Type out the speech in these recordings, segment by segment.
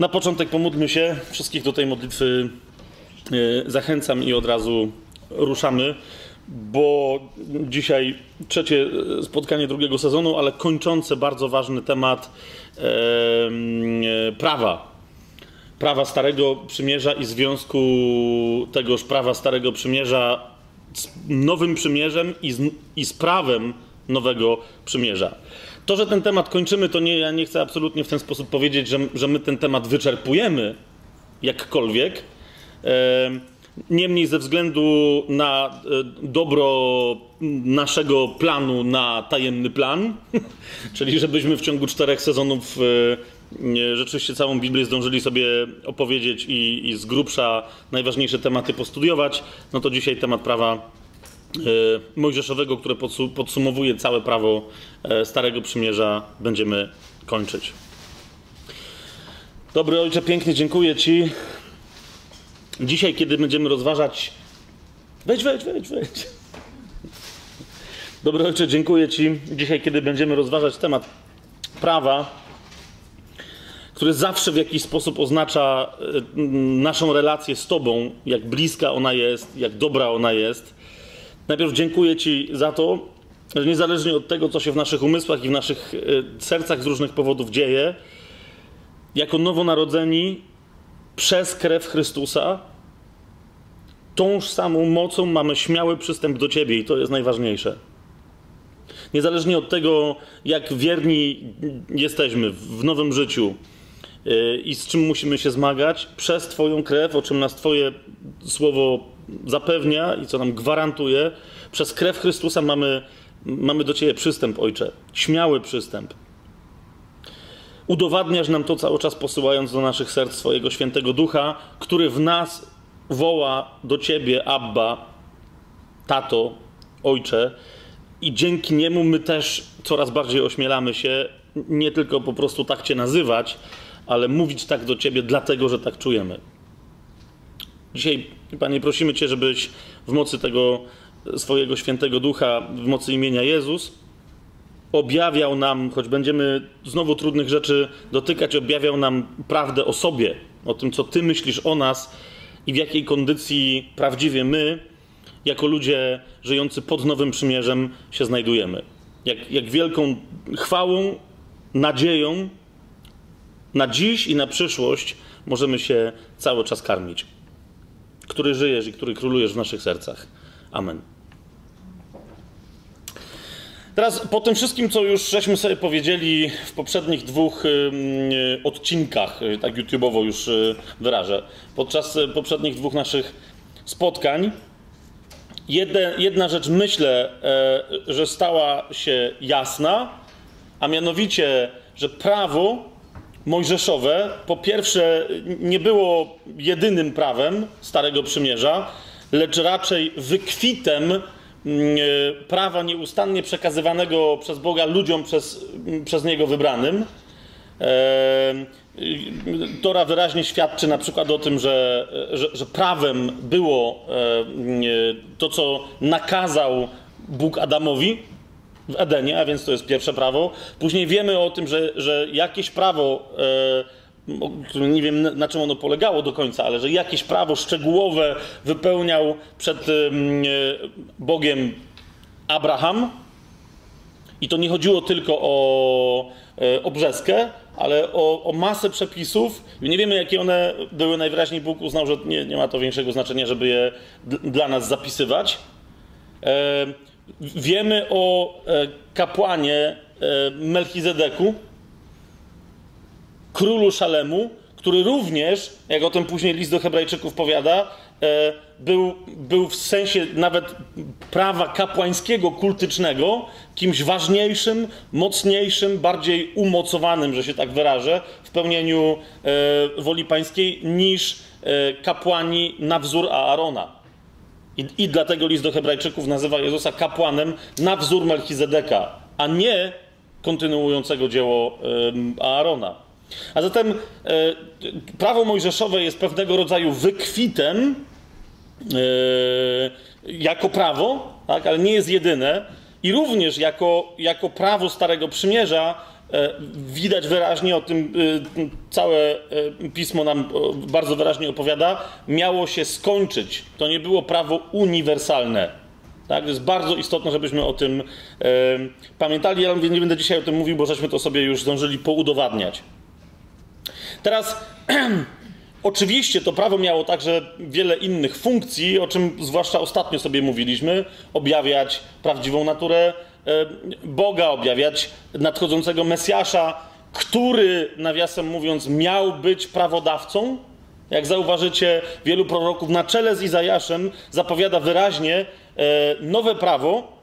Na początek pomódlmy się. Wszystkich do tej modlitwy e, zachęcam i od razu ruszamy, bo dzisiaj trzecie spotkanie drugiego sezonu, ale kończące bardzo ważny temat e, e, prawa. Prawa Starego Przymierza i związku tegoż prawa Starego Przymierza z Nowym Przymierzem i z, i z prawem Nowego Przymierza. To, że ten temat kończymy, to nie, ja nie chcę absolutnie w ten sposób powiedzieć, że, że my ten temat wyczerpujemy jakkolwiek. Niemniej, ze względu na e, dobro naszego planu na tajemny plan, czyli żebyśmy w ciągu czterech sezonów e, rzeczywiście całą Biblię zdążyli sobie opowiedzieć i, i z grubsza najważniejsze tematy postudiować, no to dzisiaj temat prawa mojżeszowego, które podsumowuje całe prawo e, Starego Przymierza, będziemy kończyć. Dobry Ojcze, pięknie dziękuję Ci. Dzisiaj, kiedy będziemy rozważać. Wejdź, wejdź, wejdź, wejdź. Dobry Ojcze, dziękuję Ci. Dzisiaj, kiedy będziemy rozważać temat prawa, który zawsze w jakiś sposób oznacza e, naszą relację z Tobą, jak bliska ona jest, jak dobra ona jest Najpierw dziękuję Ci za to, że niezależnie od tego, co się w naszych umysłach i w naszych e, sercach z różnych powodów dzieje, jako nowonarodzeni przez krew Chrystusa, tąż samą mocą mamy śmiały przystęp do Ciebie i to jest najważniejsze. Niezależnie od tego, jak wierni jesteśmy w nowym życiu e, i z czym musimy się zmagać, przez Twoją krew, o czym nas Twoje słowo zapewnia i co nam gwarantuje, przez krew Chrystusa mamy, mamy do Ciebie przystęp, Ojcze. Śmiały przystęp. Udowadniasz nam to cały czas, posyłając do naszych serc swojego świętego ducha, który w nas woła do Ciebie, Abba, Tato, Ojcze, i dzięki niemu my też coraz bardziej ośmielamy się nie tylko po prostu tak Cię nazywać, ale mówić tak do Ciebie, dlatego że tak czujemy. Dzisiaj, Panie, prosimy Cię, żebyś w mocy tego swojego świętego ducha, w mocy imienia Jezus, objawiał nam, choć będziemy znowu trudnych rzeczy dotykać, objawiał nam prawdę o sobie, o tym, co Ty myślisz o nas i w jakiej kondycji prawdziwie my, jako ludzie żyjący pod Nowym Przymierzem, się znajdujemy. Jak, jak wielką chwałą, nadzieją na dziś i na przyszłość możemy się cały czas karmić który żyjesz i który królujesz w naszych sercach. Amen. Teraz po tym wszystkim, co już żeśmy sobie powiedzieli w poprzednich dwóch y, odcinkach, y, tak YouTube'owo już y, wyrażę, podczas poprzednich dwóch naszych spotkań, jedna rzecz myślę, e, że stała się jasna, a mianowicie, że prawo mojżeszowe po pierwsze nie było jedynym prawem Starego Przymierza, lecz raczej wykwitem mm, e, prawa nieustannie przekazywanego przez Boga ludziom przez, mm, przez Niego wybranym. E, Tora wyraźnie świadczy na przykład o tym, że, że, że prawem było e, to, co nakazał Bóg Adamowi, w Edenie, a więc to jest pierwsze prawo. Później wiemy o tym, że, że jakieś prawo, e, nie wiem na czym ono polegało do końca, ale że jakieś prawo szczegółowe wypełniał przed e, Bogiem Abraham. I to nie chodziło tylko o e, obrzeskę, ale o, o, masę przepisów. Nie wiemy, jakie one były. Najwyraźniej Bóg uznał, że nie, nie ma to większego znaczenia, żeby je dla nas zapisywać. E, Wiemy o e, kapłanie e, Melchizedeku, królu Szalemu, który również, jak o tym później list do Hebrajczyków powiada, e, był, był w sensie nawet prawa kapłańskiego, kultycznego, kimś ważniejszym, mocniejszym, bardziej umocowanym, że się tak wyrażę, w pełnieniu woli pańskiej niż kapłani na wzór Aarona. I, I dlatego list do Hebrajczyków nazywa Jezusa kapłanem na wzór Melchizedeka, a nie kontynuującego dzieło Aarona. A zatem y, prawo mojżeszowe jest pewnego rodzaju wykwitem y, jako prawo, tak, ale nie jest jedyne. I również jako, jako prawo Starego Przymierza E, widać wyraźnie o tym, e, całe e, pismo nam bardzo wyraźnie opowiada, miało się skończyć. To nie było prawo uniwersalne. Tak? To jest bardzo istotne, żebyśmy o tym pamiętali. Ja nie będę dzisiaj o tym mówił, bo żeśmy to sobie już zdążyli poudowadniać. Teraz Oczywiście to prawo miało także wiele innych funkcji, o czym zwłaszcza ostatnio sobie mówiliśmy: objawiać prawdziwą naturę E, Boga, objawiać nadchodzącego Mesjasza, który, nawiasem mówiąc, miał być prawodawcą. Jak zauważycie, wielu proroków na czele z Izajaszem zapowiada wyraźnie e, nowe prawo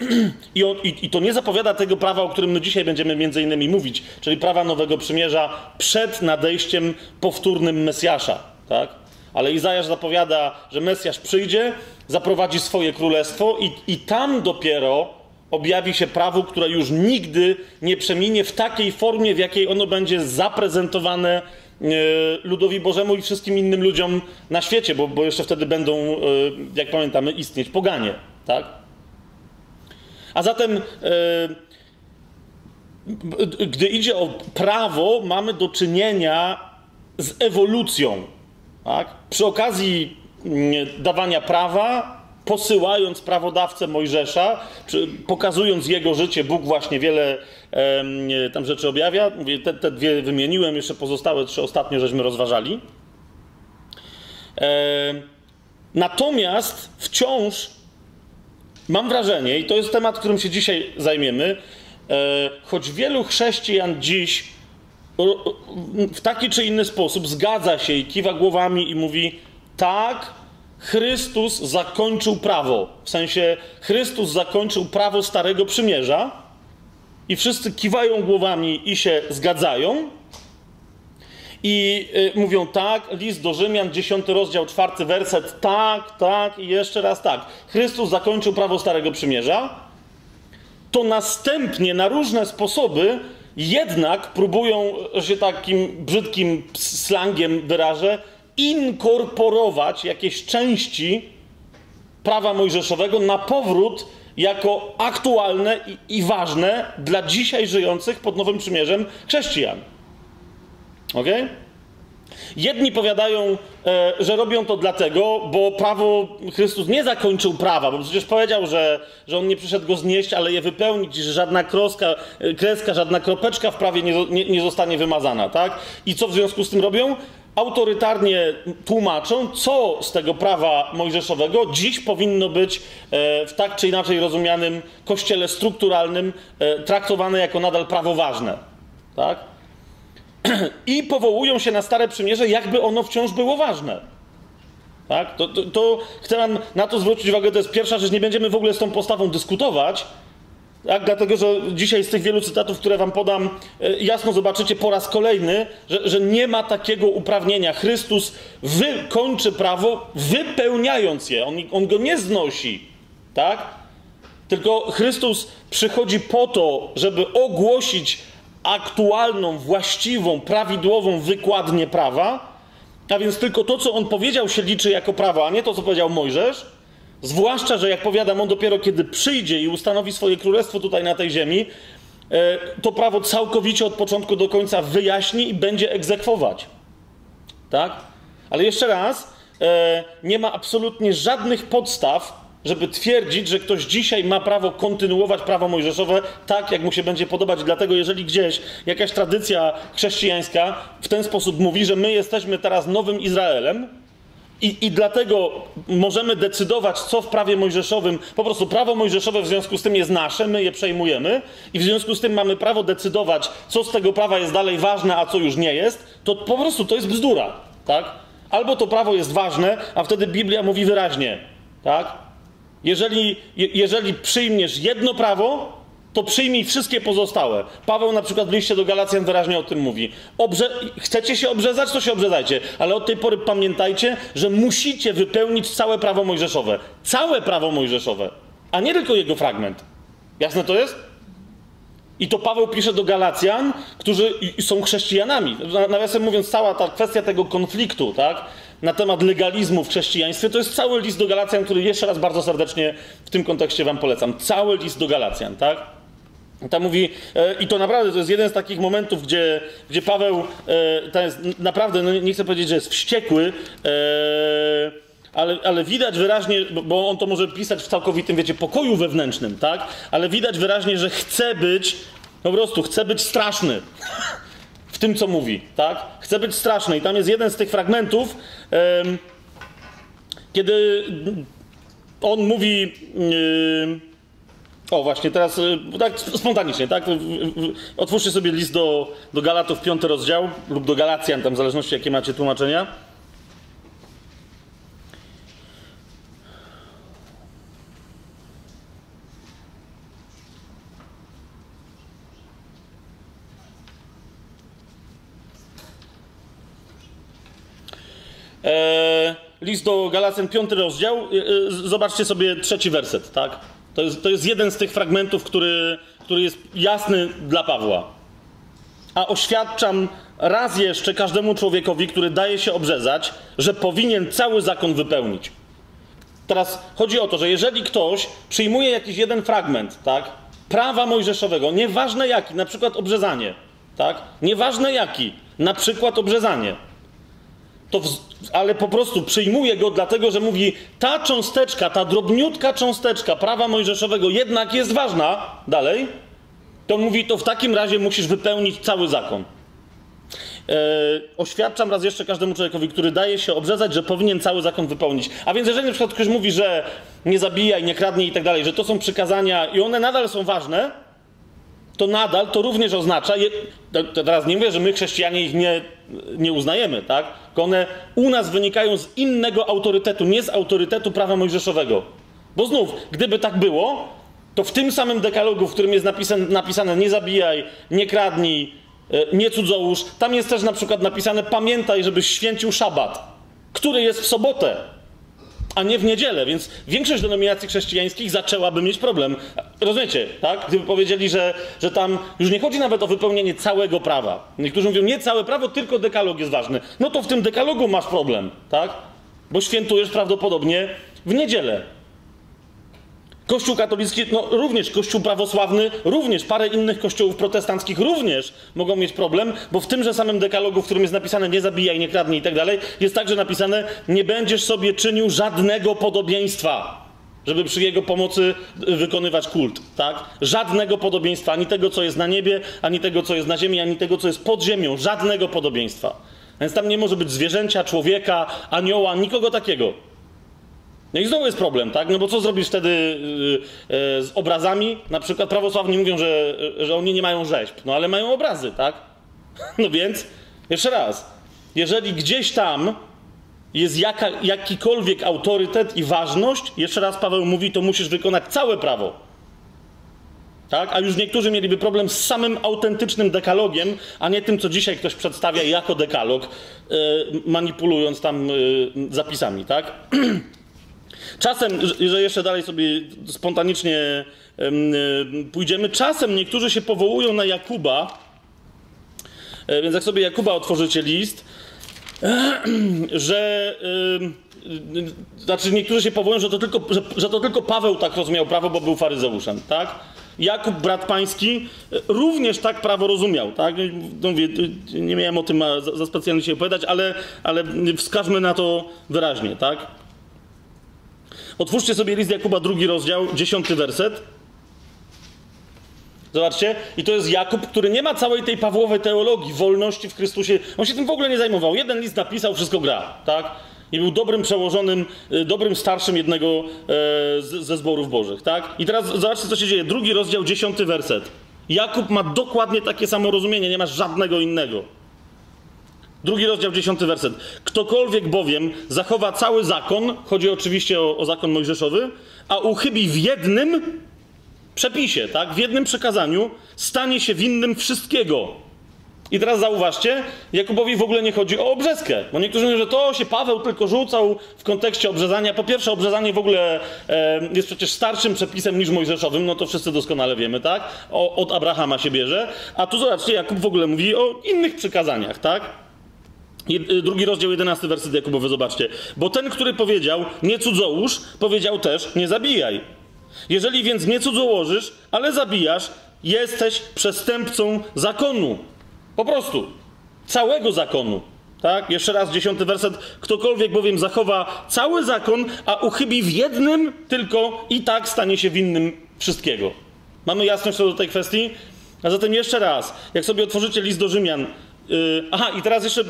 i, to nie zapowiada tego prawa, o którym my dzisiaj będziemy między innymi mówić, czyli prawa Nowego Przymierza przed nadejściem powtórnym Mesjasza. Tak? Ale Izajasz zapowiada, że Mesjasz przyjdzie, zaprowadzi swoje królestwo i, i tam dopiero objawi się prawo, które już nigdy nie przeminie w takiej formie, w jakiej ono będzie zaprezentowane e, ludowi Bożemu i wszystkim innym ludziom na świecie, bo, bo jeszcze wtedy będą, e, jak pamiętamy, istnieć poganie. Tak? A zatem, e, gdy idzie o prawo, mamy do czynienia z ewolucją. Tak? Przy okazji mm, dawania prawa posyłając prawodawcę Mojżesza, pokazując jego życie, Bóg właśnie wiele e, tam rzeczy objawia. Mówię, te, te, dwie wymieniłem, jeszcze pozostałe trzy ostatnio żeśmy rozważali. E, natomiast wciąż mam wrażenie, i to jest temat, którym się dzisiaj zajmiemy, e, choć wielu chrześcijan dziś w taki czy inny sposób zgadza się i kiwa głowami i mówi: tak, Chrystus zakończył prawo. W sensie Chrystus zakończył prawo Starego Przymierza i wszyscy kiwają głowami i się zgadzają. I y, mówią tak, list do Rzymian, 10 rozdział, 4 werset, tak, tak i jeszcze raz tak. Chrystus zakończył prawo Starego Przymierza. To następnie na różne sposoby jednak próbują, że się takim brzydkim slangiem wyrażę, inkorporować jakieś części prawa mojżeszowego na powrót jako aktualne i, i ważne dla dzisiaj żyjących pod Nowym Przymierzem chrześcijan. Ok? Jedni powiadają, e, że robią to dlatego, bo prawo Chrystus nie zakończył prawa, bo przecież powiedział, że, że on nie przyszedł go znieść, ale je wypełnić, że żadna kroska, kreska, żadna kropeczka w prawie nie, nie, nie zostanie wymazana, tak? I co w związku z tym robią? Autorytarnie tłumaczą, co z tego prawa mojżeszowego dziś powinno być e, w tak czy inaczej rozumianym kościele strukturalnym e, traktowane jako nadal prawo ważne. Tak? I powołują się na Stare Przymierze, jakby ono wciąż było ważne. Tak? To, to, to chcę nam na to zwrócić uwagę, to jest pierwsza rzecz, nie będziemy w ogóle z tą postawą dyskutować, tak, dlatego, że dzisiaj z tych wielu cytatów, które wam podam, e, jasno zobaczycie po raz kolejny, że, że nie ma takiego uprawnienia. Chrystus wykończy prawo, wypełniając je. On, on go nie znosi. Tak? Tylko Chrystus przychodzi po to, żeby ogłosić aktualną, właściwą, prawidłową wykładnię prawa. A więc tylko to, co on powiedział, się liczy jako prawo, a nie to, co powiedział Mojżesz. Zwłaszcza, że jak powiadam, on dopiero kiedy przyjdzie i ustanowi swoje królestwo tutaj na tej ziemi, e, to prawo całkowicie od początku do końca wyjaśni i będzie egzekwować. Tak? Ale jeszcze raz, e, nie ma absolutnie żadnych podstaw, żeby twierdzić, że ktoś dzisiaj ma prawo kontynuować prawo mojżeszowe tak, jak mu się będzie podobać. Dlatego, jeżeli gdzieś jakaś tradycja chrześcijańska w ten sposób mówi, że my jesteśmy teraz nowym Izraelem, i, I dlatego możemy decydować, co w prawie mojżeszowym, po prostu prawo mojżeszowe w związku z tym jest nasze, my je przejmujemy, i w związku z tym mamy prawo decydować, co z tego prawa jest dalej ważne, a co już nie jest, to po prostu to jest bzdura. Tak? Albo to prawo jest ważne, a wtedy Biblia mówi wyraźnie, tak? Jeżeli, jeżeli przyjmiesz jedno prawo, to przyjmij wszystkie pozostałe. Paweł na przykład w liście do Galacjan wyraźnie o tym mówi. Obrze chcecie się obrzezać, to się obrzezajcie, ale od tej pory pamiętajcie, że musicie wypełnić całe prawo mojżeszowe. Całe prawo mojżeszowe, a nie tylko jego fragment. Jasne to jest? I to Paweł pisze do Galacjan, którzy są chrześcijanami. Nawiasem mówiąc, cała ta kwestia tego konfliktu, tak? na temat legalizmu w chrześcijaństwie, to jest cały list do Galacjan, który jeszcze raz bardzo serdecznie w tym kontekście Wam polecam. Cały list do Galacjan, tak? Tam mówi, e, i to naprawdę to jest jeden z takich momentów, gdzie, gdzie Paweł e, jest naprawdę, no nie chcę powiedzieć, że jest wściekły, e, ale, ale widać wyraźnie, bo, on to może pisać w całkowitym, wiecie, pokoju wewnętrznym, tak? Ale widać wyraźnie, że chce być, po prostu chce być straszny w tym, co mówi, tak? Chce być straszny. I tam jest jeden z tych fragmentów, kiedy on mówi. em, o, właśnie teraz, y, tak spontanicznie, tak? Otwórzcie sobie list do, do Galatów, piąty rozdział, lub do Galacjan, tam w zależności jakie macie tłumaczenia. E, list do Galacjan, piąty rozdział. E, e, zobaczcie sobie trzeci werset, tak? To jest, to jest jeden z tych fragmentów, który, który jest jasny dla Pawła. A oświadczam raz jeszcze każdemu człowiekowi, który daje się obrzezać, że powinien cały zakon wypełnić. Teraz chodzi o to, że jeżeli ktoś przyjmuje jakiś jeden fragment, tak, prawa mojżeszowego, nieważne jaki, na przykład obrzezanie, tak, nieważne jaki, na przykład obrzezanie, to w, ale po prostu przyjmuje go dlatego, że mówi, ta cząsteczka, ta drobniutka cząsteczka prawa mojżeszowego jednak jest ważna, dalej, to mówi, to w takim razie musisz wypełnić cały zakon. E, oświadczam raz jeszcze każdemu człowiekowi, który daje się obrzezać, że powinien cały zakon wypełnić. A więc jeżeli na przykład ktoś mówi, że nie zabijaj, nie kradnij i tak dalej, że to są przykazania i one nadal są ważne, to nadal to również oznacza, je, teraz nie mówię, że my chrześcijanie ich nie, nie uznajemy, tak? Tylko one u nas wynikają z innego autorytetu, nie z autorytetu prawa mojżeszowego. Bo znów, gdyby tak było, to w tym samym dekalogu, w którym jest napisane, napisane nie zabijaj, nie kradnij, e, nie cudzołóż, tam jest też na przykład napisane pamiętaj, żebyś święcił szabat, który jest w sobotę, a nie w niedzielę, więc większość denominacji chrześcijańskich zaczęłaby mieć problem. Rozumiecie, tak? Gdyby powiedzieli, że, że tam już nie chodzi nawet o wypełnienie całego prawa. Niektórzy mówią, nie całe prawo, tylko dekalog jest ważny. No to w tym dekalogu masz problem, tak? Bo świętujesz prawdopodobnie w niedzielę. Kościół katolicki, no również Kościół prawosławny, również parę innych kościołów protestanckich również mogą mieć problem, bo w tymże samym dekalogu, w którym jest napisane nie zabijaj, nie kradnij i tak dalej, jest także napisane nie będziesz sobie czynił żadnego podobieństwa, żeby przy jego pomocy wykonywać kult, tak? Żadnego podobieństwa, ani tego, co jest na niebie, ani tego, co jest na ziemi, ani tego, co jest pod ziemią, żadnego podobieństwa. Więc tam nie może być zwierzęcia, człowieka, anioła, nikogo takiego. No i znowu jest problem, tak? No bo co zrobisz wtedy yy, yy, z obrazami? Na przykład prawosławni mówią, że, yy, że oni nie mają rzeźb, no ale mają obrazy, tak? No więc, jeszcze raz, jeżeli gdzieś tam jest jaka, jakikolwiek autorytet i ważność, jeszcze raz Paweł mówi, to musisz wykonać całe prawo. Tak? A już niektórzy mieliby problem z samym autentycznym dekalogiem, a nie tym, co dzisiaj ktoś przedstawia jako dekalog, manipulując tam zapisami, tak? Czasem, że jeszcze dalej sobie spontanicznie em, pójdziemy, czasem niektórzy się powołują na Jakuba, e, więc jak sobie Jakuba otworzycie list, że znaczy niektórzy się powołują, że to, tylko, że, że to tylko Paweł tak rozumiał prawo, bo był faryzeuszem, tak? Jakub, brat pański, y, również tak prawo rozumiał, tak? No mówię, y, nie miałem o tym za, za specjalnie się opowiadać, ale, ale wskażmy na to wyraźnie, tak? Otwórzcie sobie list Jakuba, drugi rozdział, dziesiąty werset. Zobaczcie, i to jest Jakub, który nie ma całej tej Pawłowej teologii, wolności w Chrystusie. On się tym w ogóle nie zajmował. Jeden list napisał, wszystko gra, tak? I był dobrym przełożonym, y, dobrym starszym jednego e, ze zborów bożych, tak? I teraz zobaczcie, co się dzieje. Drugi rozdział, dziesiąty werset. Jakub ma dokładnie takie samo rozumienie, nie ma żadnego innego. Drugi rozdział, dziesiąty werset. Ktokolwiek bowiem zachowa cały zakon, chodzi oczywiście o, o zakon mojżeszowy, a uchybi w jednym przepisie, tak, w jednym przekazaniu, stanie się winnym wszystkiego. I teraz zauważcie, Jakubowi w ogóle nie chodzi o obrzeskę, bo niektórzy mówią, że to się Paweł tylko rzucał w kontekście obrzezania. Po pierwsze, obrzezanie w ogóle e, jest przecież starszym przepisem niż mojżeszowym, no to wszyscy doskonale wiemy, tak? O, od Abrahama się bierze. A tu zobaczcie, Jakub w ogóle mówi o innych przykazaniach, tak? Jed- Drugi rozdział, jedenasty werset Jakubowy, zobaczcie. Bo ten, który powiedział, nie cudzołóż, powiedział też, nie zabijaj. Jeżeli więc nie cudzołożysz, ale zabijasz, jesteś przestępcą zakonu. Po prostu. Całego zakonu. Tak? Jeszcze raz, dziesiąty werset. Ktokolwiek bowiem zachowa cały zakon, a uchybi w jednym tylko i tak stanie się winnym wszystkiego. Mamy jasność co do tej kwestii? A zatem jeszcze raz, jak sobie otworzycie list do Rzymian, aha, i teraz jeszcze,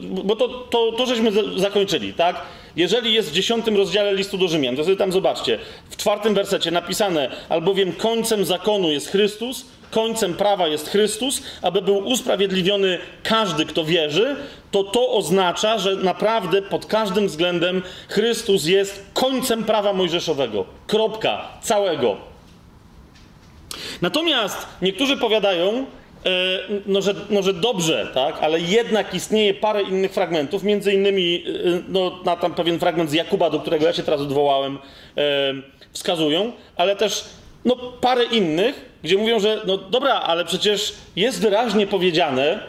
bo, to, to, to żeśmy zakończyli, tak? Jeżeli jest w dziesiątym rozdziale listu do Rzymian, to sobie tam zobaczcie, w czwartym wersecie napisane, albowiem końcem zakonu jest Chrystus, końcem prawa jest Chrystus, aby był usprawiedliwiony każdy, kto wierzy, to to oznacza, że naprawdę pod każdym względem Chrystus jest końcem prawa mojżeszowego. Kropka. Całego. Natomiast niektórzy powiadają, no że, no, że dobrze, tak, ale jednak istnieje parę innych fragmentów, między innymi e, no, na tam pewien fragment z Jakuba, do którego ja się teraz odwołałem, e, wskazują, ale też no, parę innych, gdzie mówią, że no dobra, ale przecież jest wyraźnie powiedziane,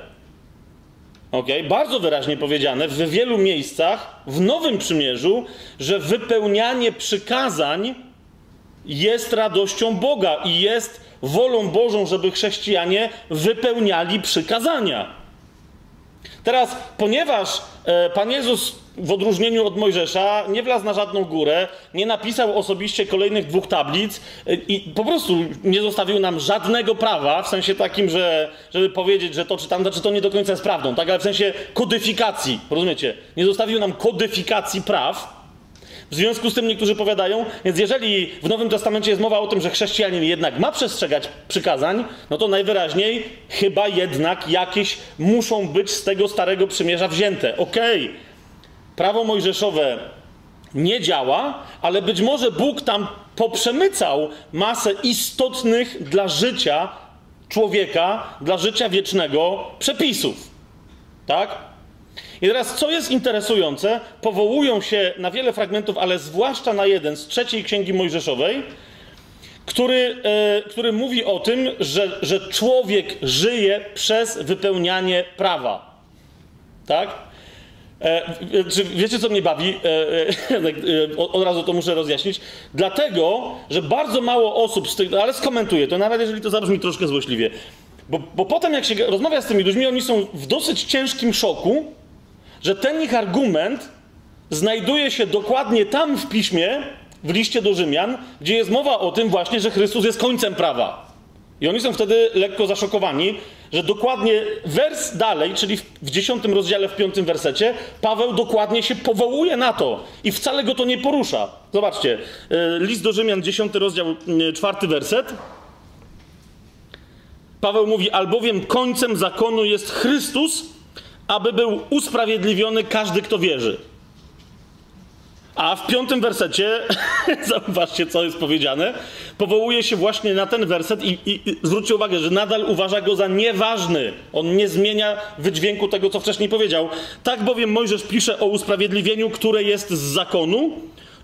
okay, bardzo wyraźnie powiedziane w wielu miejscach w Nowym Przymierzu, że wypełnianie przykazań jest radością Boga i jest wolą Bożą, żeby chrześcijanie wypełniali przykazania. Teraz, ponieważ e, Pan Jezus w odróżnieniu od Mojżesza nie wlazł na żadną górę, nie napisał osobiście kolejnych dwóch tablic e, i po prostu nie zostawił nam żadnego prawa, w sensie takim, że żeby powiedzieć, że to czy tam, znaczy to nie do końca jest prawdą, tak, ale w sensie kodyfikacji, rozumiecie? Nie zostawił nam kodyfikacji praw, w związku z tym niektórzy powiadają, więc jeżeli w Nowym Testamencie jest mowa o tym, że chrześcijanin jednak ma przestrzegać przykazań, no to najwyraźniej chyba jednak jakieś muszą być z tego starego przymierza wzięte. Okej, okay. prawo mojżeszowe nie działa, ale być może Bóg tam poprzemycał masę istotnych dla życia człowieka, dla życia wiecznego przepisów. Tak? I teraz, co jest interesujące, powołują się na wiele fragmentów, ale zwłaszcza na jeden z trzeciej księgi Mojżeszowej, który, e, który mówi o tym, że, że człowiek żyje przez wypełnianie prawa. Tak? E, czy wiecie, co mnie bawi? E, e, od razu to muszę rozjaśnić. Dlatego, że bardzo mało osób z tych, ale skomentuję to, nawet jeżeli to zabrzmi troszkę złośliwie. Bo, bo potem, jak się rozmawia z tymi ludźmi, oni są w dosyć ciężkim szoku, że ten ich argument znajduje się dokładnie tam w piśmie, w liście do Rzymian, gdzie jest mowa o tym właśnie, że Chrystus jest końcem prawa. I oni są wtedy lekko zaszokowani, że dokładnie wers dalej, czyli w dziesiątym rozdziale, w piątym wersecie, Paweł dokładnie się powołuje na to i wcale go to nie porusza. Zobaczcie, e, list do Rzymian, dziesiąty rozdział, e, czwarty werset. Paweł mówi, albowiem końcem zakonu jest Chrystus, aby był usprawiedliwiony każdy, kto wierzy. A w piątym wersecie, zauważcie, co jest powiedziane, powołuje się właśnie na ten werset i, i, i, zwróćcie uwagę, że nadal uważa go za nieważny. On nie zmienia wydźwięku tego, co wcześniej powiedział. Tak bowiem Mojżesz pisze o usprawiedliwieniu, które jest z zakonu.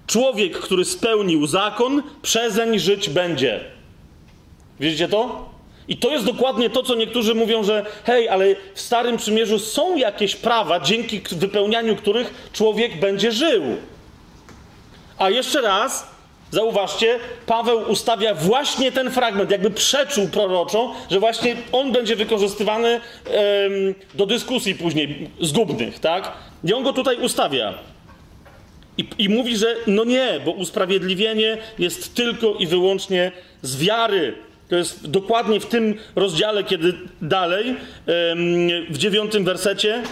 Człowiek, który spełnił zakon, przezeń żyć będzie. Widzicie to? I to jest dokładnie to, co niektórzy mówią, że hej, ale w Starym Przymierzu są jakieś prawa, dzięki wypełnianiu których człowiek będzie żył. A jeszcze raz, zauważcie, Paweł ustawia właśnie ten fragment, jakby przeczuł proroczo, że właśnie on będzie wykorzystywany ym, do dyskusji później zgubnych, tak? I on go tutaj ustawia. I, I mówi, że no nie, bo usprawiedliwienie jest tylko i wyłącznie z wiary to jest dokładnie w tym rozdziale, kiedy dalej, w dziewiątym wersecie,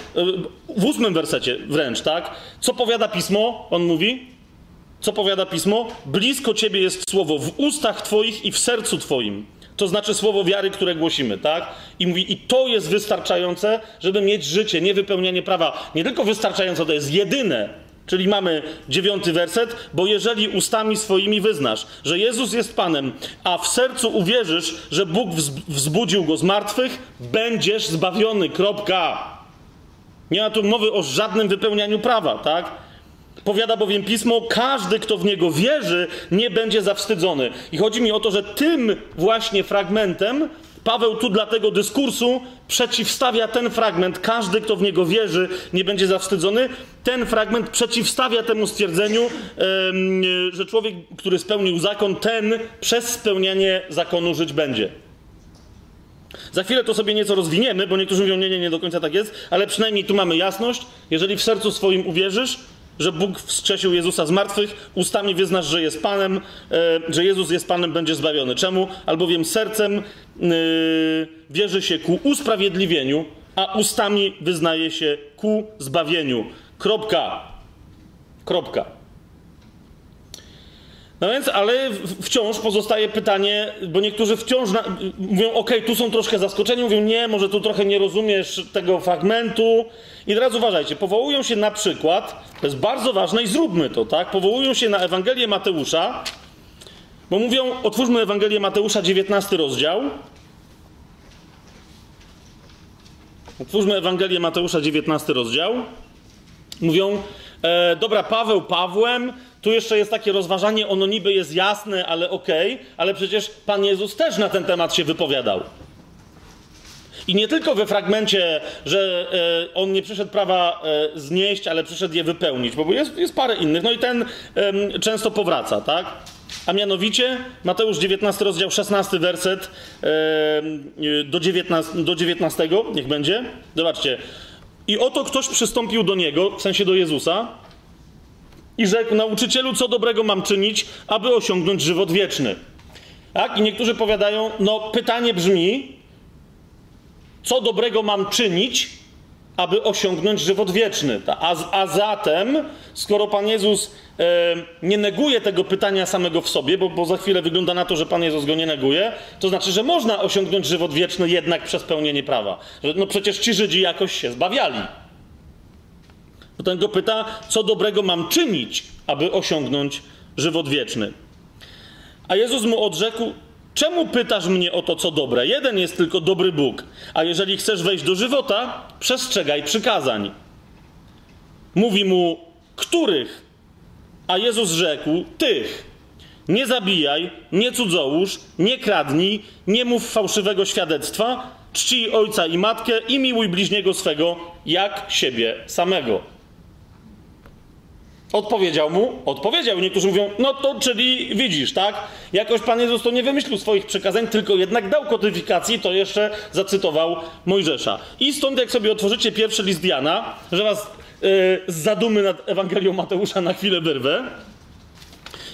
w ósmym wersecie wręcz, tak? Co powiada pismo? On mówi. Co powiada pismo? Blisko ciebie jest słowo w ustach twoich i w sercu twoim. To znaczy słowo wiary, które głosimy, tak? I mówi, i to jest wystarczające, żeby mieć życie, nie wypełnianie prawa. Nie tylko wystarczające, to jest jedyne, Czyli mamy dziewiąty werset, bo jeżeli ustami swoimi wyznasz, że Jezus jest Panem, a w sercu uwierzysz, że Bóg wzbudził go z martwych, będziesz zbawiony. Kropka. Nie ma tu mowy o żadnym wypełnianiu prawa, tak? Powiada bowiem pismo, każdy, kto w niego wierzy, nie będzie zawstydzony. I chodzi mi o to, że tym właśnie fragmentem Paweł tu dla tego dyskursu przeciwstawia ten fragment. Każdy, kto w niego wierzy, nie będzie zawstydzony. Ten fragment przeciwstawia temu stwierdzeniu, że człowiek, który spełnił zakon, ten przez spełnianie zakonu żyć będzie. Za chwilę to sobie nieco rozwiniemy, bo niektórzy mówią, nie, nie, nie do końca tak jest, ale przynajmniej tu mamy jasność. Jeżeli w sercu swoim uwierzysz, że Bóg wskrzesił Jezusa z martwych, ustami wyznasz, że jest Panem, e, że Jezus jest Panem, będzie zbawiony. Czemu? Albowiem sercem yy, wierzy się ku usprawiedliwieniu, a ustami wyznaje się ku zbawieniu. Kropka. Kropka. No więc, ale wciąż pozostaje pytanie, bo niektórzy wciąż na, mówią, ok, tu są troszkę zaskoczeni, mówią, nie, może tu trochę nie rozumiesz tego fragmentu. I teraz uważajcie, powołują się na przykład, to jest bardzo ważne i zróbmy to, tak? Powołują się na Ewangelię Mateusza, bo mówią, otwórzmy Ewangelię Mateusza, 19 rozdział. Otwórzmy Ewangelię Mateusza, 19 rozdział. Mówią, e, dobra, Paweł Pawłem, tu jeszcze jest takie rozważanie, ono niby jest jasne, ale okej, okay, ale przecież Pan Jezus też na ten temat się wypowiadał. I nie tylko we fragmencie, że e, on nie przyszedł prawa e, znieść, ale przyszedł je wypełnić, bo jest, jest parę innych. No i ten e, często powraca, tak? A mianowicie Mateusz 19, rozdział 16, werset do 19, do 19, niech będzie. Zobaczcie. I oto ktoś przystąpił do niego, w sensie do Jezusa, i rzekł: Nauczycielu, co dobrego mam czynić, aby osiągnąć żywot wieczny? Tak? I niektórzy powiadają: No, pytanie brzmi, co dobrego mam czynić, aby osiągnąć żywot wieczny? A, a zatem, skoro Pan Jezus e, nie neguje tego pytania samego w sobie, bo, bo za chwilę wygląda na to, że Pan Jezus go nie neguje, to znaczy, że można osiągnąć żywot wieczny jednak przez pełnienie prawa. Że, no przecież ci Żydzi jakoś się zbawiali. No ten go pyta, co dobrego mam czynić, aby osiągnąć żywot wieczny. A Jezus mu odrzekł: Czemu pytasz mnie o to, co dobre? Jeden jest tylko dobry Bóg, a jeżeli chcesz wejść do żywota, przestrzegaj przykazań. Mówi mu, których? A Jezus rzekł: Tych. Nie zabijaj, nie cudzołóż, nie kradnij, nie mów fałszywego świadectwa, czcij ojca i matkę i miłuj bliźniego swego jak siebie samego. Odpowiedział mu, odpowiedział. Niektórzy mówią, no to czyli widzisz, tak? Jakoś Pan Jezus to nie wymyślił swoich przekazań, tylko jednak dał kodyfikacji, to jeszcze zacytował Mojżesza. I stąd, jak sobie otworzycie pierwszy list Jana, że was yy, z zadumy nad Ewangelią Mateusza na chwilę wyrwę.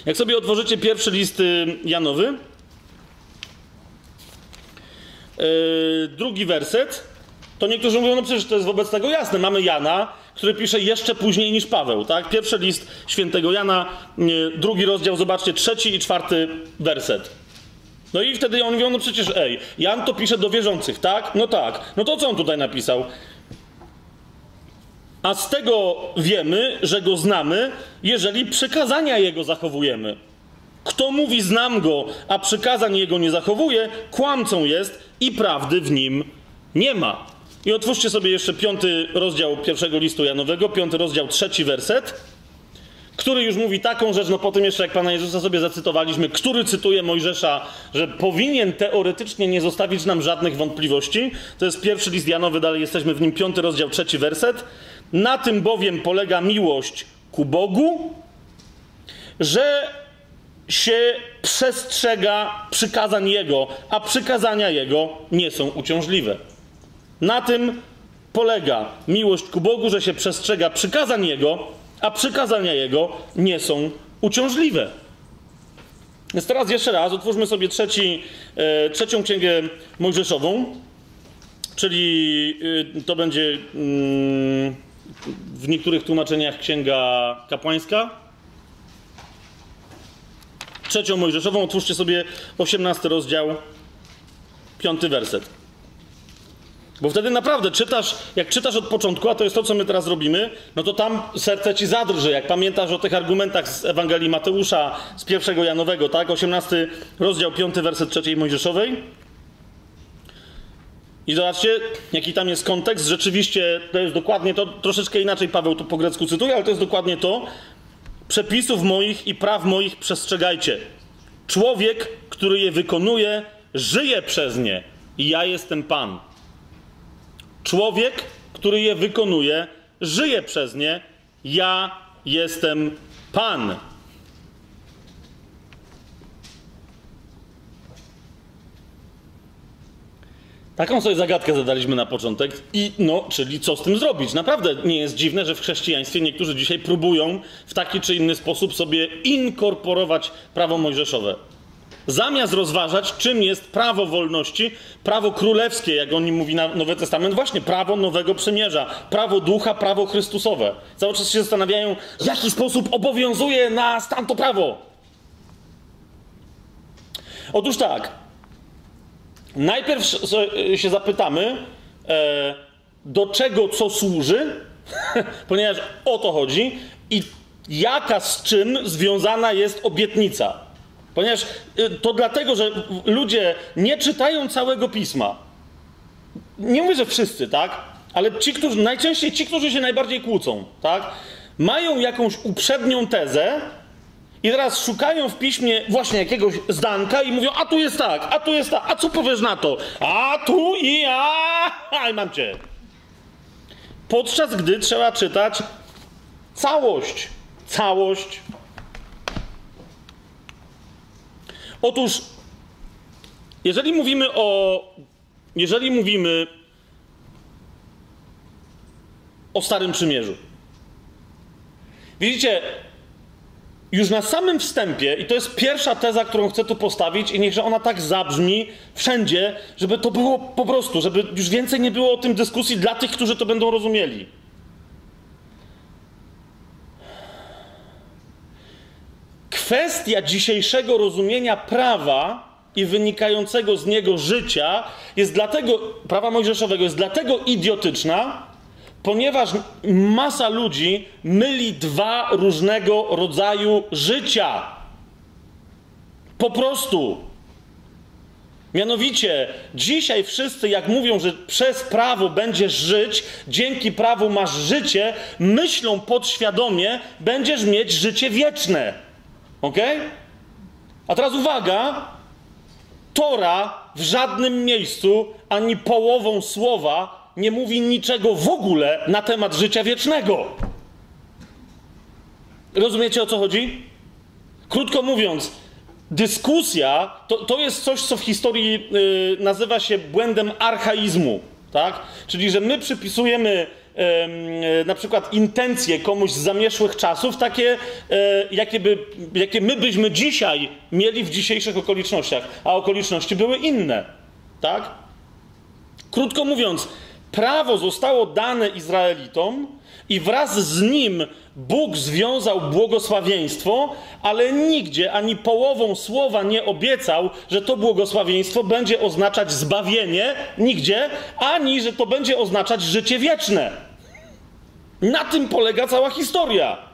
Jak sobie otworzycie pierwszy list yy, Janowy, yy, drugi werset, to niektórzy mówią, no przecież to jest wobec tego jasne. Mamy Jana, który pisze jeszcze później niż Paweł, tak? Pierwszy list świętego Jana, drugi rozdział, zobaczcie, trzeci i czwarty werset. No i wtedy on mówią, no przecież ej, Jan to pisze do wierzących, tak? No tak. No to co on tutaj napisał? A z tego wiemy, że go znamy, jeżeli przykazania jego zachowujemy. Kto mówi znam go, a przykazań jego nie zachowuje, kłamcą jest i prawdy w nim nie ma. I otwórzcie sobie jeszcze piąty rozdział pierwszego listu Janowego, piąty rozdział, trzeci werset, który już mówi taką rzecz, no po tym jeszcze jak Pana Jezusa sobie zacytowaliśmy, który cytuje Mojżesza, że powinien teoretycznie nie zostawić nam żadnych wątpliwości. To jest pierwszy list Janowy, dalej jesteśmy w nim, piąty rozdział, trzeci werset. Na tym bowiem polega miłość ku Bogu, że się przestrzega przykazań Jego, a przykazania Jego nie są uciążliwe. Na tym polega miłość ku Bogu, że się przestrzega przykazań Jego, a przykazania Jego nie są uciążliwe. Więc teraz jeszcze raz otwórzmy sobie trzeci, e, trzecią księgę Mojżeszową, czyli e, to będzie mm, w niektórych tłumaczeniach księga kapłańska. Trzecią Mojżeszową, otwórzcie sobie 18 rozdział, piąty werset. Bo wtedy naprawdę czytasz, jak czytasz od początku, a to jest to, co my teraz robimy, no to tam serce ci zadrży. Jak pamiętasz o tych argumentach z Ewangelii Mateusza, z pierwszego Janowego, tak? 18 rozdział 5, werset 3 Mojżeszowej. I zobaczcie, jaki tam jest kontekst. Rzeczywiście to jest dokładnie to, troszeczkę inaczej Paweł tu po grecku cytuje, ale to jest dokładnie to. Przepisów moich i praw moich przestrzegajcie. Człowiek, który je wykonuje, żyje przez nie. I ja jestem Pan. Człowiek, który je wykonuje, żyje przez nie. Ja jestem Pan. Taką sobie zagadkę zadaliśmy na początek i no, czyli co z tym zrobić? Naprawdę nie jest dziwne, że w chrześcijaństwie niektórzy dzisiaj próbują w taki czy inny sposób sobie inkorporować prawo mojżeszowe. Zamiast rozważać, czym jest prawo wolności, prawo królewskie, jak oni mówi na Nowy Testament, właśnie prawo nowego przymierza, prawo ducha, prawo Chrystusowe. Cały czas się zastanawiają, w jaki sposób obowiązuje nas tamto prawo. Otóż tak, najpierw się zapytamy, e, do czego co służy, ponieważ o to chodzi, i jaka z czym związana jest obietnica. Ponieważ y, to dlatego, że ludzie nie czytają całego pisma. Nie mówię, że wszyscy, tak? Ale ci, którzy, najczęściej ci, którzy się najbardziej kłócą, tak? Mają jakąś uprzednią tezę i teraz szukają w piśmie właśnie jakiegoś zdanka i mówią, a tu jest tak, a tu jest tak, a co powiesz na to? A tu i a, a i mam cię. Podczas gdy trzeba czytać całość, całość Otóż, jeżeli mówimy o. Jeżeli mówimy o Starym Przymierzu, widzicie, już na samym wstępie, i to jest pierwsza teza, którą chcę tu postawić, i niechże ona tak zabrzmi wszędzie, żeby to było po prostu, żeby już więcej nie było o tym dyskusji dla tych, którzy to będą rozumieli. Kwestia dzisiejszego rozumienia prawa i wynikającego z niego życia jest dlatego, prawa mojżeszowego jest dlatego idiotyczna, ponieważ masa ludzi myli dwa różnego rodzaju życia. Po prostu. Mianowicie, dzisiaj wszyscy, jak mówią, że przez prawo będziesz żyć, dzięki prawu masz życie, myślą podświadomie, będziesz mieć życie wieczne. Ok? A teraz uwaga. Tora w żadnym miejscu ani połową słowa nie mówi niczego w ogóle na temat życia wiecznego. Rozumiecie o co chodzi? Krótko mówiąc, dyskusja to, to jest coś, co w historii yy, nazywa się błędem archaizmu. Tak? Czyli, że my przypisujemy na przykład intencje komuś z zamieszłych czasów, takie, e, jakie, by, jakie my byśmy dzisiaj mieli w dzisiejszych okolicznościach, a okoliczności były inne. Tak? Krótko mówiąc, prawo zostało dane Izraelitom i wraz z nim Bóg związał błogosławieństwo, ale nigdzie ani połową słowa nie obiecał, że to błogosławieństwo będzie oznaczać zbawienie, nigdzie, ani że to będzie oznaczać życie wieczne. Na tym polega cała historia.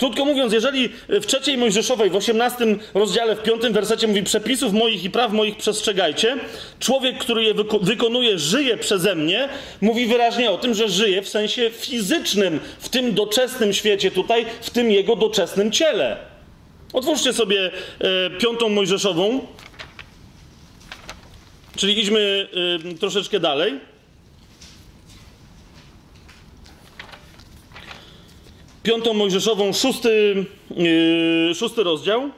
Krótko mówiąc, jeżeli w trzeciej Mojżeszowej, w 18 rozdziale, w piątym wersecie mówi przepisów moich i praw moich przestrzegajcie, człowiek, który je wyko wykonuje, żyje przeze mnie, mówi wyraźnie o tym, że żyje w sensie fizycznym, w tym doczesnym świecie tutaj, w tym jego doczesnym ciele. Otwórzcie sobie e, piątą Mojżeszową, czyli idźmy e, troszeczkę dalej. Piątą Mojżeszową, szósty, yy, szósty rozdział.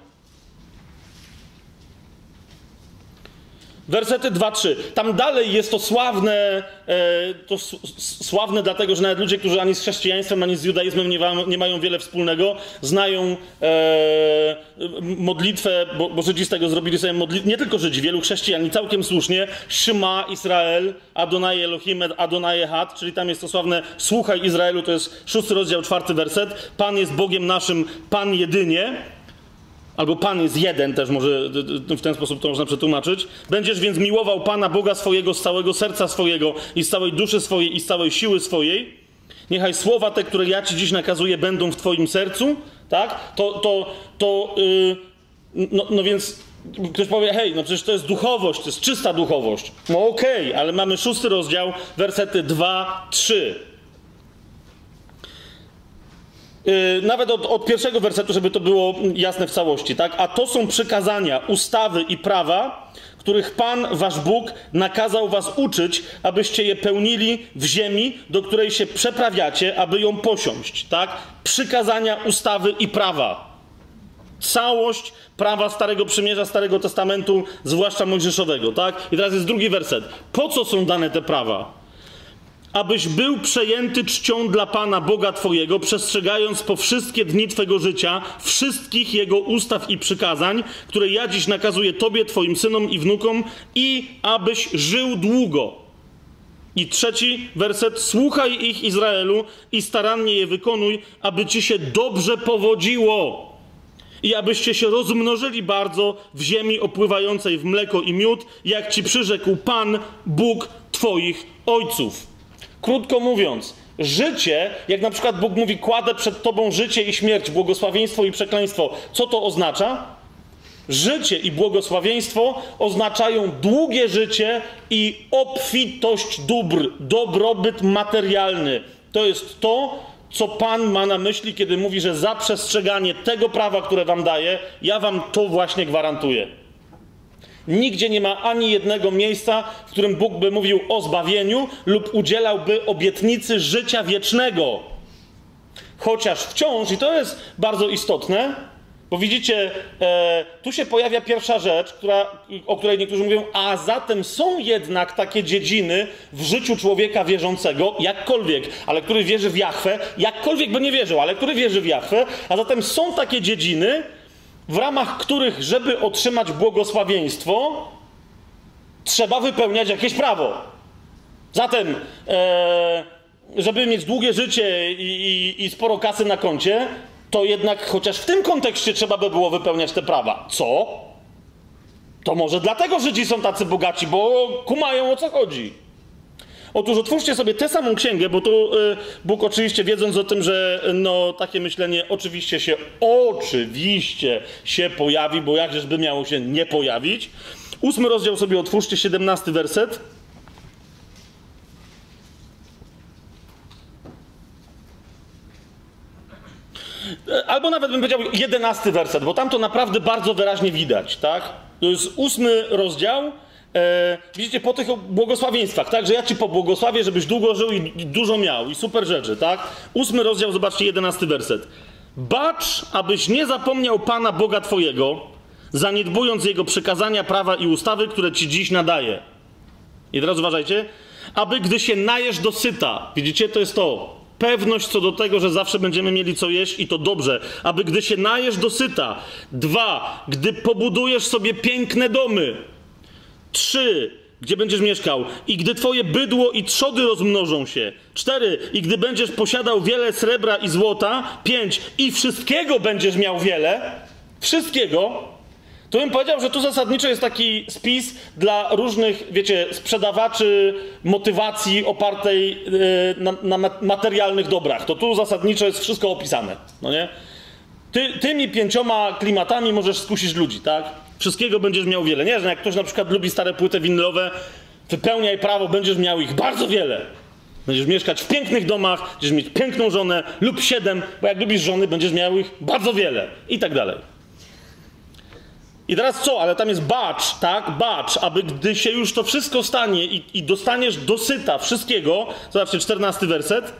Wersety 2-3. Tam dalej jest to sławne, e, to sławne dlatego, że nawet ludzie, którzy ani z chrześcijaństwem, ani z judaizmem nie, nie mają wiele wspólnego, znają e, modlitwę, bo, bo Żydzi z tego zrobili sobie modlitwę, nie tylko Żydzi, wielu chrześcijan i całkiem słusznie, Shema Izrael, Adonai Elohim, Adonai Had, czyli tam jest to sławne Słuchaj Izraelu, to jest szósty rozdział, czwarty werset. Pan jest Bogiem naszym, Pan jedynie. Albo Pan jest jeden, też może w ten sposób to można przetłumaczyć. Będziesz więc miłował Pana Boga swojego z całego serca swojego i z całej duszy swojej i z całej siły swojej. Niechaj słowa te, które ja Ci dziś nakazuję, będą w Twoim sercu. Tak? To, to, to yy, no, no więc ktoś powie, hej, no przecież to jest duchowość, to jest czysta duchowość. No okej, okay, ale mamy szósty rozdział, wersety 2, 3. Yy, nawet od, od, pierwszego wersetu, żeby to było jasne w całości, tak? A to są przykazania, ustawy i prawa, których Pan, wasz Bóg, nakazał was uczyć, abyście je pełnili w ziemi, do której się przeprawiacie, aby ją posiąść, tak? Przykazania, ustawy i prawa. Całość prawa Starego Przymierza, Starego Testamentu, zwłaszcza Mojżeszowego, tak? I teraz jest drugi werset. Po co są dane te prawa? Abyś był przejęty czcią dla Pana Boga Twojego, przestrzegając po wszystkie dni Twego życia wszystkich Jego ustaw i przykazań, które ja dziś nakazuję Tobie, Twoim synom i wnukom, i abyś żył długo. I trzeci werset: Słuchaj ich, Izraelu, i starannie je wykonuj, aby ci się dobrze powodziło. I abyście się rozmnożyli bardzo w ziemi opływającej w mleko i miód, jak ci przyrzekł Pan, Bóg Twoich ojców. Krótko mówiąc, życie, jak na przykład Bóg mówi, kładę przed Tobą życie i śmierć, błogosławieństwo i przekleństwo. Co to oznacza? Życie i błogosławieństwo oznaczają długie życie i obfitość dóbr, dobrobyt materialny. To jest to, co Pan ma na myśli, kiedy mówi, że za przestrzeganie tego prawa, które Wam daje, ja Wam to właśnie gwarantuję. Nigdzie nie ma ani jednego miejsca, w którym Bóg by mówił o zbawieniu lub udzielałby obietnicy życia wiecznego. Chociaż wciąż, i to jest bardzo istotne, bo widzicie, e, tu się pojawia pierwsza rzecz, która, o której niektórzy mówią, a zatem są jednak takie dziedziny w życiu człowieka wierzącego, jakkolwiek, ale który wierzy w Jachwę, jakkolwiek by nie wierzył, ale który wierzy w Jachwę, a zatem są takie dziedziny, w ramach których, żeby otrzymać błogosławieństwo, trzeba wypełniać jakieś prawo. Zatem, e, żeby mieć długie życie i, i, i sporo kasy na koncie, to jednak chociaż w tym kontekście trzeba by było wypełniać te prawa. Co? To może dlatego Żydzi są tacy bogaci, bo kumają o co chodzi. Otóż otwórzcie sobie tę samą księgę, bo tu y, Bóg oczywiście wiedząc o tym, że no, takie myślenie oczywiście się, oczywiście się pojawi, bo jakżeż by miało się nie pojawić. Ósmy rozdział sobie otwórzcie, siedemnasty werset. Albo nawet bym powiedział jedenasty werset, bo tam to naprawdę bardzo wyraźnie widać, tak? To jest ósmy rozdział, E, widzicie, po tych błogosławieństwach, tak, że ja ci pobłogosławię, żebyś długo żył i, i dużo miał, i super rzeczy, tak? Ósmy rozdział, zobaczcie, jedenasty werset. Bacz, abyś nie zapomniał Pana Boga Twojego, zaniedbując Jego przykazania, prawa i ustawy, które Ci dziś nadaje. I teraz uważajcie, aby gdy się najesz do syta, widzicie, to jest to, pewność co do tego, że zawsze będziemy mieli co jeść i to dobrze, aby gdy się najesz do syta. Dwa, gdy pobudujesz sobie piękne domy, Trzy, gdzie będziesz mieszkał. I gdy twoje bydło i trzody rozmnożą się. Cztery, i gdy będziesz posiadał wiele srebra i złota. Pięć, i wszystkiego będziesz miał wiele. Wszystkiego. To bym powiedział, że tu zasadniczo jest taki spis dla różnych, wiecie, sprzedawaczy motywacji opartej yy, na, na, materialnych dobrach. To tu zasadniczo jest wszystko opisane, no nie? Ty, tymi pięcioma klimatami możesz skusić ludzi, tak? Wszystkiego będziesz miał wiele. Nie, że jak ktoś na przykład lubi stare płyty winylowe, wypełniaj prawo, będziesz miał ich bardzo wiele. Będziesz mieszkać w pięknych domach, będziesz mieć piękną żonę lub siedem, bo jak lubisz żony, będziesz miał ich bardzo wiele i tak dalej. I teraz co? Ale tam jest bacz, tak? Bacz, aby gdy się już to wszystko stanie i, i dostaniesz dosyta wszystkiego, zobaczcie, czternasty werset,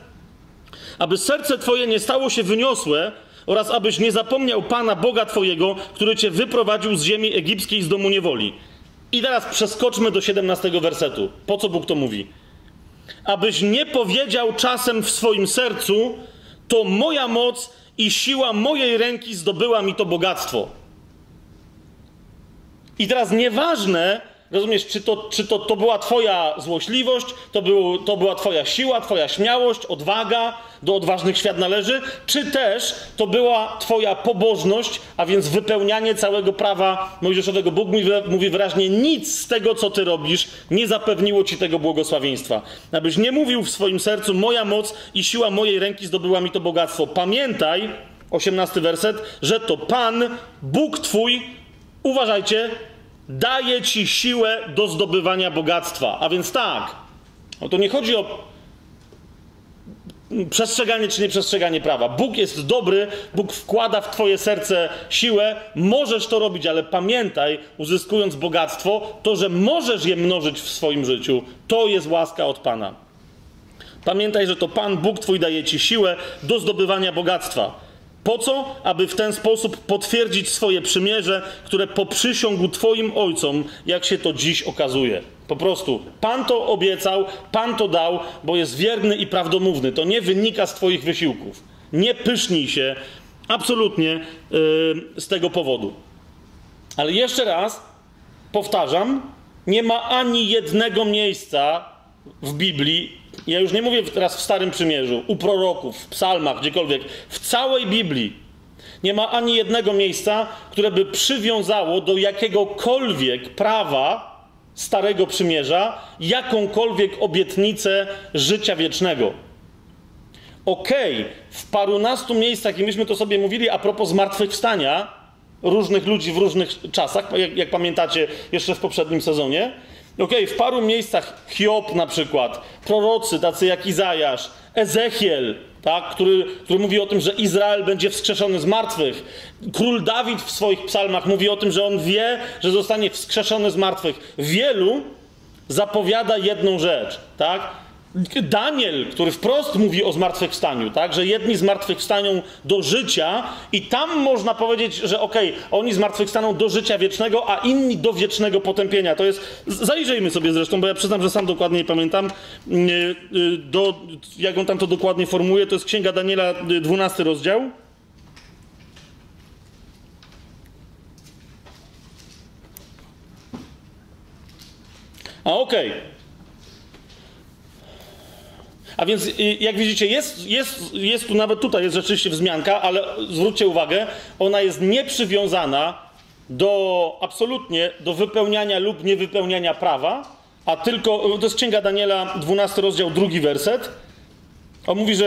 aby serce twoje nie stało się wyniosłe, oraz abyś nie zapomniał Pana Boga Twojego, który Cię wyprowadził z ziemi egipskiej z domu niewoli. I teraz przeskoczmy do 17 wersetu. Po co Bóg to mówi? Abyś nie powiedział czasem w swoim sercu, to moja moc i siła mojej ręki zdobyła mi to bogactwo. I teraz nieważne, Rozumiesz, czy to, czy to, to była Twoja złośliwość, to, był, to była Twoja siła, Twoja śmiałość, odwaga, do odważnych świat należy, czy też to była Twoja pobożność, a więc wypełnianie całego prawa mojżeszowego. Bóg mówi wyraźnie, nic z tego, co Ty robisz, nie zapewniło Ci tego błogosławieństwa. Abyś nie mówił w swoim sercu, moja moc i siła mojej ręki zdobyła mi to bogactwo. Pamiętaj, 18 werset, że to Pan, Bóg Twój, uważajcie, daje ci siłę do zdobywania bogactwa. A więc tak, no to nie chodzi o przestrzeganie czy nieprzestrzeganie prawa. Bóg jest dobry, Bóg wkłada w twoje serce siłę, możesz to robić, ale pamiętaj, uzyskując bogactwo, to, że możesz je mnożyć w swoim życiu, to jest łaska od Pana. Pamiętaj, że to Pan, Bóg Twój daje Ci siłę do zdobywania bogactwa. Po co? Aby w ten sposób potwierdzić swoje przymierze, które poprzysiągł Twoim ojcom, jak się to dziś okazuje. Po prostu Pan to obiecał, Pan to dał, bo jest wierny i prawdomówny. To nie wynika z Twoich wysiłków. Nie pysznij się absolutnie yy, z tego powodu. Ale jeszcze raz powtarzam, nie ma ani jednego miejsca w Biblii, ja już nie mówię teraz w Starym Przymierzu, u proroków, w psalmach, gdziekolwiek, w całej Biblii nie ma ani jednego miejsca, które by przywiązało do jakiegokolwiek prawa Starego Przymierza jakąkolwiek obietnicę życia wiecznego. Okej, okay, w parunastu miejscach, i myśmy to sobie mówili a propos zmartwychwstania różnych ludzi w różnych czasach, jak, jak pamiętacie jeszcze w poprzednim sezonie, Okej, okay, w paru miejscach Hiob na przykład, prorocy tacy jak Izajasz, Ezechiel, tak, który, który mówi o tym, że Izrael będzie wskrzeszony z martwych. Król Dawid w swoich psalmach mówi o tym, że on wie, że zostanie wskrzeszony z martwych. Wielu zapowiada jedną rzecz, tak? Daniel, który wprost mówi o zmartwychwstaniu, tak? że jedni zmartwychwstaną do życia i tam można powiedzieć, że okej, okay, oni zmartwychwstaną do życia wiecznego, a inni do wiecznego potępienia. To jest, zajrzyjmy sobie zresztą, bo ja przyznam, że sam dokładnie nie pamiętam, y, y, do, jak on tam to dokładnie formuje, to jest Księga Daniela, 12 y, rozdział. A okej. Okay. A więc, y, jak widzicie, jest, jest, jest tu nawet tutaj jest rzeczywiście wzmianka, ale zwróćcie uwagę, ona jest nieprzywiązana do absolutnie do wypełniania lub niewypełniania prawa, a tylko, to jest Księga Daniela, 12 rozdział, drugi werset. On mówi, że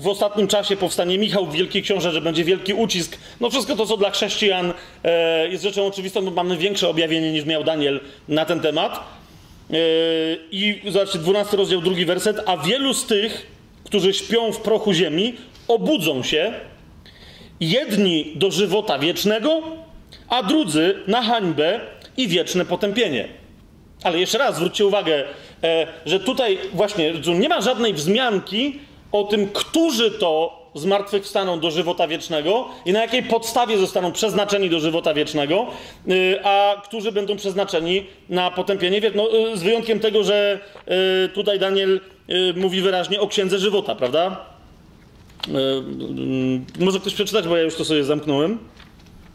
w ostatnim czasie powstanie Michał, wielki książę, że będzie wielki ucisk. No wszystko to, co dla chrześcijan e, jest rzeczą oczywistą, bo mamy większe objawienie niż miał Daniel na ten temat. Yy, I zobaczcie, 12 rozdział, drugi werset. A wielu z tych, którzy śpią w prochu ziemi, obudzą się, jedni do żywota wiecznego, a drudzy na hańbę i wieczne potępienie. Ale jeszcze raz zwróćcie uwagę, e, że tutaj właśnie nie ma żadnej wzmianki o tym, którzy to zmartwychwstaną do żywota wiecznego i na jakiej podstawie zostaną przeznaczeni do żywota wiecznego, y, a którzy będą przeznaczeni na potępienie wieku. No, y, z wyjątkiem tego, że y, tutaj Daniel mówi wyraźnie o księdze żywota, prawda? Może ktoś przeczytać, bo ja już to sobie zamknąłem.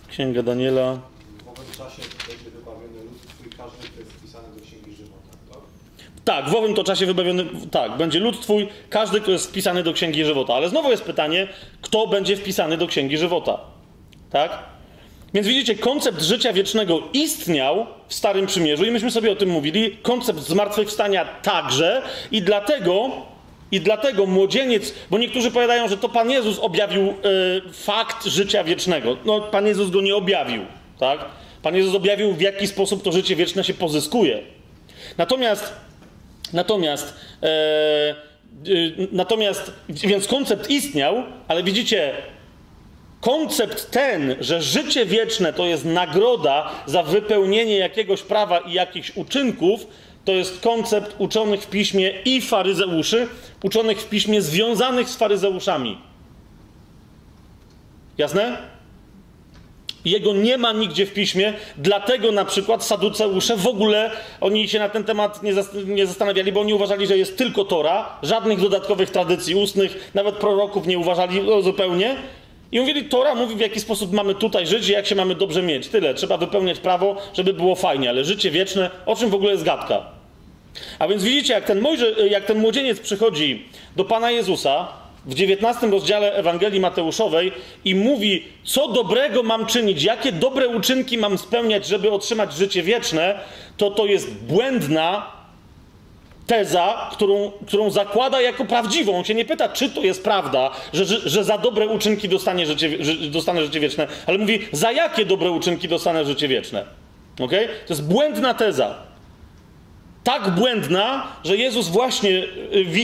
Księga Daniela. Tak, w owym to czasie wybawiony, tak, będzie lud twój, każdy, kto jest wpisany do Księgi Żywota. Ale znowu jest pytanie, kto będzie wpisany do Księgi Żywota. Tak? Więc widzicie, koncept życia wiecznego istniał w Starym Przymierzu i myśmy sobie o tym mówili. Koncept zmartwychwstania także i dlatego, i dlatego młodzieniec, bo niektórzy powiadają, że to Pan Jezus objawił y, fakt życia wiecznego. No, Pan Jezus go nie objawił, tak? Pan Jezus objawił, w jaki sposób to życie wieczne się pozyskuje. Natomiast Natomiast, e, e, natomiast, więc koncept istniał, ale widzicie, koncept ten, że życie wieczne to jest nagroda za wypełnienie jakiegoś prawa i jakichś uczynków, to jest koncept uczonych w piśmie i faryzeuszy, uczonych w piśmie związanych z faryzeuszami. Jasne? Jego nie ma nigdzie w piśmie, dlatego na przykład saduceusze w ogóle oni się na ten temat nie, zas- nie zastanawiali, bo oni uważali, że jest tylko Tora, żadnych dodatkowych tradycji ustnych, nawet proroków nie uważali zupełnie. I mówili, Tora mówi, w jaki sposób mamy tutaj żyć i jak się mamy dobrze mieć. Tyle, trzeba wypełniać prawo, żeby było fajnie, ale życie wieczne, o czym w ogóle jest gadka? A więc widzicie, jak ten, Mojże, jak ten młodzieniec przychodzi do Pana Jezusa, w 19 rozdziale Ewangelii Mateuszowej i mówi, co dobrego mam czynić, jakie dobre uczynki mam spełniać, żeby otrzymać życie wieczne, to to jest błędna teza, którą, którą zakłada jako prawdziwą. On się nie pyta, czy to jest prawda, że, że, że za dobre uczynki dostanie życie, dostanę życie wieczne, ale mówi, za jakie dobre uczynki dostanę życie wieczne. Okay? To jest błędna teza tak błędna, że Jezus właśnie,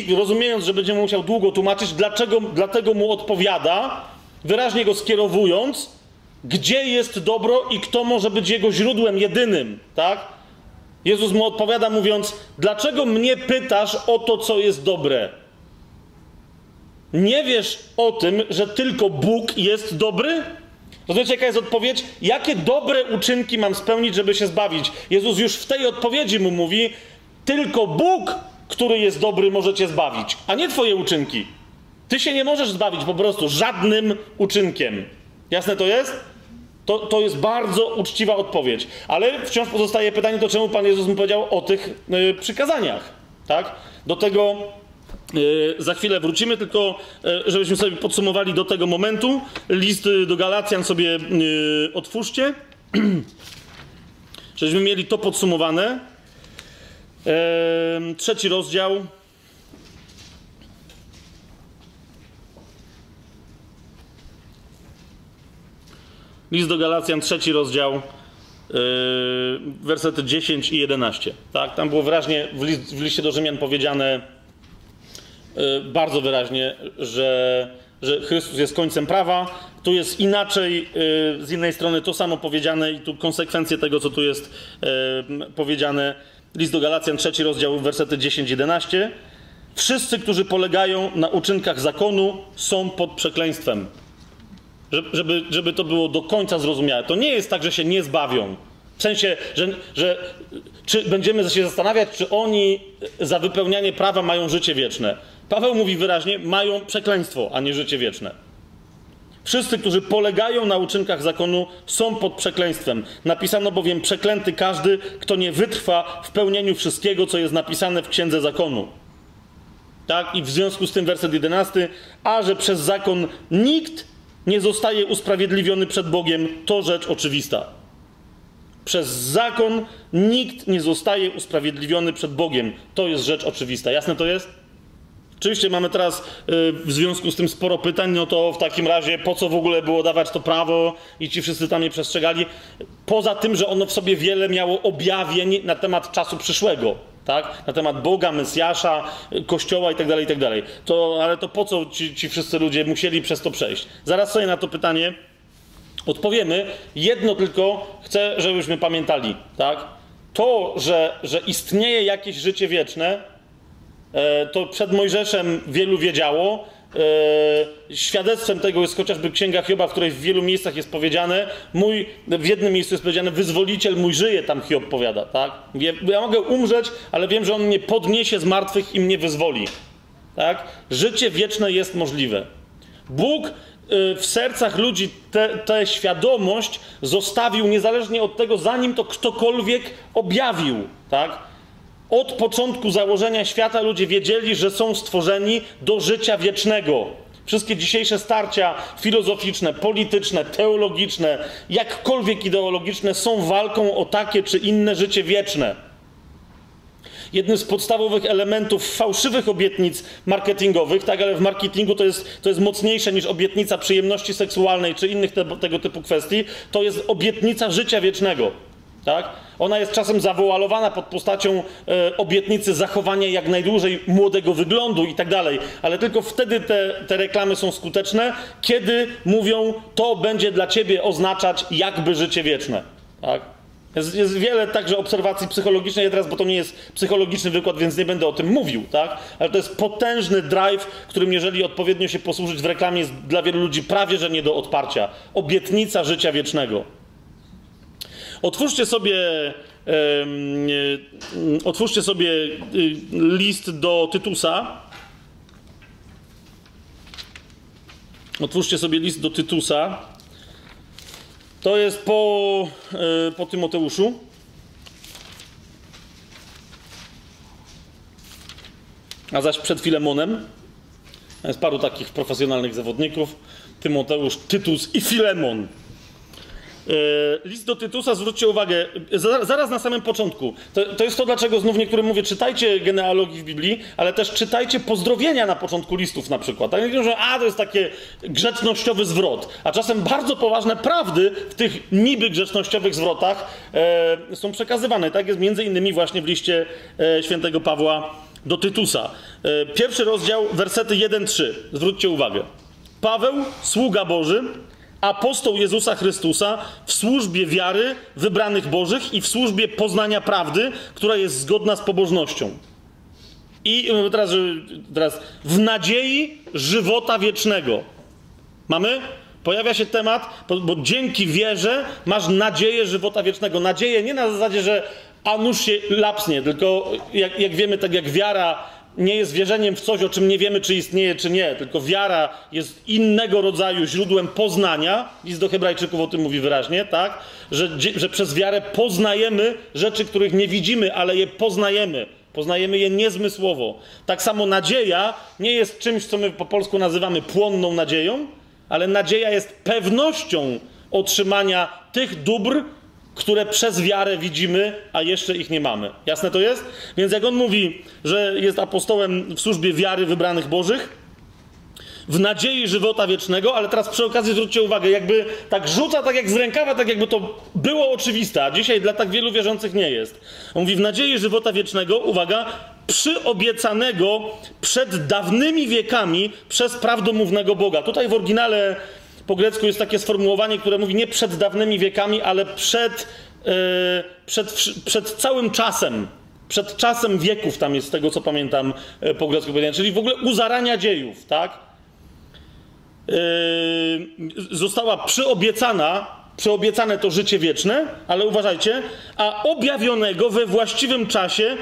y, rozumiejąc, że będzie musiał długo tłumaczyć, dlaczego, dlatego mu odpowiada, wyraźnie go skierowując, gdzie jest dobro i kto może być jego źródłem jedynym, tak? Jezus mu odpowiada, mówiąc: Dlaczego mnie pytasz o to, co jest dobre? Nie wiesz o tym, że tylko Bóg jest dobry? Rozumiecie, jaka jest odpowiedź? Jakie dobre uczynki mam spełnić, żeby się zbawić? Jezus już w tej odpowiedzi mu mówi: Tylko Bóg, który jest dobry, może cię zbawić, a nie twoje uczynki. Ty się nie możesz zbawić po prostu żadnym uczynkiem. Jasne to jest? To, to jest bardzo uczciwa odpowiedź. Ale wciąż pozostaje pytanie, to czemu Pan Jezus mu powiedział o tych y, przykazaniach? Tak? Do tego y, za chwilę wrócimy, tylko y, żebyśmy sobie podsumowali do tego momentu. List do Galacjan sobie otwórzcie. Żebyśmy mieli to podsumowane. Trzeci rozdział. List do Galacjan, trzeci rozdział, yy, wersety 10 i 11. Tak? Tam było wyraźnie w, list, w liście do Rzymian powiedziane yy, bardzo wyraźnie, że, że Chrystus jest końcem prawa. Tu jest inaczej, yy, z innej strony to samo powiedziane i tu konsekwencje tego, co tu jest powiedziane. List do Galacjan, trzeci rozdział, wersety 10-11. Wszyscy, którzy polegają na uczynkach zakonu, są pod przekleństwem żeby, żeby to było do końca zrozumiałe. To nie jest tak, że się nie zbawią. W sensie, że, że czy będziemy się zastanawiać, czy oni za wypełnianie prawa mają życie wieczne. Paweł mówi wyraźnie, mają przekleństwo, a nie życie wieczne. Wszyscy, którzy polegają na uczynkach zakonu, są pod przekleństwem. Napisano bowiem: Przeklęty każdy, kto nie wytrwa w pełnieniu wszystkiego, co jest napisane w księdze zakonu. Tak? I w związku z tym werset 11: A że przez zakon nikt nie zostaje usprawiedliwiony przed Bogiem, to rzecz oczywista. Przez zakon nikt nie zostaje usprawiedliwiony przed Bogiem. To jest rzecz oczywista. Jasne to jest? Oczywiście mamy teraz y, w związku z tym sporo pytań, no to w takim razie po co w ogóle było dawać to prawo i ci wszyscy tam nie przestrzegali? Poza tym, że ono w sobie wiele miało objawień na temat czasu przyszłego tak? Na temat Boga, Mesjasza, Kościoła itd., tak itd. Tak to, ale to po co ci, ci wszyscy ludzie musieli przez to przejść? Zaraz sobie na to pytanie odpowiemy. Jedno tylko chcę, żebyśmy pamiętali, tak? To, że, że istnieje jakieś życie wieczne, to przed Mojżeszem wielu wiedziało, E, świadectwem tego jest chociażby Księga Hioba, w której w wielu miejscach jest powiedziane, mój, w jednym miejscu jest powiedziane, wyzwoliciel mój żyje, tam Hiob powiada, tak? Ja mogę umrzeć, ale wiem, że on mnie podniesie z martwych i mnie wyzwoli, tak? Życie wieczne jest możliwe. Bóg e, w sercach ludzi tę świadomość zostawił niezależnie od tego, zanim to ktokolwiek objawił, tak? Od początku założenia świata ludzie wiedzieli, że są stworzeni do życia wiecznego. Wszystkie dzisiejsze starcia filozoficzne, polityczne, teologiczne, jakkolwiek ideologiczne są walką o takie czy inne życie wieczne. Jednym z podstawowych elementów fałszywych obietnic marketingowych, tak, ale w marketingu to jest, to jest mocniejsze niż obietnica przyjemności seksualnej czy innych te, tego typu kwestii, to jest obietnica życia wiecznego. Tak? Ona jest czasem zawoalowana pod postacią e, obietnicy zachowania jak najdłużej młodego wyglądu i tak dalej, ale tylko wtedy te, te reklamy są skuteczne, kiedy mówią, to będzie dla ciebie oznaczać jakby życie wieczne. Tak? Jest, jest, wiele także obserwacji psychologicznych, ja teraz, bo to nie jest psychologiczny wykład, więc nie będę o tym mówił, tak? Ale to jest potężny drive, którym jeżeli odpowiednio się posłużyć w reklamie, jest dla wielu ludzi prawie, że nie do odparcia. Obietnica życia wiecznego. Otwórzcie sobie, otwórzcie sobie y, list do Tytusa. Otwórzcie sobie list do Tytusa. To jest po, e, po Tymoteuszu. A zaś przed Filemonem. Jest paru takich profesjonalnych zawodników. Tymoteusz, Tytus i Filemon. E, list do Tytusa, zwróćcie uwagę, zaraz na samym początku. To, to, jest to, dlaczego znów niektórym mówię, czytajcie genealogii w Biblii, ale też czytajcie pozdrowienia na początku listów na przykład. Tak mówią, że a, to jest taki grzecznościowy zwrot. A czasem bardzo poważne prawdy w tych niby grzecznościowych zwrotach e, są przekazywane. Tak jest między innymi właśnie w liście e, świętego Pawła do Tytusa. E, pierwszy rozdział, wersety 1-3. Zwróćcie uwagę. Paweł, sługa Boży, apostoł Jezusa Chrystusa w służbie wiary wybranych Bożych i w służbie poznania prawdy, która jest zgodna z pobożnością. I teraz, teraz w nadziei żywota wiecznego. Mamy? Pojawia się temat, bo, dzięki wierze masz nadzieję żywota wiecznego. Nadzieję nie na zasadzie, że a nuż się lapsnie, tylko jak, jak wiemy, tak jak wiara nie jest wierzeniem w coś, o czym nie wiemy, czy istnieje, czy nie, tylko wiara jest innego rodzaju źródłem poznania. List do Hebrajczyków o tym mówi wyraźnie, tak? Że, że przez wiarę poznajemy rzeczy, których nie widzimy, ale je poznajemy. Poznajemy je niezmysłowo. Tak samo nadzieja nie jest czymś, co my po polsku nazywamy płonną nadzieją, ale nadzieja jest pewnością otrzymania tych dóbr, które przez wiarę widzimy, a jeszcze ich nie mamy. Jasne to jest? Więc jak on mówi, że jest apostołem w służbie wiary wybranych Bożych, w nadziei żywota wiecznego, ale teraz przy okazji zwróćcie uwagę, jakby tak rzuca tak jak z rękawa, tak jakby to było oczywiste, a dzisiaj dla tak wielu wierzących nie jest. On mówi w nadziei żywota wiecznego, uwaga, przyobiecanego przed dawnymi wiekami przez prawdomównego Boga. Tutaj w oryginale po grecku jest takie sformułowanie, które mówi nie przed dawnymi wiekami, ale przed, yy, przed, przed całym czasem. Przed czasem wieków tam jest z tego, co pamiętam e, po grecku powiedziane, czyli w ogóle u zarania dziejów, tak? Yy, została przyobiecana, przyobiecane to życie wieczne, ale uważajcie, a objawionego we właściwym czasie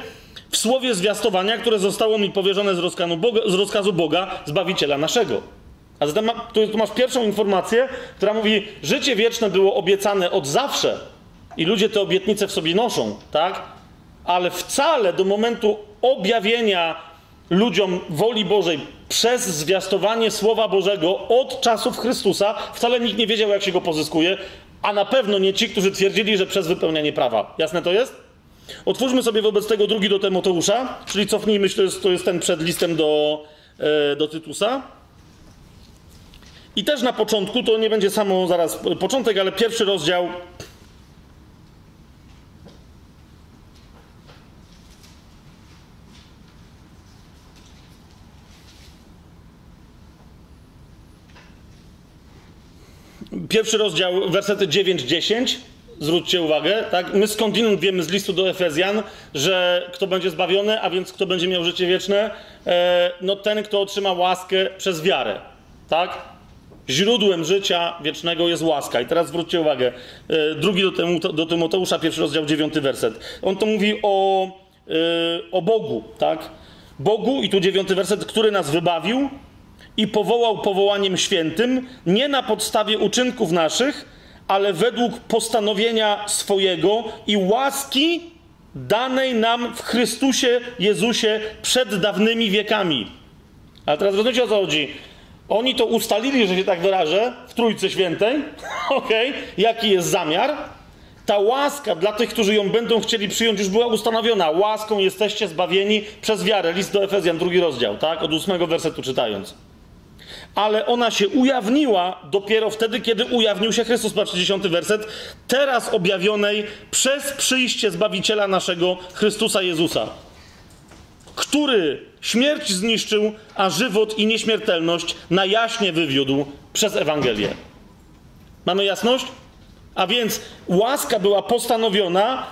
w słowie zwiastowania, które zostało mi powierzone z Boga, z rozkazu Boga Zbawiciela naszego. A zatem ma, tu, tu masz pierwszą informację, która mówi, życie wieczne było obiecane od zawsze i ludzie te obietnice w sobie noszą, tak? Ale wcale do momentu objawienia ludziom woli Bożej przez zwiastowanie Słowa Bożego od czasów Chrystusa wcale nikt nie wiedział, jak się go pozyskuje, a na pewno nie ci, którzy twierdzili, że przez wypełnianie prawa. Jasne to jest? Otwórzmy sobie wobec tego drugi do Tymoteusza, czyli cofnijmy, to jest, to jest ten przed listem do, e, do Tytusa. I też na początku, to nie będzie samo zaraz początek, ale pierwszy rozdział. Pierwszy rozdział, wersety 9-10. Zwróćcie uwagę, tak? My skądinąd wiemy z listu do Efezjan, że kto będzie zbawiony, a więc kto będzie miał życie wieczne, e, no ten, kto otrzyma łaskę przez wiarę, tak? Źródłem życia wiecznego jest łaska. I teraz zwróćcie uwagę, e, drugi do, temu, do Tymoteusza, pierwszy rozdział, dziewiąty werset. On to mówi o, e, o Bogu, tak? Bogu, i tu dziewiąty werset, który nas wybawił i powołał powołaniem świętym, nie na podstawie uczynków naszych, ale według postanowienia swojego i łaski danej nam w Chrystusie Jezusie przed dawnymi wiekami. Ale teraz rozumiecie o co chodzi? Oni to ustalili, że się tak wyrażę, w Trójcy Świętej. Okej, okay. jaki jest zamiar? Ta łaska dla tych, którzy ją będą chcieli przyjąć, już była ustanowiona. Łaską jesteście zbawieni przez wiarę. List do Efezjan, drugi rozdział, tak? Od ósmego wersetu czytając. Ale ona się ujawniła dopiero wtedy, kiedy ujawnił się Chrystus, patrzcie, dziesiąty werset, teraz objawionej przez przyjście Zbawiciela naszego, Chrystusa Jezusa, który śmierć zniszczył, a żywot i nieśmiertelność na jaśnie wywiódł przez Ewangelię. Mamy jasność? A więc łaska była postanowiona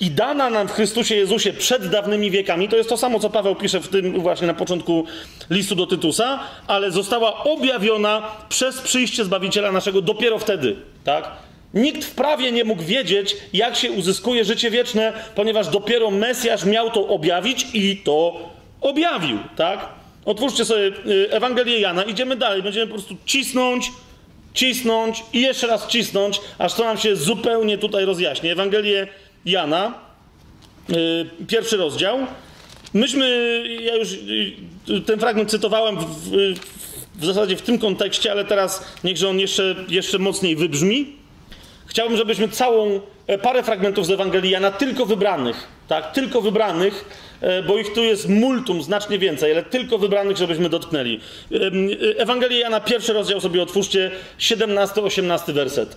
i dana nam w Chrystusie Jezusie przed dawnymi wiekami. To jest to samo, co Paweł pisze w tym właśnie na początku listu do Tytusa, ale została objawiona przez przyjście Zbawiciela naszego dopiero wtedy, tak? Nikt w prawie nie mógł wiedzieć, jak się uzyskuje życie wieczne, ponieważ dopiero Mesjasz miał to objawić i to objawił, tak? Otwórzcie sobie y, Ewangelię Jana, idziemy dalej, będziemy po prostu cisnąć, cisnąć i jeszcze raz cisnąć, aż to nam się zupełnie tutaj rozjaśni. Ewangelię Jana, y, pierwszy rozdział. Myśmy, ja już y, ten fragment cytowałem w, w, w zasadzie w tym kontekście, ale teraz niechże on jeszcze, jeszcze mocniej wybrzmi. Chciałbym, żebyśmy całą e, parę fragmentów z Ewangelii Jana, tylko wybranych, tak, tylko wybranych, e, bo ich tu jest multum, znacznie więcej, ale tylko wybranych, żebyśmy dotknęli. E, Ewangelia Jana, pierwszy rozdział sobie otwórzcie, 17-18 werset.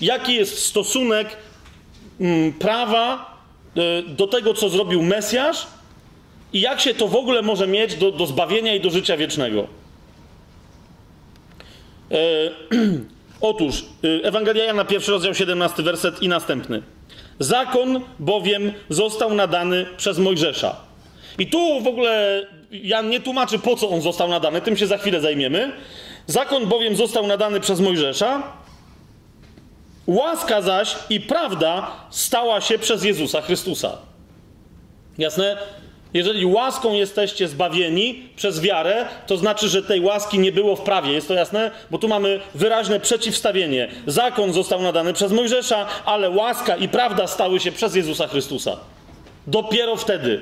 Jaki jest stosunek mm, prawa do tego, co zrobił Mesjasz i jak się to w ogóle może mieć do, do zbawienia i do życia wiecznego? Otóż y, Ewangelia Jana, pierwszy rozdział, 17 werset i następny. Zakon bowiem został nadany przez Mojżesza. I tu w ogóle Jan nie tłumaczy, po co on został nadany, tym się za chwilę zajmiemy. Zakon bowiem został nadany przez Mojżesza, łaska zaś i prawda stała się przez Jezusa Chrystusa. Jasne? Jeżeli łaską jesteście zbawieni przez wiarę, to znaczy, że tej łaski nie było w prawie. Jest to jasne? Bo tu mamy wyraźne przeciwstawienie. Zakon został nadany przez Mojżesza, ale łaska i prawda stały się przez Jezusa Chrystusa. Dopiero wtedy.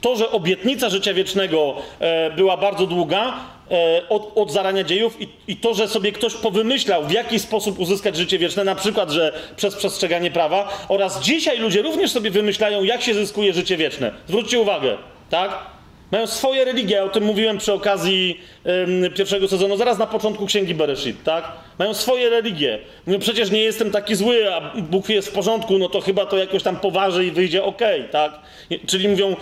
To, że obietnica życia wiecznego e, była bardzo długa, od, od, zarania dziejów, i, i, to, że sobie ktoś powymyślał, w jaki sposób uzyskać życie wieczne, na przykład, że przez przestrzeganie prawa, oraz dzisiaj ludzie również sobie wymyślają, jak się zyskuje życie wieczne. Zwróćcie uwagę, tak? Mają swoje religie, ja o tym mówiłem przy okazji pierwszego sezonu, zaraz na początku księgi Bereshit, tak? Mają swoje religie. Mówią, przecież nie jestem taki zły, a Bóg jest w porządku, no to chyba to jakoś tam poważy i wyjdzie ok, tak? Czyli mówią,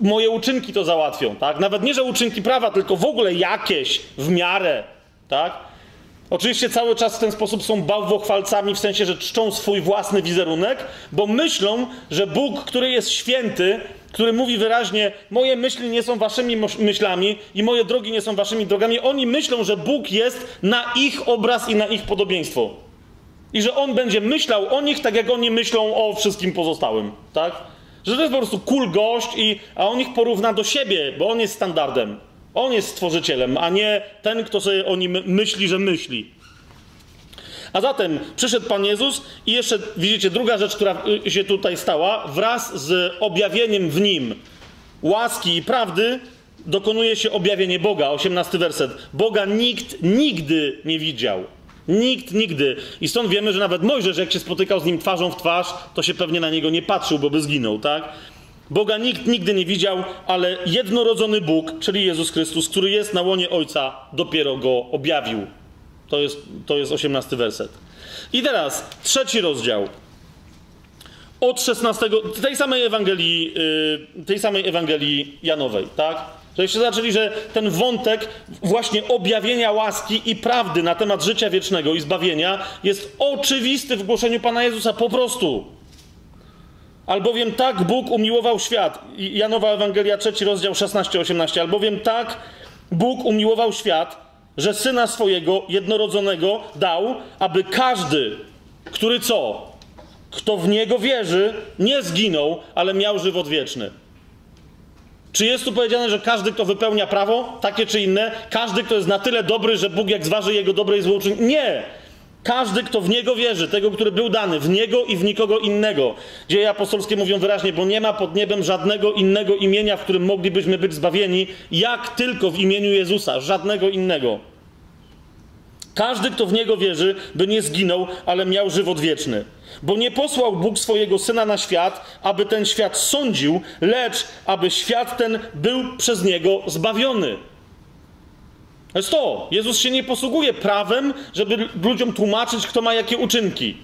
moje uczynki to załatwią, tak? Nawet nie, że uczynki prawa, tylko w ogóle jakieś w miarę, tak? Oczywiście cały czas w ten sposób są bałwochwalcami, w sensie, że czczą swój własny wizerunek, bo myślą, że Bóg, który jest święty, który mówi wyraźnie: Moje myśli nie są waszymi myślami i moje drogi nie są waszymi drogami. Oni myślą, że Bóg jest na ich obraz i na ich podobieństwo. I że on będzie myślał o nich tak, jak oni myślą o wszystkim pozostałym. Tak? Że to jest po prostu cool gość, i, a on ich porówna do siebie, bo on jest standardem. On jest stworzycielem, a nie ten, kto sobie o nim myśli, że myśli. A zatem przyszedł Pan Jezus i jeszcze, widzicie, druga rzecz, która się tutaj stała, wraz z objawieniem w Nim łaski i prawdy dokonuje się objawienie Boga. 18 werset. Boga nikt nigdy nie widział. Nikt nigdy. I stąd wiemy, że nawet Mojżesz, jak się spotykał z nim twarzą w twarz, to się pewnie na niego nie patrzył, bo by zginął, tak? Boga nikt nigdy nie widział, ale jednorodzony Bóg, czyli Jezus Chrystus, który jest na łonie Ojca, dopiero go objawił. To jest, to jest 18 werset. I teraz trzeci rozdział. Od 16, tej samej Ewangelii, yy, tej samej Ewangelii Janowej, tak? Żebyście zaczęli, że ten wątek właśnie objawienia łaski i prawdy na temat życia wiecznego i zbawienia jest oczywisty w głoszeniu Pana Jezusa, po prostu. Albowiem tak Bóg umiłował świat. Janowa Ewangelia, trzeci rozdział 16-18. Albowiem tak Bóg umiłował świat, że syna swojego jednorodzonego dał, aby każdy, który co? Kto w niego wierzy, nie zginął, ale miał żywot wieczny. Czy jest tu powiedziane, że każdy, kto wypełnia prawo, takie czy inne, każdy, kto jest na tyle dobry, że Bóg jak zważy jego dobre i złe? Nie! Każdy, kto w Niego wierzy, tego, który był dany, w Niego i w nikogo innego. Dzieje apostolskie mówią wyraźnie, bo nie ma pod niebem żadnego innego imienia, w którym moglibyśmy być zbawieni, jak tylko w imieniu Jezusa, żadnego innego. Każdy, kto w Niego wierzy, by nie zginął, ale miał żywot wieczny. Bo nie posłał Bóg swojego Syna na świat, aby ten świat sądził, lecz aby świat ten był przez Niego zbawiony. To jest to. Jezus się nie posługuje prawem, żeby ludziom tłumaczyć, kto ma jakie uczynki.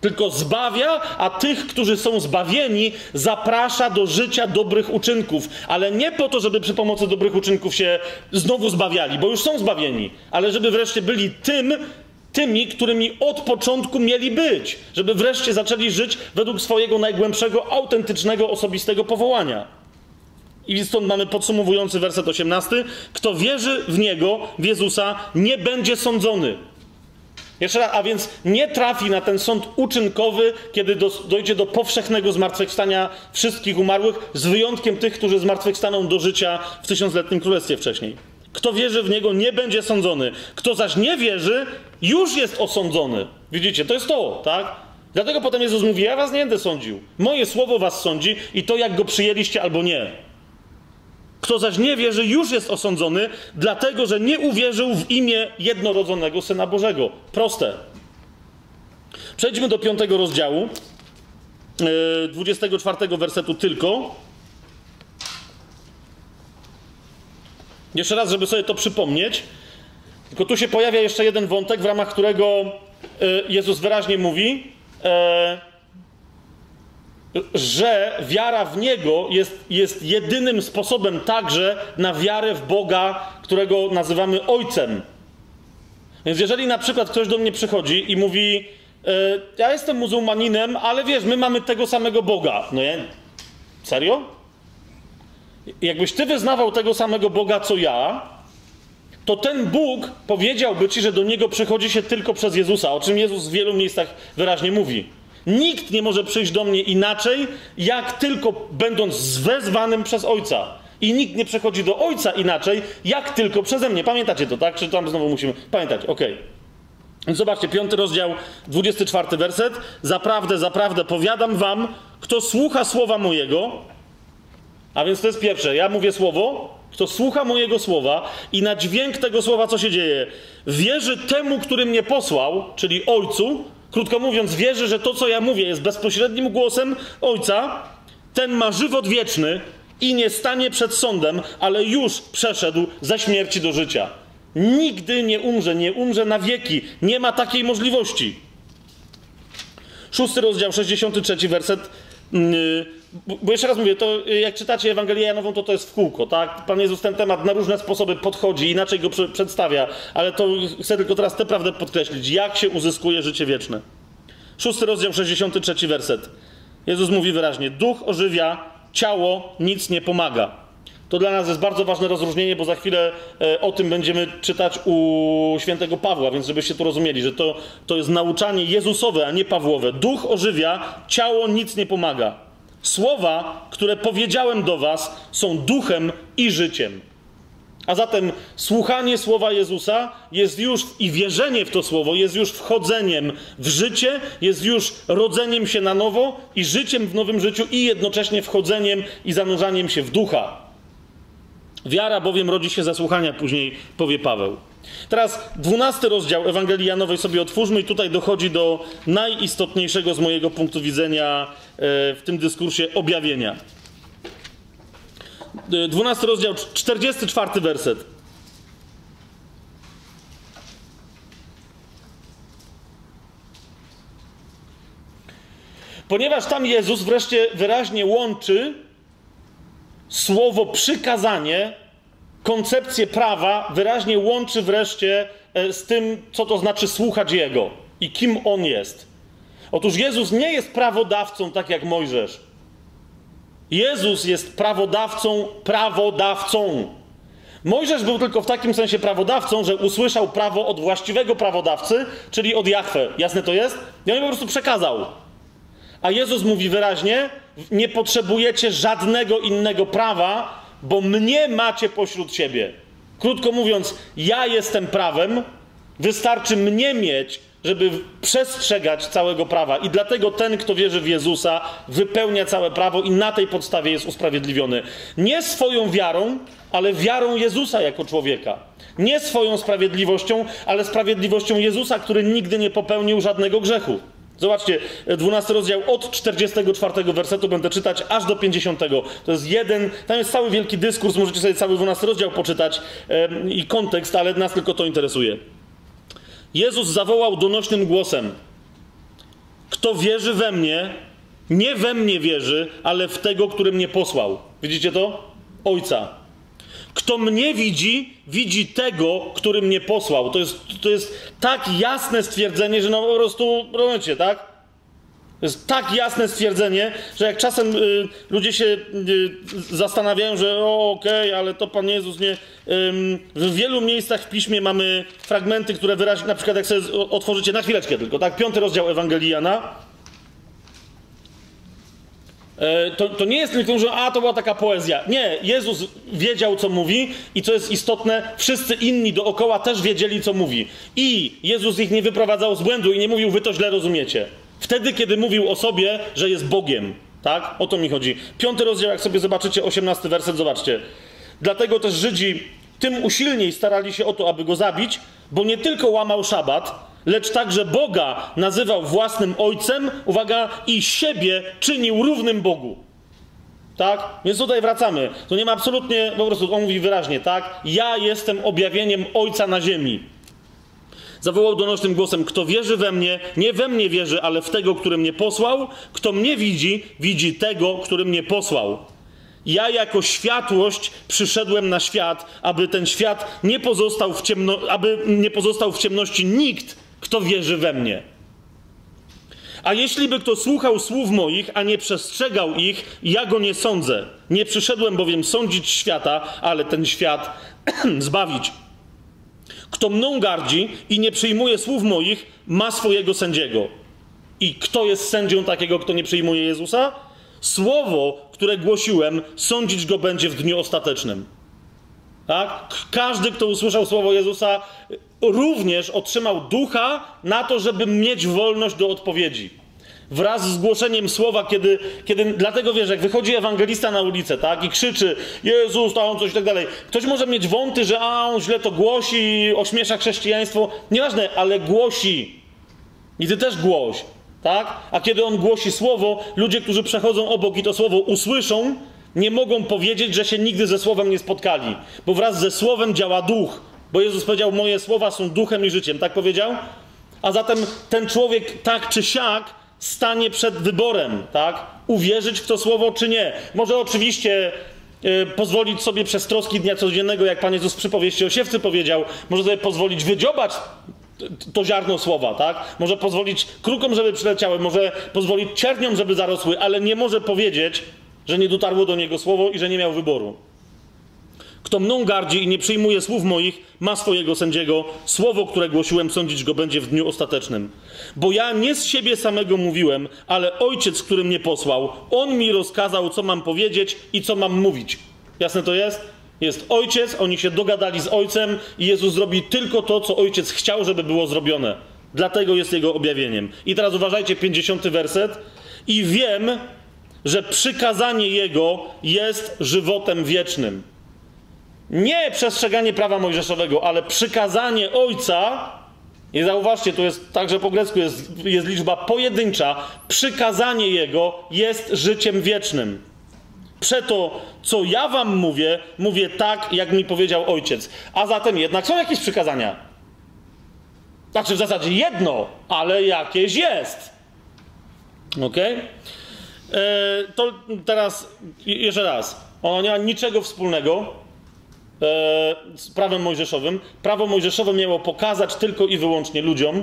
Tylko zbawia, a tych, którzy są zbawieni, zaprasza do życia dobrych uczynków. Ale nie po to, żeby przy pomocy dobrych uczynków się znowu zbawiali, bo już są zbawieni, ale żeby wreszcie byli tym, tymi, którymi od początku mieli być. Żeby wreszcie zaczęli żyć według swojego najgłębszego, autentycznego, osobistego powołania. I stąd mamy podsumowujący werset 18. Kto wierzy w Niego, w Jezusa, nie będzie sądzony. Jeszcze raz, a więc nie trafi na ten sąd uczynkowy, kiedy do, dojdzie do powszechnego zmartwychwstania wszystkich umarłych, z wyjątkiem tych, którzy zmartwychwstaną do życia w tysiącletnim królestwie wcześniej. Kto wierzy w Niego, nie będzie sądzony. Kto zaś nie wierzy, już jest osądzony. Widzicie, to jest to, tak? Dlatego potem Jezus mówi: Ja was nie będę sądził. Moje słowo was sądzi i to, jak go przyjęliście albo nie. Kto zaś nie wierzy, już jest osądzony, dlatego że nie uwierzył w imię jednorodzonego Syna Bożego. Proste. Przejdźmy do piątego rozdziału, 24 e, wersetu tylko. Jeszcze raz, żeby sobie to przypomnieć. Tylko tu się pojawia jeszcze jeden wątek, w ramach którego e, Jezus wyraźnie mówi, e, że wiara w Niego jest, jest jedynym sposobem także na wiarę w Boga, którego nazywamy Ojcem. Więc jeżeli na przykład ktoś do mnie przychodzi i mówi, e, ja jestem muzułmaninem, ale wiesz, my mamy tego samego Boga. No nie? Serio? jakbyś ty wyznawał tego samego Boga co ja, to ten Bóg powiedziałby ci, że do niego przychodzi się tylko przez Jezusa, o czym Jezus w wielu miejscach wyraźnie mówi. Nikt nie może przyjść do mnie inaczej, jak tylko będąc zwezwanym przez Ojca. I nikt nie przechodzi do Ojca inaczej, jak tylko przeze mnie. Pamiętacie to, tak? Czy tam znowu musimy pamiętać? Okej. Okay. Więc zobaczcie, piąty rozdział, 24 werset. Zaprawdę, zaprawdę powiadam wam, kto słucha słowa mojego, a więc to jest pierwsze, ja mówię słowo, kto słucha mojego słowa i na dźwięk tego słowa co się dzieje? Wierzy temu, który mnie posłał, czyli Ojcu, krótko mówiąc, wierzy, że to, co ja mówię, jest bezpośrednim głosem Ojca, ten ma żywot wieczny i nie stanie przed sądem, ale już przeszedł ze śmierci do życia. Nigdy nie umrze, nie umrze na wieki. Nie ma takiej możliwości. Szósty rozdział, 63 werset. Yy, bo jeszcze raz mówię, to jak czytacie Ewangelię Janową, to to jest w kółko, tak? Pan Jezus ten temat na różne sposoby podchodzi, inaczej go przedstawia, ale to chcę tylko teraz tę prawdę podkreślić. Jak się uzyskuje życie wieczne? Szósty rozdział, 63 werset. Jezus mówi wyraźnie: Duch ożywia, ciało nic nie pomaga. To dla nas jest bardzo ważne rozróżnienie, bo za chwilę e, o tym będziemy czytać u świętego Pawła, więc żebyście tu rozumieli, że to, to jest nauczanie Jezusowe, a nie Pawłowe. Duch ożywia, ciało nic nie pomaga. Słowa, które powiedziałem do Was, są duchem i życiem. A zatem słuchanie słowa Jezusa jest już i wierzenie w to słowo jest już wchodzeniem w życie, jest już rodzeniem się na nowo i życiem w nowym życiu i jednocześnie wchodzeniem i zanurzaniem się w ducha. Wiara bowiem rodzi się ze słuchania, później powie Paweł. Teraz dwunasty rozdział Ewangelii Janowej sobie otwórzmy i tutaj dochodzi do najistotniejszego z mojego punktu widzenia e, w tym dyskursie objawienia. E, dwunasty rozdział, 44 werset. Ponieważ tam Jezus wreszcie wyraźnie łączy słowo przykazanie, koncepcję prawa, wyraźnie łączy wreszcie e, z tym, co to znaczy słuchać Jego i kim On jest. Otóż Jezus nie jest prawodawcą tak jak Mojżesz. Jezus jest prawodawcą, prawodawcą. Mojżesz był tylko w takim sensie prawodawcą, że usłyszał prawo od właściwego prawodawcy, czyli od Jahwe. Jasne to jest? I on po prostu przekazał. A Jezus mówi wyraźnie: Nie potrzebujecie żadnego innego prawa, bo mnie macie pośród siebie. Krótko mówiąc, ja jestem prawem, wystarczy mnie mieć, żeby przestrzegać całego prawa. I dlatego ten, kto wierzy w Jezusa, wypełnia całe prawo i na tej podstawie jest usprawiedliwiony. Nie swoją wiarą, ale wiarą Jezusa jako człowieka. Nie swoją sprawiedliwością, ale sprawiedliwością Jezusa, który nigdy nie popełnił żadnego grzechu. Zobaczcie, 12 rozdział od 44 wersetu będę czytać aż do 50. To jest jeden, tam jest cały wielki dyskurs, możecie sobie cały 12 rozdział poczytać yy, i kontekst, ale nas tylko to interesuje. Jezus zawołał donośnym głosem: Kto wierzy we mnie, nie we mnie wierzy, ale w tego, który mnie posłał. Widzicie to? Ojca. Kto mnie widzi, widzi tego, który mnie posłał. To jest, to jest tak jasne stwierdzenie, że no po prostu, rozumiecie, tak? To jest tak jasne stwierdzenie, że jak czasem y, ludzie się y, zastanawiają, że okej, okay, ale to Pan Jezus nie... Y, w wielu miejscach w Piśmie mamy fragmenty, które wyraźnie, na przykład jak sobie otworzycie, na chwileczkę tylko, tak? Piąty rozdział Ewangelii Jana, to, to, nie jest tylko, że a to była taka poezja. Nie, Jezus wiedział, co mówi i co jest istotne, wszyscy inni dookoła też wiedzieli, co mówi. I Jezus ich nie wyprowadzał z błędu i nie mówił, wy to źle rozumiecie. Wtedy, kiedy mówił o sobie, że jest Bogiem. Tak? O to mi chodzi. Piąty rozdział, jak sobie zobaczycie, osiemnasty werset, zobaczcie. Dlatego też Żydzi tym usilniej starali się o to, aby go zabić, bo nie tylko łamał szabat, lecz także Boga nazywał własnym ojcem, uwaga, i siebie czynił równym Bogu. Tak? Więc tutaj wracamy. To nie ma absolutnie, po prostu on mówi wyraźnie, tak? Ja jestem objawieniem Ojca na ziemi. Zawołał donośnym głosem: Kto wierzy we mnie, nie we mnie wierzy, ale w tego, który mnie posłał. Kto mnie widzi, widzi tego, który mnie posłał. Ja jako światłość przyszedłem na świat, aby ten świat nie pozostał w, ciemno, aby nie pozostał w ciemności nikt, kto wierzy we mnie. A jeśli by kto słuchał słów moich, a nie przestrzegał ich, ja go nie sądzę. Nie przyszedłem bowiem sądzić świata, ale ten świat zbawić. Kto mną gardzi i nie przyjmuje słów moich, ma swojego sędziego. I kto jest sędzią takiego, kto nie przyjmuje Jezusa? Słowo, które głosiłem, sądzić go będzie w dniu ostatecznym. Tak? Każdy, kto usłyszał słowo Jezusa, również otrzymał ducha na to, żeby mieć wolność do odpowiedzi. Wraz z głoszeniem słowa, kiedy, kiedy dlatego wiesz, jak wychodzi ewangelista na ulicę, tak, i krzyczy Jezus, a on coś i tak dalej. Ktoś może mieć wąty, że a on źle to głosi, ośmiesza chrześcijaństwo. Nieważne, ale głosi. I ty też głoś, tak? A kiedy on głosi słowo, ludzie, którzy przechodzą obok i to słowo usłyszą, nie mogą powiedzieć, że się nigdy ze słowem nie spotkali, bo wraz ze słowem działa duch. Bo Jezus powiedział: Moje słowa są duchem i życiem. Tak powiedział? A zatem ten człowiek tak czy siak stanie przed wyborem, tak? Uwierzyć w to słowo czy nie. Może oczywiście yy, pozwolić sobie przez troski dnia codziennego, jak Pan Jezus w przypowieści o siewcy powiedział, może sobie pozwolić wydziobać to ziarno słowa, tak? Może pozwolić krukom, żeby przyleciały, może pozwolić czerniom, żeby zarosły, ale nie może powiedzieć, że nie dotarło do niego słowo i że nie miał wyboru. Kto mną gardzi i nie przyjmuje słów moich, ma swojego sędziego. Słowo, które głosiłem, sądzić go będzie w dniu ostatecznym. Bo ja nie z siebie samego mówiłem, ale ojciec, który mnie posłał, on mi rozkazał, co mam powiedzieć i co mam mówić. Jasne to jest? Jest ojciec, oni się dogadali z ojcem i Jezus zrobi tylko to, co ojciec chciał, żeby było zrobione. Dlatego jest jego objawieniem. I teraz uważajcie, 50 werset. I wiem, że przykazanie jego jest żywotem wiecznym. Nie przestrzeganie prawa mojżeszowego, ale przykazanie ojca. I zauważcie, tu jest także po grecku jest, jest liczba pojedyncza. Przykazanie jego jest życiem wiecznym. Przeto, co ja wam mówię, mówię tak, jak mi powiedział ojciec. A zatem jednak są jakieś przykazania. Znaczy w zasadzie jedno, ale jakieś jest. Ok? E, to teraz jeszcze raz. Ono nie ma niczego wspólnego e, z prawem mojżeszowym. Prawo mojżeszowe miało pokazać tylko i wyłącznie ludziom,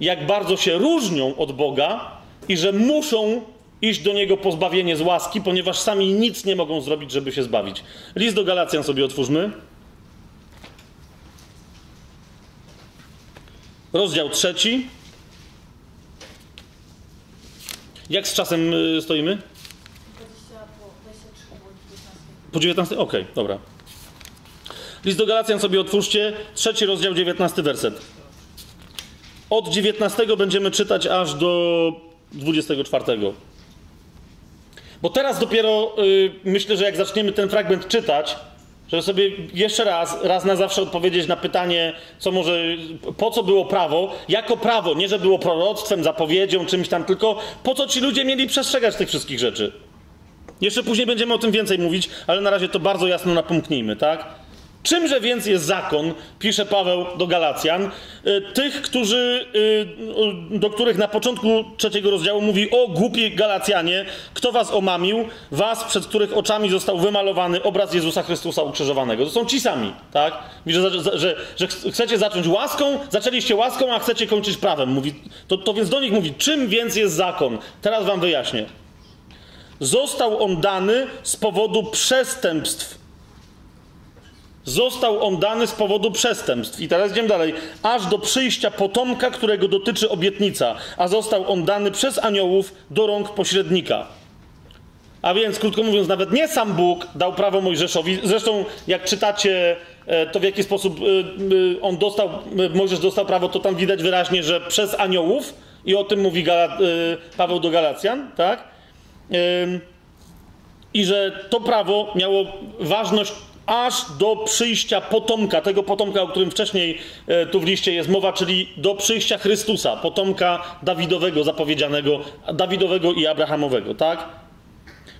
jak bardzo się różnią od Boga i że muszą iść do niego pozbawienie z łaski, ponieważ sami nic nie mogą zrobić, żeby się zbawić. List do Galacjan sobie otwórzmy. Rozdział trzeci. Jak z czasem y, stoimy? Po 19? Okej, okay, dobra. List do Galacjan sobie otwórzcie, trzeci rozdział, 19 werset. Od 19 będziemy czytać aż do 24. Bo teraz dopiero yy, myślę, że jak zaczniemy ten fragment czytać, żeby sobie jeszcze raz, raz na zawsze odpowiedzieć na pytanie, co może, po co było prawo, jako prawo, nie że było proroctwem, zapowiedzią, czymś tam, tylko po co ci ludzie mieli przestrzegać tych wszystkich rzeczy. Jeszcze później będziemy o tym więcej mówić, ale na razie to bardzo jasno napomknijmy, tak? Czymże więc jest zakon, pisze Paweł do Galacjan, y, tych, którzy, y, do których na początku trzeciego rozdziału mówi: O głupi Galacjanie, kto was omamił? Was, przed których oczami został wymalowany obraz Jezusa Chrystusa ukrzyżowanego. To są ci sami, tak? Że, że, że, że chcecie zacząć łaską, zaczęliście łaską, a chcecie kończyć prawem. Mówi, to, to więc do nich mówi: Czym więc jest zakon? Teraz wam wyjaśnię. Został on dany z powodu przestępstw Został on dany z powodu przestępstw. I teraz idziemy dalej. Aż do przyjścia potomka, którego dotyczy obietnica, a został on dany przez aniołów do rąk pośrednika. A więc, krótko mówiąc, nawet nie sam Bóg dał prawo Mojżeszowi. Zresztą, jak czytacie e, to, w jaki sposób e, e, on dostał, Mojżesz dostał prawo, to tam widać wyraźnie, że przez aniołów, i o tym mówi Paweł do Galacjan, tak? I że to prawo miało ważność aż do przyjścia potomka, tego potomka, o którym wcześniej e, tu w liście jest mowa, czyli do przyjścia Chrystusa, potomka Dawidowego zapowiedzianego, Dawidowego i Abrahamowego, tak?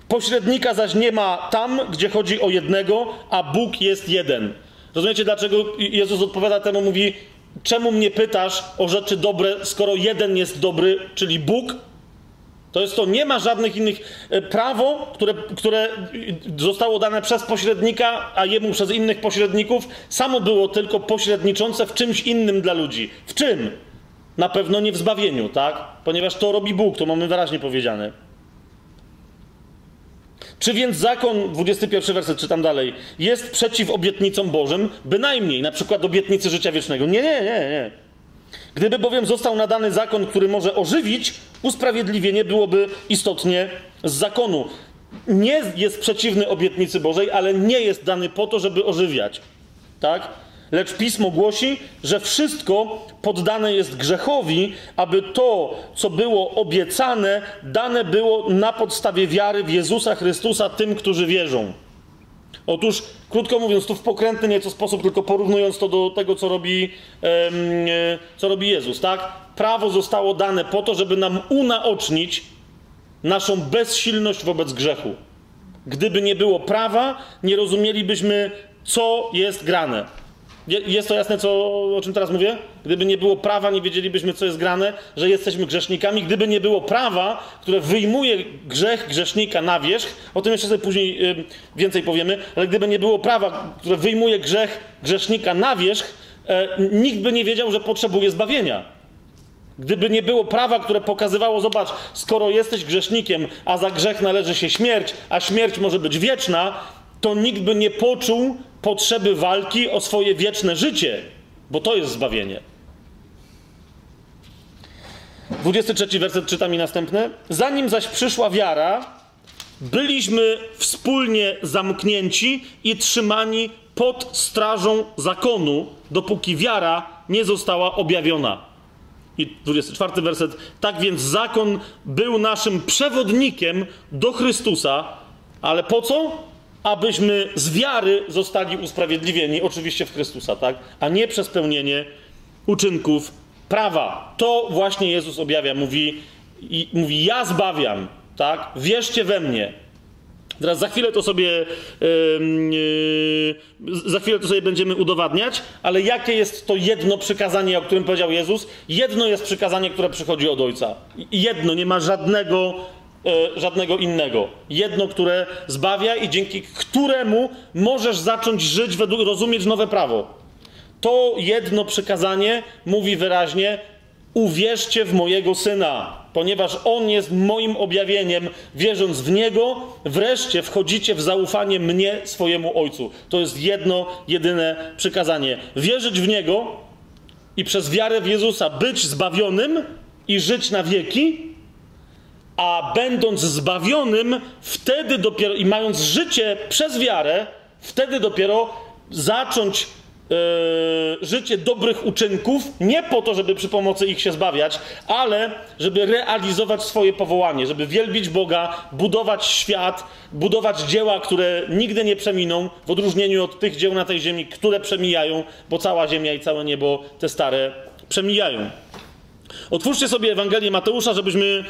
Pośrednika zaś nie ma tam, gdzie chodzi o jednego, a Bóg jest jeden. Rozumiecie, dlaczego Jezus odpowiada temu, mówi, czemu mnie pytasz o rzeczy dobre, skoro jeden jest dobry, czyli Bóg, to jest to, nie ma żadnych innych. E, prawo, które, które zostało dane przez pośrednika, a jemu przez innych pośredników, samo było tylko pośredniczące w czymś innym dla ludzi. W czym? Na pewno nie w zbawieniu, tak? Ponieważ to robi Bóg, to mamy wyraźnie powiedziane. Czy więc zakon, 21 werset czytam dalej, jest przeciw obietnicom Bożym? Bynajmniej, na przykład obietnicy życia wiecznego. Nie, nie, nie, nie. Gdyby bowiem został nadany zakon, który może ożywić, usprawiedliwienie byłoby istotnie z zakonu. Nie jest przeciwny obietnicy Bożej, ale nie jest dany po to, żeby ożywiać. Tak? Lecz pismo głosi, że wszystko poddane jest grzechowi, aby to, co było obiecane, dane było na podstawie wiary w Jezusa Chrystusa tym, którzy wierzą. Otóż, krótko mówiąc, tu w pokrętny nieco sposób, tylko porównując to do tego, co robi, e, co robi Jezus, tak? Prawo zostało dane po to, żeby nam unaocznić naszą bezsilność wobec grzechu. Gdyby nie było prawa, nie rozumielibyśmy, co jest grane. Jest to jasne, co, o czym teraz mówię? Gdyby nie było prawa, nie wiedzielibyśmy, co jest grane, że jesteśmy grzesznikami. Gdyby nie było prawa, które wyjmuje grzech grzesznika na wierzch, o tym jeszcze sobie później więcej powiemy, ale gdyby nie było prawa, które wyjmuje grzech grzesznika na wierzch, e, nikt by nie wiedział, że potrzebuje zbawienia. Gdyby nie było prawa, które pokazywało, zobacz, skoro jesteś grzesznikiem, a za grzech należy się śmierć, a śmierć może być wieczna, to nikt by nie poczuł potrzeby walki o swoje wieczne życie, bo to jest zbawienie. 23 werset czyta mi następny. Zanim zaś przyszła wiara, byliśmy wspólnie zamknięci i trzymani pod strażą zakonu, dopóki wiara nie została objawiona. I 24 werset. Tak więc zakon był naszym przewodnikiem do Chrystusa, ale po co? Abyśmy z wiary zostali usprawiedliwieni, oczywiście w Chrystusa, tak? A nie przez pełnienie uczynków prawa. To właśnie Jezus objawia, mówi, i, mówi ja zbawiam, tak? Wierzcie we mnie. Teraz za chwilę to sobie yy, za chwilę to sobie będziemy udowadniać, ale jakie jest to jedno przykazanie, o którym powiedział Jezus? Jedno jest przykazanie, które przychodzi od Ojca. Jedno, nie ma żadnego żadnego innego. Jedno, które zbawia i dzięki któremu możesz zacząć żyć, według, rozumieć nowe prawo. To jedno przykazanie mówi wyraźnie: uwierzcie w mojego syna, ponieważ on jest moim objawieniem. Wierząc w niego, wreszcie wchodzicie w zaufanie mnie, swojemu ojcu. To jest jedno, jedyne przykazanie. Wierzyć w niego i przez wiarę w Jezusa być zbawionym i żyć na wieki a będąc zbawionym, wtedy dopiero i mając życie przez wiarę, wtedy dopiero zacząć yy, życie dobrych uczynków, nie po to, żeby przy pomocy ich się zbawiać, ale żeby realizować swoje powołanie, żeby wielbić Boga, budować świat, budować dzieła, które nigdy nie przeminą, w odróżnieniu od tych dzieł na tej ziemi, które przemijają, bo cała ziemia i całe niebo, te stare, przemijają. Otwórzcie sobie Ewangelię Mateusza, żebyśmy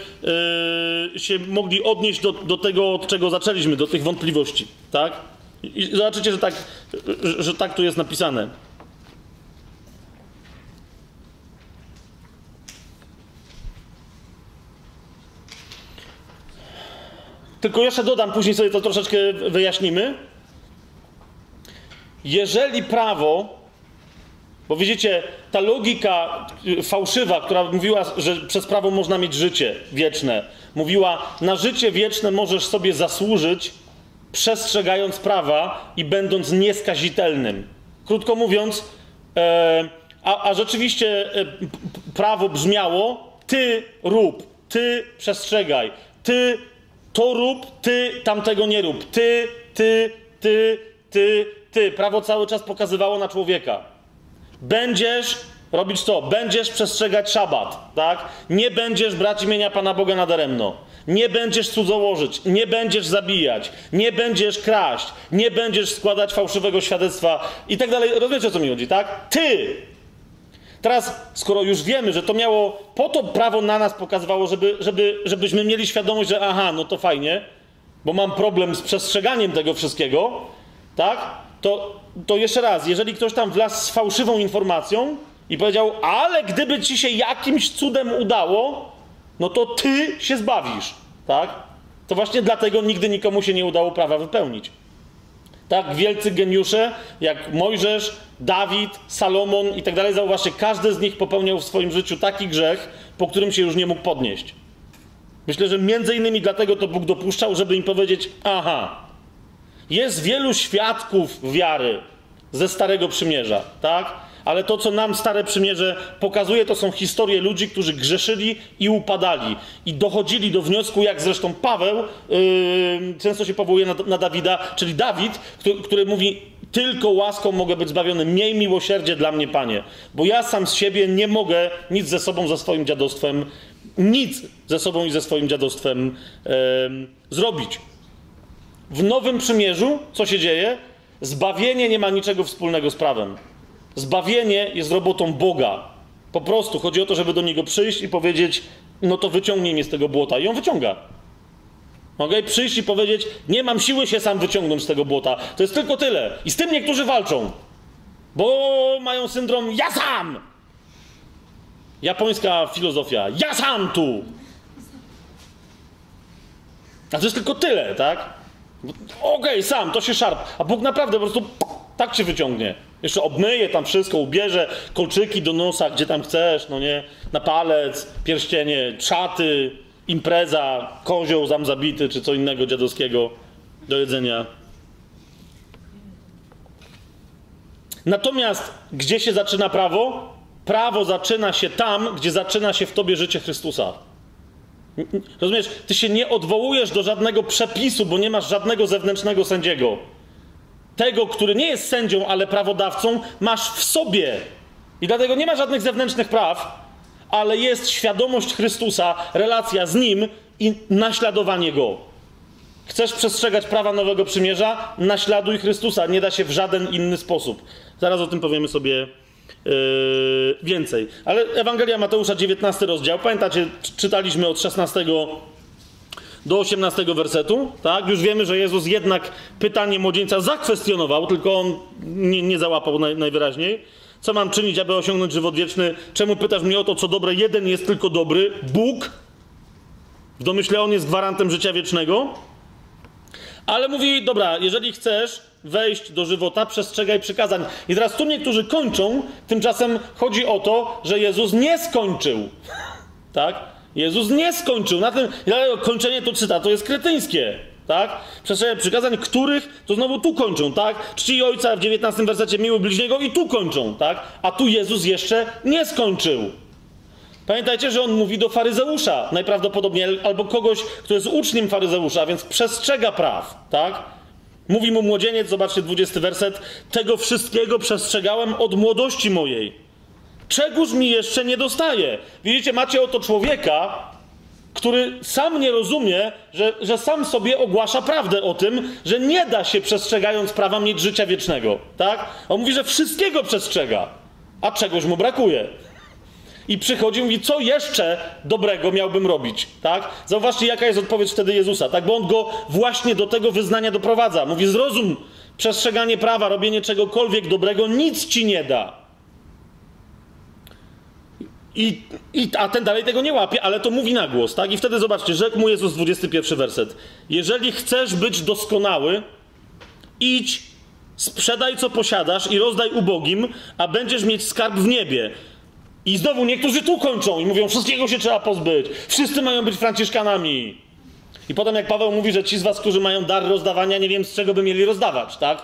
yy, się mogli odnieść do, do tego, od czego zaczęliśmy, do tych wątpliwości. Tak? I zobaczycie, że tak, że, że tak tu jest napisane. Tylko jeszcze dodam, później sobie to troszeczkę wyjaśnimy. Jeżeli prawo bo widzicie, ta logika y, fałszywa, która mówiła, że przez prawo można mieć życie wieczne, mówiła, na życie wieczne możesz sobie zasłużyć, przestrzegając prawa i będąc nieskazitelnym. Krótko mówiąc, e, a, a rzeczywiście e, prawo brzmiało: ty rób, ty przestrzegaj, ty to rób, ty tamtego nie rób, ty, ty, ty, ty, ty. Prawo cały czas pokazywało na człowieka. Będziesz robić co? Będziesz przestrzegać szabat, tak? Nie będziesz brać imienia Pana Boga nadaremno. Nie będziesz cudzołożyć, nie będziesz zabijać, nie będziesz kraść, nie będziesz składać fałszywego świadectwa i tak dalej. Rozumiecie, o co mi chodzi, tak? Ty! Teraz, skoro już wiemy, że to miało, po to prawo na nas pokazywało, żeby, żeby, żebyśmy mieli świadomość, że aha, no to fajnie, bo mam problem z przestrzeganiem tego wszystkiego, tak? To to jeszcze raz, jeżeli ktoś tam wlazł z fałszywą informacją i powiedział, ale gdyby ci się jakimś cudem udało, no to ty się zbawisz, tak? To właśnie dlatego nigdy nikomu się nie udało prawa wypełnić. Tak, wielcy geniusze, jak Mojżesz, Dawid, Salomon i tak dalej. Zauważcie, każdy z nich popełniał w swoim życiu taki grzech, po którym się już nie mógł podnieść. Myślę, że między innymi dlatego to Bóg dopuszczał, żeby im powiedzieć: Aha, jest wielu świadków wiary ze Starego Przymierza, tak? Ale to, co nam Stare Przymierze pokazuje, to są historie ludzi, którzy grzeszyli i upadali. I dochodzili do wniosku, jak zresztą Paweł yy, często się powołuje na, na Dawida, czyli Dawid, który, który mówi: Tylko łaską mogę być zbawiony. Miej miłosierdzie dla mnie, panie. Bo ja sam z siebie nie mogę nic ze sobą, ze swoim dziadostwem, nic ze sobą i ze swoim dziadostwem yy, zrobić. W Nowym Przymierzu co się dzieje? Zbawienie nie ma niczego wspólnego z prawem. Zbawienie jest robotą Boga. Po prostu chodzi o to, żeby do Niego przyjść i powiedzieć: No to wyciągnij mnie z tego błota. I on wyciąga. Mogę przyjść i powiedzieć: Nie mam siły się sam wyciągnąć z tego błota. To jest tylko tyle. I z tym niektórzy walczą, bo mają syndrom: Ja sam! Japońska filozofia: Ja sam tu! A to jest tylko tyle, tak? Okej, okay, sam, to się szarp. A Bóg naprawdę po prostu tak cię wyciągnie. Jeszcze obmyje tam wszystko, ubierze kolczyki do nosa, gdzie tam chcesz, no nie? Na palec, pierścienie, szaty, impreza, kozioł zam zabity, czy co innego dziadowskiego do jedzenia. Natomiast gdzie się zaczyna prawo? Prawo zaczyna się tam, gdzie zaczyna się w tobie życie Chrystusa. Rozumiesz? Ty się nie odwołujesz do żadnego przepisu, bo nie masz żadnego zewnętrznego sędziego. Tego, który nie jest sędzią, ale prawodawcą, masz w sobie. I dlatego nie ma żadnych zewnętrznych praw, ale jest świadomość Chrystusa, relacja z Nim i naśladowanie Go. Chcesz przestrzegać prawa Nowego Przymierza? Naśladuj Chrystusa. Nie da się w żaden inny sposób. Zaraz o tym powiemy sobie Yy, więcej. Ale Ewangelia Mateusza, 19 rozdział. Pamiętacie, czytaliśmy od 16 do 18 wersetu, tak? Już wiemy, że Jezus jednak pytanie młodzieńca zakwestionował, tylko on nie, nie załapał naj, najwyraźniej. Co mam czynić, aby osiągnąć żywot wieczny? Czemu pytasz mnie o to, co dobre? Jeden jest tylko dobry, Bóg. W domyśle on jest gwarantem życia wiecznego. Ale mówi, dobra, jeżeli chcesz, wejść do żywota, przestrzegaj przykazań. I teraz tu niektórzy kończą, tymczasem chodzi o to, że Jezus nie skończył. tak? Jezus nie skończył. Na tym kończenie to cytatu jest kretyńskie. Tak? Przestrzegaj przykazań, których to znowu tu kończą, tak? Czci ojca w 19 wersecie miły bliźniego i tu kończą, tak? A tu Jezus jeszcze nie skończył. Pamiętajcie, że on mówi do faryzeusza najprawdopodobniej, albo kogoś, kto jest uczniem faryzeusza, więc przestrzega praw, tak? Mówi mu młodzieniec, zobaczcie 20 werset, tego wszystkiego przestrzegałem od młodości mojej. Czegóż mi jeszcze nie dostaje? Widzicie, macie oto człowieka, który sam nie rozumie, że, że sam sobie ogłasza prawdę o tym, że nie da się przestrzegając prawa mieć życia wiecznego. Tak? On mówi, że wszystkiego przestrzega, a czegoś mu brakuje. I przychodzi i mówi, co jeszcze dobrego miałbym robić, tak? Zauważcie, jaka jest odpowiedź wtedy Jezusa, tak? Bo on go właśnie do tego wyznania doprowadza. Mówi, zrozum, przestrzeganie prawa, robienie czegokolwiek dobrego nic ci nie da. I, I, a ten dalej tego nie łapie, ale to mówi na głos, tak? I wtedy zobaczcie, rzekł mu Jezus 21 werset. Jeżeli chcesz być doskonały, idź, sprzedaj co posiadasz i rozdaj ubogim, a będziesz mieć skarb w niebie. I znowu niektórzy tu kończą i mówią, wszystkiego się trzeba pozbyć. Wszyscy mają być Franciszkanami. I potem jak Paweł mówi, że ci z was, którzy mają dar rozdawania, nie wiem z czego by mieli rozdawać, tak?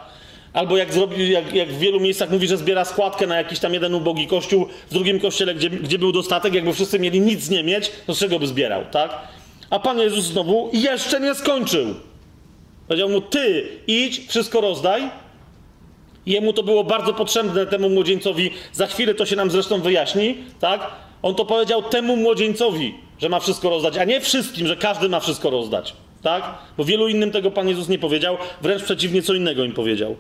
Albo jak, zrobi, jak, jak w wielu miejscach mówi, że zbiera składkę na jakiś tam jeden ubogi kościół, w drugim kościele, gdzie, gdzie był dostatek, jakby wszyscy mieli nic nie mieć, to z czego by zbierał, tak? A Pan Jezus znowu jeszcze nie skończył. Powiedział mu, ty idź, wszystko rozdaj, Jemu to było bardzo potrzebne, temu młodzieńcowi. Za chwilę to się nam zresztą wyjaśni, tak? On to powiedział temu młodzieńcowi, że ma wszystko rozdać, a nie wszystkim, że każdy ma wszystko rozdać, tak? Bo wielu innym tego Pan Jezus nie powiedział, wręcz przeciwnie, co innego im powiedział.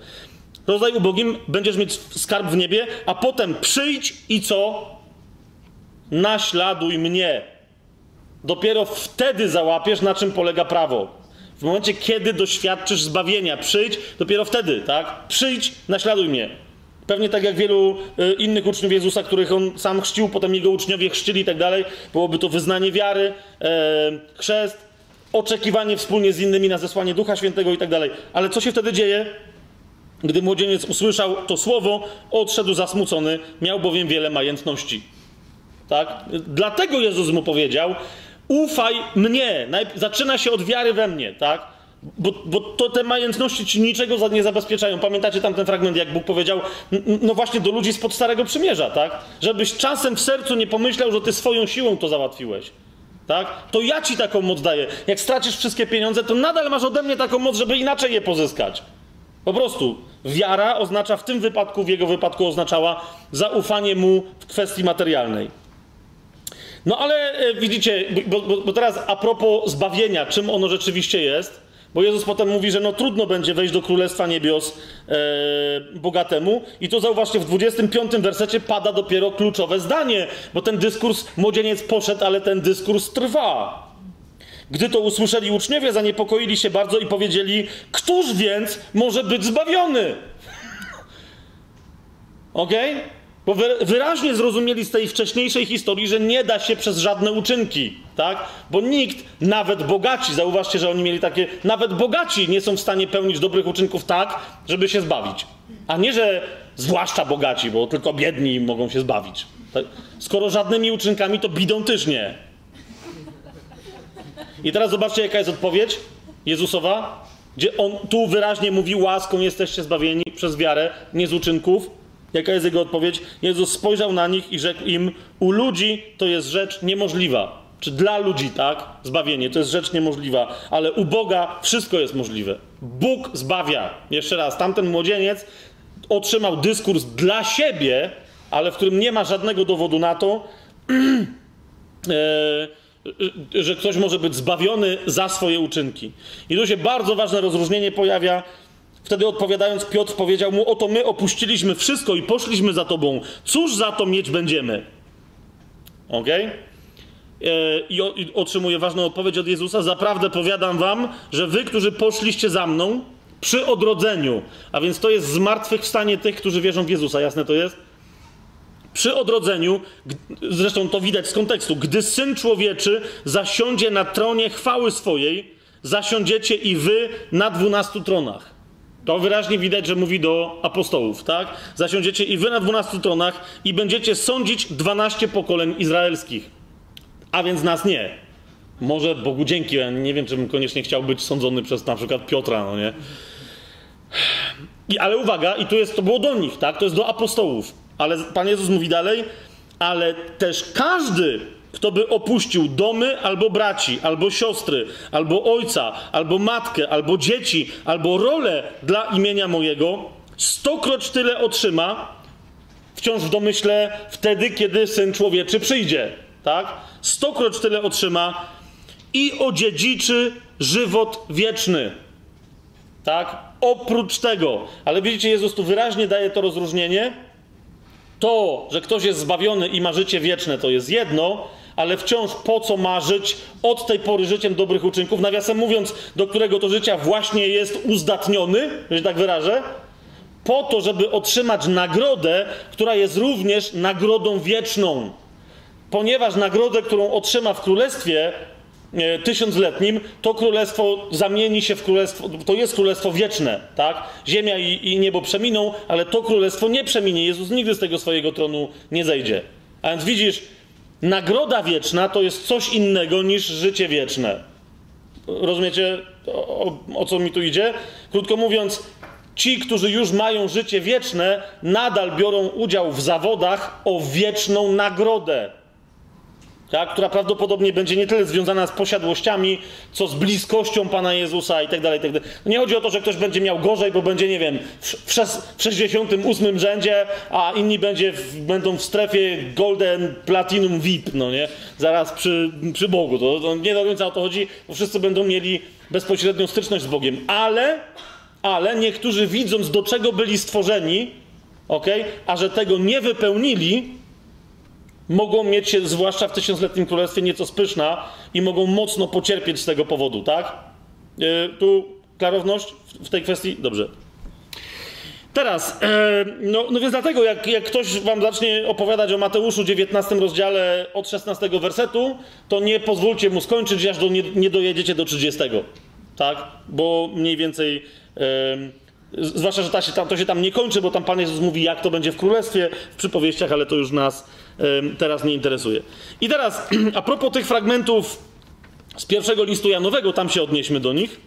Rozdaj ubogim, będziesz mieć skarb w niebie, a potem przyjdź i co? Naśladuj mnie. Dopiero wtedy załapiesz, na czym polega prawo. W momencie, kiedy doświadczysz zbawienia, przyjdź, dopiero wtedy, tak? Przyjdź, naśladuj mnie. Pewnie tak jak wielu y, innych uczniów Jezusa, których on sam chrzcił, potem jego uczniowie chrzcili i tak dalej, byłoby to wyznanie wiary, e, chrzest, oczekiwanie wspólnie z innymi na zesłanie Ducha Świętego i tak dalej. Ale co się wtedy dzieje? Gdy młodzieniec usłyszał to słowo, odszedł zasmucony, miał bowiem wiele majętności. Tak? Dlatego Jezus mu powiedział: Ufaj mnie. Zaczyna się od wiary we mnie, tak? Bo, bo to te majętności ci niczego nie zabezpieczają. Pamiętacie tam ten fragment, jak Bóg powiedział, no właśnie do ludzi spod Starego Przymierza, tak? Żebyś czasem w sercu nie pomyślał, że ty swoją siłą to załatwiłeś. Tak? To ja ci taką moc daję. Jak stracisz wszystkie pieniądze, to nadal masz ode mnie taką moc, żeby inaczej je pozyskać. Po prostu wiara oznacza w tym wypadku, w jego wypadku oznaczała zaufanie mu w kwestii materialnej. No ale e, widzicie, bo, bo, bo teraz a propos zbawienia, czym ono rzeczywiście jest, bo Jezus potem mówi, że no trudno będzie wejść do Królestwa Niebios e, bogatemu. I to zauważcie, w 25 wersecie pada dopiero kluczowe zdanie, bo ten dyskurs, młodzieniec poszedł, ale ten dyskurs trwa. Gdy to usłyszeli uczniowie, zaniepokoili się bardzo i powiedzieli: Któż więc może być zbawiony? Okej? Okay? Bo wyraźnie zrozumieli z tej wcześniejszej historii, że nie da się przez żadne uczynki, tak? Bo nikt, nawet bogaci, zauważcie, że oni mieli takie, nawet bogaci nie są w stanie pełnić dobrych uczynków tak, żeby się zbawić. A nie, że zwłaszcza bogaci, bo tylko biedni mogą się zbawić. Tak? Skoro żadnymi uczynkami, to bidą też nie. I teraz zobaczcie, jaka jest odpowiedź Jezusowa, gdzie on tu wyraźnie mówi: łaską jesteście zbawieni przez wiarę, nie z uczynków. Jaka jest jego odpowiedź? Jezus spojrzał na nich i rzekł im: U ludzi to jest rzecz niemożliwa. Czy dla ludzi, tak? Zbawienie to jest rzecz niemożliwa, ale u Boga wszystko jest możliwe. Bóg zbawia. Jeszcze raz, tamten młodzieniec otrzymał dyskurs dla siebie, ale w którym nie ma żadnego dowodu na to, e, że ktoś może być zbawiony za swoje uczynki. I tu się bardzo ważne rozróżnienie pojawia Wtedy odpowiadając, Piotr powiedział mu: Oto my opuściliśmy wszystko i poszliśmy za tobą. Cóż za to mieć będziemy? Ok? E, I otrzymuje ważną odpowiedź od Jezusa: Zaprawdę powiadam wam, że wy, którzy poszliście za mną przy odrodzeniu, a więc to jest zmartwychwstanie tych, którzy wierzą w Jezusa, jasne to jest? Przy odrodzeniu, zresztą to widać z kontekstu, gdy syn człowieczy zasiądzie na tronie chwały swojej, zasiądziecie i wy na dwunastu tronach. To wyraźnie widać, że mówi do apostołów, tak? Zasiądziecie i wy na dwunastu tronach i będziecie sądzić dwanaście pokoleń izraelskich. A więc nas nie. Może Bogu dzięki, ja nie wiem, czy bym koniecznie chciał być sądzony przez na przykład Piotra, no nie? I, ale uwaga, i tu jest, to było do nich, tak? To jest do apostołów. Ale Pan Jezus mówi dalej, ale też każdy, kto by opuścił domy albo braci, albo siostry, albo ojca, albo matkę, albo dzieci, albo rolę dla imienia mojego, stokroć tyle otrzyma, wciąż w domyśle wtedy, kiedy Syn Człowieczy przyjdzie. Tak? Stokroć tyle otrzyma i odziedziczy żywot wieczny. Tak? Oprócz tego. Ale widzicie, Jezus tu wyraźnie daje to rozróżnienie. To, że ktoś jest zbawiony i ma życie wieczne, to jest jedno, ale wciąż po co marzyć od tej pory życiem dobrych uczynków, nawiasem mówiąc, do którego to życia właśnie jest uzdatniony, że tak wyrażę, po to, żeby otrzymać nagrodę, która jest również nagrodą wieczną. Ponieważ nagrodę, którą otrzyma w królestwie e, tysiącletnim, to królestwo zamieni się w królestwo, to jest królestwo wieczne, tak? Ziemia i, i niebo przeminą, ale to królestwo nie przeminie. Jezus nigdy z tego swojego tronu nie zejdzie. A więc widzisz, Nagroda wieczna to jest coś innego niż życie wieczne. Rozumiecie, o, o, co mi tu idzie? Krótko mówiąc, ci, którzy już mają życie wieczne, nadal biorą udział w zawodach o wieczną nagrodę tak, która prawdopodobnie będzie nie tyle związana z posiadłościami, co z bliskością Pana Jezusa i tak dalej, tak dalej. Nie chodzi o to, że ktoś będzie miał gorzej, bo będzie, nie wiem, w, w 68 rzędzie, a inni będzie w, będą w strefie Golden Platinum VIP, no nie? Zaraz przy, przy Bogu. To, to nie do końca o to chodzi, bo wszyscy będą mieli bezpośrednią styczność z Bogiem. Ale, ale niektórzy widząc, do czego byli stworzeni, ok, a że tego nie wypełnili, mogą mieć się, zwłaszcza w tysiącletnim królestwie, nieco spyszna i mogą mocno pocierpieć z tego powodu, tak? Yy, tu klarowność w tej kwestii? Dobrze. Teraz, e, no, no więc dlatego, jak, jak ktoś wam zacznie opowiadać o Mateuszu 19 rozdziale od 16 wersetu, to nie pozwólcie mu skończyć, aż do, nie, nie dojedziecie do 30. Tak? Bo mniej więcej Zwłaszcza, że ta się tam, to się tam nie kończy, bo tam Pan Jezus mówi, jak to będzie w królestwie, w przypowieściach, ale to już nas teraz nie interesuje. I teraz, a propos tych fragmentów z pierwszego listu Janowego, tam się odnieśmy do nich,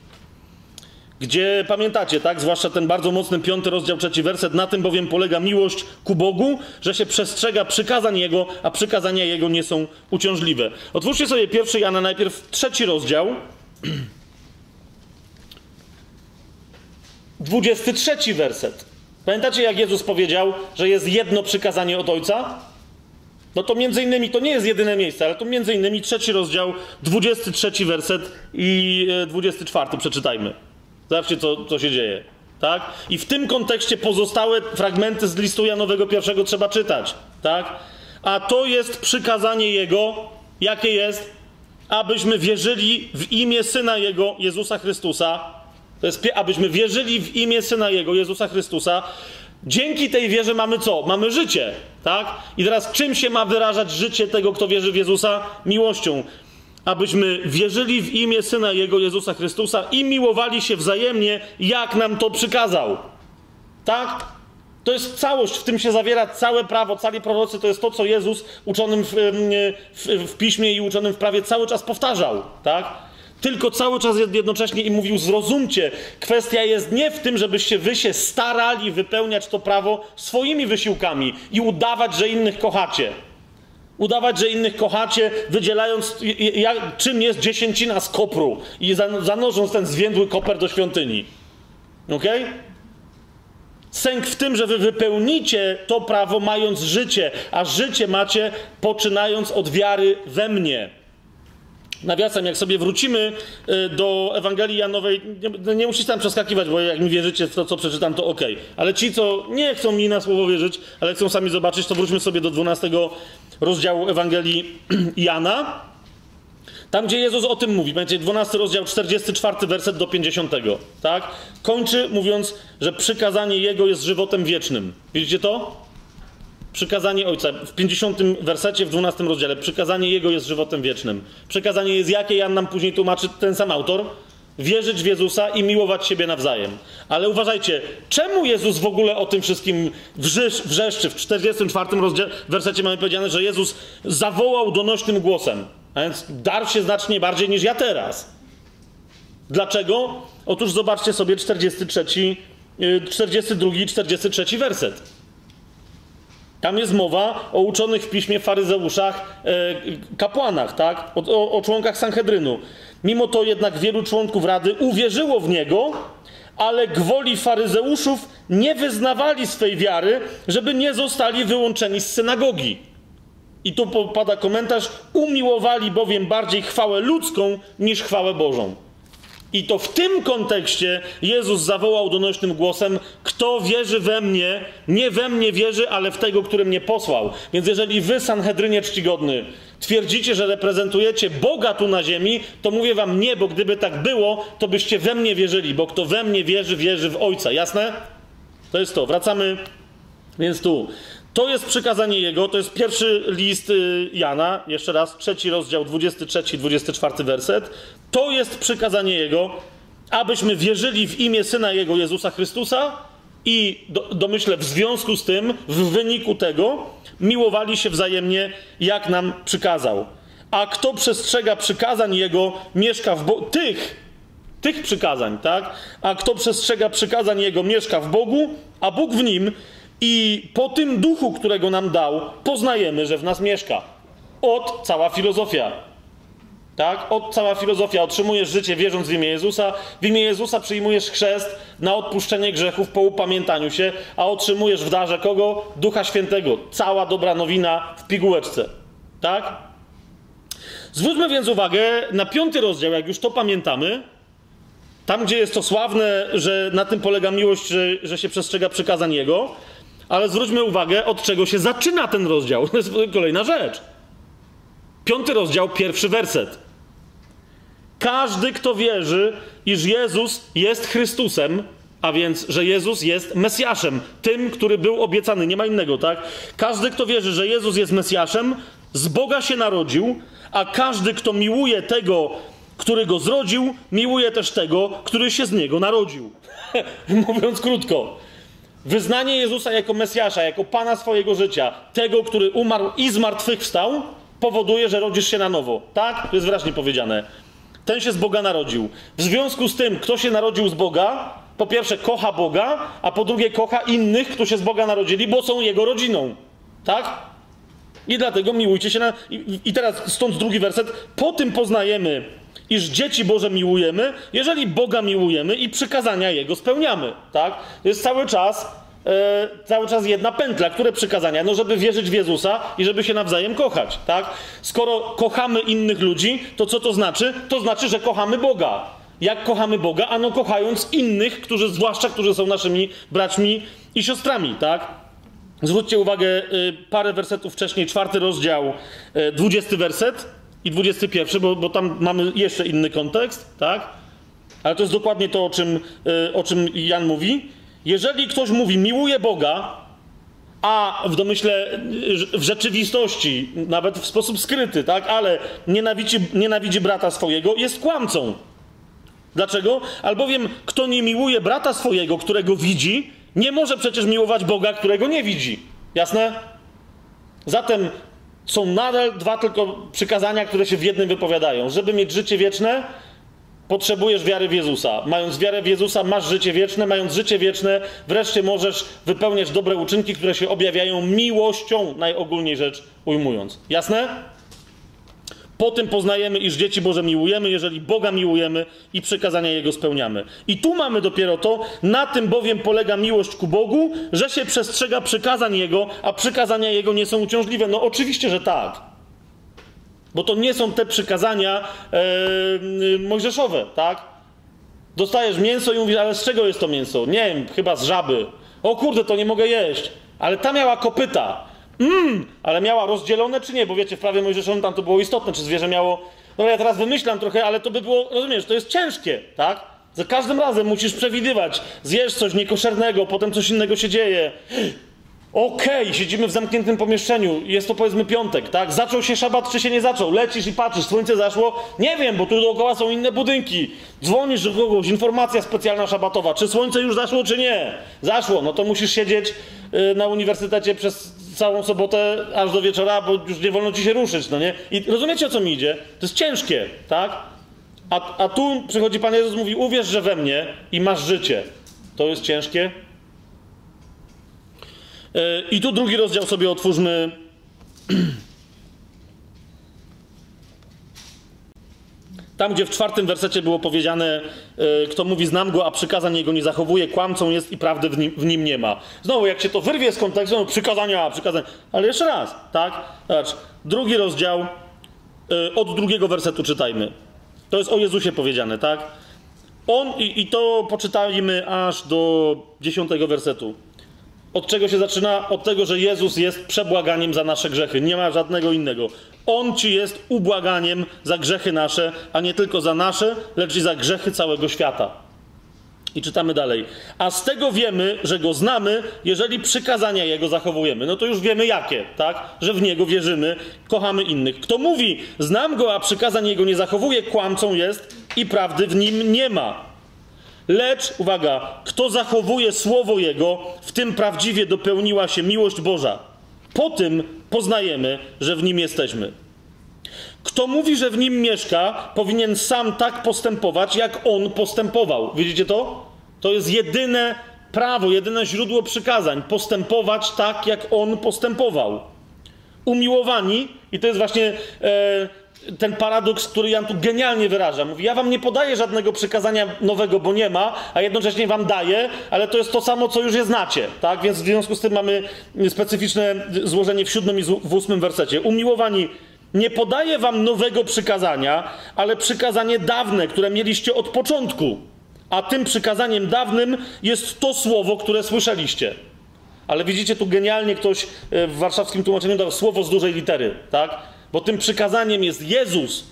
gdzie pamiętacie, tak? Zwłaszcza ten bardzo mocny piąty rozdział, trzeci werset. Na tym bowiem polega miłość ku Bogu, że się przestrzega przykazań Jego, a przykazania Jego nie są uciążliwe. Otwórzcie sobie pierwszy Jana, najpierw trzeci rozdział. 23 werset. Pamiętacie, jak Jezus powiedział, że jest jedno przykazanie od Ojca? No to między innymi, to nie jest jedyne miejsce, ale to między innymi trzeci rozdział, 23 werset i 24 przeczytajmy. Zobaczcie, co, co się dzieje. Tak? I w tym kontekście pozostałe fragmenty z listu Janowego pierwszego trzeba czytać. Tak? A to jest przykazanie Jego, jakie jest, abyśmy wierzyli w imię Syna Jego, Jezusa Chrystusa. To jest, abyśmy wierzyli w imię Syna Jego, Jezusa Chrystusa. Dzięki tej wierze mamy co? Mamy życie, tak? I teraz czym się ma wyrażać życie tego, kto wierzy w Jezusa? Miłością abyśmy wierzyli w imię Syna Jego, Jezusa Chrystusa i miłowali się wzajemnie, jak nam to przykazał. Tak? To jest całość, w tym się zawiera całe prawo, cali prorocy, to jest to, co Jezus uczonym w, w, w, piśmie i uczonym w prawie cały czas powtarzał. Tak? Tylko cały czas jednocześnie i mówił: Zrozumcie, kwestia jest nie w tym, żebyście wy się starali wypełniać to prawo swoimi wysiłkami i udawać, że innych kochacie. Udawać, że innych kochacie, wydzielając, jak, czym jest dziesięcina z kopru i zanosząc ten zwiędły koper do świątyni. Ok? Sęk w tym, że wy wypełnicie to prawo, mając życie, a życie macie poczynając od wiary we mnie. Nawiasem, jak sobie wrócimy y, do Ewangelii Janowej, nie, nie musicie tam przeskakiwać, bo jak mi wierzycie w to, co przeczytam, to ok. Ale ci, co nie chcą mi na słowo wierzyć, ale chcą sami zobaczyć, to wróćmy sobie do 12 rozdziału Ewangelii Jana. Tam, gdzie Jezus o tym mówi, będzie 12 rozdział, 44 werset do 50, tak? Kończy mówiąc, że przykazanie Jego jest żywotem wiecznym. Widzicie to? Przykazanie Ojca w 50 wersecie, w 12 rozdziale. Przykazanie Jego jest żywotem wiecznym. Przykazanie jest jakie? Jan nam później tłumaczy ten sam autor. Wierzyć w Jezusa i miłować siebie nawzajem. Ale uważajcie, czemu Jezus w ogóle o tym wszystkim wrzesz, wrzeszczy? W 44 rozdziale, wersecie mamy powiedziane, że Jezus zawołał donośnym głosem. A więc darł się znacznie bardziej niż ja teraz. Dlaczego? Otóż zobaczcie sobie 43, 42 i 43 werset. Tam jest mowa o uczonych w piśmie faryzeuszach, e, kapłanach, tak? O, o, o członkach Sanhedrynu. Mimo to jednak wielu członków rady uwierzyło w niego, ale gwoli faryzeuszów nie wyznawali swej wiary, żeby nie zostali wyłączeni z synagogi. I tu pada komentarz: umiłowali bowiem bardziej chwałę ludzką niż chwałę Bożą. I to w tym kontekście Jezus zawołał donośnym głosem: Kto wierzy we mnie, nie we mnie wierzy, ale w tego, który mnie posłał. Więc jeżeli wy, Sanhedrynie czcigodny, twierdzicie, że reprezentujecie Boga tu na ziemi, to mówię wam nie, bo gdyby tak było, to byście we mnie wierzyli, bo kto we mnie wierzy, wierzy w Ojca. Jasne? To jest to. Wracamy więc tu. To jest przykazanie Jego, to jest pierwszy list y, Jana, jeszcze raz, trzeci rozdział, 23, 24 werset. To jest przykazanie Jego, abyśmy wierzyli w imię Syna Jego, Jezusa Chrystusa i do, domyślę w związku z tym, w wyniku tego, miłowali się wzajemnie, jak nam przykazał. A kto przestrzega przykazań Jego, mieszka w Bogu. Tych, tych przykazań, tak? A kto przestrzega przykazań Jego, mieszka w Bogu, a Bóg w nim i po tym duchu, którego nam dał, poznajemy, że w nas mieszka. Od cała filozofia. Tak? Od cała filozofia. Otrzymujesz życie wierząc w imię Jezusa. W imię Jezusa przyjmujesz chrzest na odpuszczenie grzechów po upamiętaniu się, a otrzymujesz w darze kogo? Ducha Świętego. Cała dobra nowina w pigułeczce. Tak? Zwróćmy więc uwagę na piąty rozdział, jak już to pamiętamy. Tam, gdzie jest to sławne, że na tym polega miłość, że, że się przestrzega przykazań Jego. Ale zwróćmy uwagę, od czego się zaczyna ten rozdział. To jest kolejna rzecz. Piąty rozdział, pierwszy werset. Każdy, kto wierzy, iż Jezus jest Chrystusem, a więc, że Jezus jest Mesjaszem, tym, który był obiecany, nie ma innego, tak? Każdy, kto wierzy, że Jezus jest Mesjaszem, z Boga się narodził, a każdy, kto miłuje tego, który go zrodził, miłuje też tego, który się z niego narodził. Mówiąc krótko, wyznanie Jezusa jako Mesjasza, jako Pana swojego życia, tego, który umarł i zmartwychwstał, powoduje, że rodzisz się na nowo. Tak? To jest wyraźnie powiedziane. Ten się z Boga narodził. W związku z tym, kto się narodził z Boga, po pierwsze kocha Boga, a po drugie kocha innych, którzy się z Boga narodzili, bo są jego rodziną. Tak? I dlatego miłujcie się na. I, teraz stąd drugi werset. Po tym poznajemy, iż dzieci Boże miłujemy, jeżeli Boga miłujemy i przykazania Jego spełniamy. Tak? To jest cały czas. E, cały czas jedna pętla. Które przykazania? No, żeby wierzyć w Jezusa i żeby się nawzajem kochać. Tak? Skoro kochamy innych ludzi, to co to znaczy? To znaczy, że kochamy Boga. Jak kochamy Boga? Ano kochając innych, którzy, zwłaszcza którzy są naszymi braćmi i siostrami, tak? Zwróćcie uwagę, y, parę wersetów wcześniej, czwarty rozdział, y, dwudziesty werset i dwudziesty pierwszy, bo, bo tam mamy jeszcze inny kontekst, tak? Ale to jest dokładnie to, o czym, y, o czym Jan mówi. Jeżeli ktoś mówi, miłuje Boga, a w domyśle, w rzeczywistości, nawet w sposób skryty, tak, ale nienawidzi, nienawidzi brata swojego, jest kłamcą. Dlaczego? Albowiem kto nie miłuje brata swojego, którego widzi, nie może przecież miłować Boga, którego nie widzi. Jasne? Zatem są nadal dwa tylko przykazania, które się w jednym wypowiadają. Żeby mieć życie wieczne, potrzebujesz wiary w Jezusa. Mając wiarę w Jezusa, masz życie wieczne. Mając życie wieczne, wreszcie możesz wypełniać dobre uczynki, które się objawiają miłością, najogólniej rzecz ujmując. Jasne? Po tym poznajemy, iż dzieci Boże miłujemy, jeżeli Boga miłujemy i przykazania Jego spełniamy. I tu mamy dopiero to, na tym bowiem polega miłość ku Bogu, że się przestrzega przykazań Jego, a przykazania Jego nie są uciążliwe. No oczywiście, że tak. Bo to nie są te przykazania e, mojżeszowe, tak? Dostajesz mięso i mówisz, ale z czego jest to mięso? Nie wiem, chyba z żaby. O kurde, to nie mogę jeść. Ale ta miała kopyta. Mmm, ale miała rozdzielone czy nie? Bo wiecie, w prawie mojżeszowym tam to było istotne, czy zwierzę miało... No ja teraz wymyślam trochę, ale to by było, rozumiesz, to jest ciężkie, tak? Za każdym razem musisz przewidywać. Zjesz coś niekoszernego, potem coś innego się dzieje. Okej, okay, siedzimy w zamkniętym pomieszczeniu, jest to powiedzmy piątek, tak? Zaczął się szabat, czy się nie zaczął? Lecisz i patrzysz, słońce zaszło? Nie wiem, bo tu dookoła są inne budynki. Dzwonisz do kogoś, informacja specjalna szabatowa, czy słońce już zaszło, czy nie? Zaszło, no to musisz siedzieć yy, na uniwersytecie przez całą sobotę aż do wieczora, bo już nie wolno ci się ruszyć, no nie? I rozumiecie, o co mi idzie? To jest ciężkie, tak? A, a tu przychodzi Pan Jezus mówi, uwierz, że we mnie i masz życie. To jest ciężkie? Yy, I tu drugi rozdział sobie otwórzmy. Tam, gdzie w czwartym wersecie było powiedziane, yy, kto mówi znam go, a przykazań jego nie zachowuje, kłamcą jest i prawdy w nim, w nim, nie ma. Znowu, jak się to wyrwie z kontekstu, no przykazania, przykazania. Ale jeszcze raz, tak? Zobacz, drugi rozdział, yy, od drugiego wersetu czytajmy. To jest o Jezusie powiedziane, tak? On, i, i to poczytajmy aż do dziesiątego wersetu. Od czego się zaczyna? Od tego, że Jezus jest przebłaganiem za nasze grzechy. Nie ma żadnego innego. On ci jest ubłaganiem za grzechy nasze, a nie tylko za nasze, lecz i za grzechy całego świata. I czytamy dalej. A z tego wiemy, że go znamy, jeżeli przykazania jego zachowujemy. No to już wiemy jakie, tak? Że w niego wierzymy, kochamy innych. Kto mówi, znam go, a przykazań jego nie zachowuje, kłamcą jest i prawdy w nim nie ma. Lecz, uwaga, kto zachowuje słowo Jego, w tym prawdziwie dopełniła się miłość Boża. Po tym poznajemy, że w nim jesteśmy. Kto mówi, że w nim mieszka, powinien sam tak postępować, jak on postępował. Widzicie to? To jest jedyne prawo, jedyne źródło przykazań. Postępować tak, jak on postępował. Umiłowani, i to jest właśnie. E, ten paradoks, który Jan tu genialnie wyraża. Mówi, ja wam nie podaję żadnego przykazania nowego, bo nie ma, a jednocześnie wam daję, ale to jest to samo, co już je znacie, tak? Więc w związku z tym mamy specyficzne złożenie w siódmym i w ósmym wersecie. Umiłowani, nie podaję wam nowego przykazania, ale przykazanie dawne, które mieliście od początku. A tym przykazaniem dawnym jest to słowo, które słyszeliście. Ale widzicie, tu genialnie ktoś e, w warszawskim tłumaczeniu dał słowo z dużej litery, tak? Bo tym przykazaniem jest Jezus.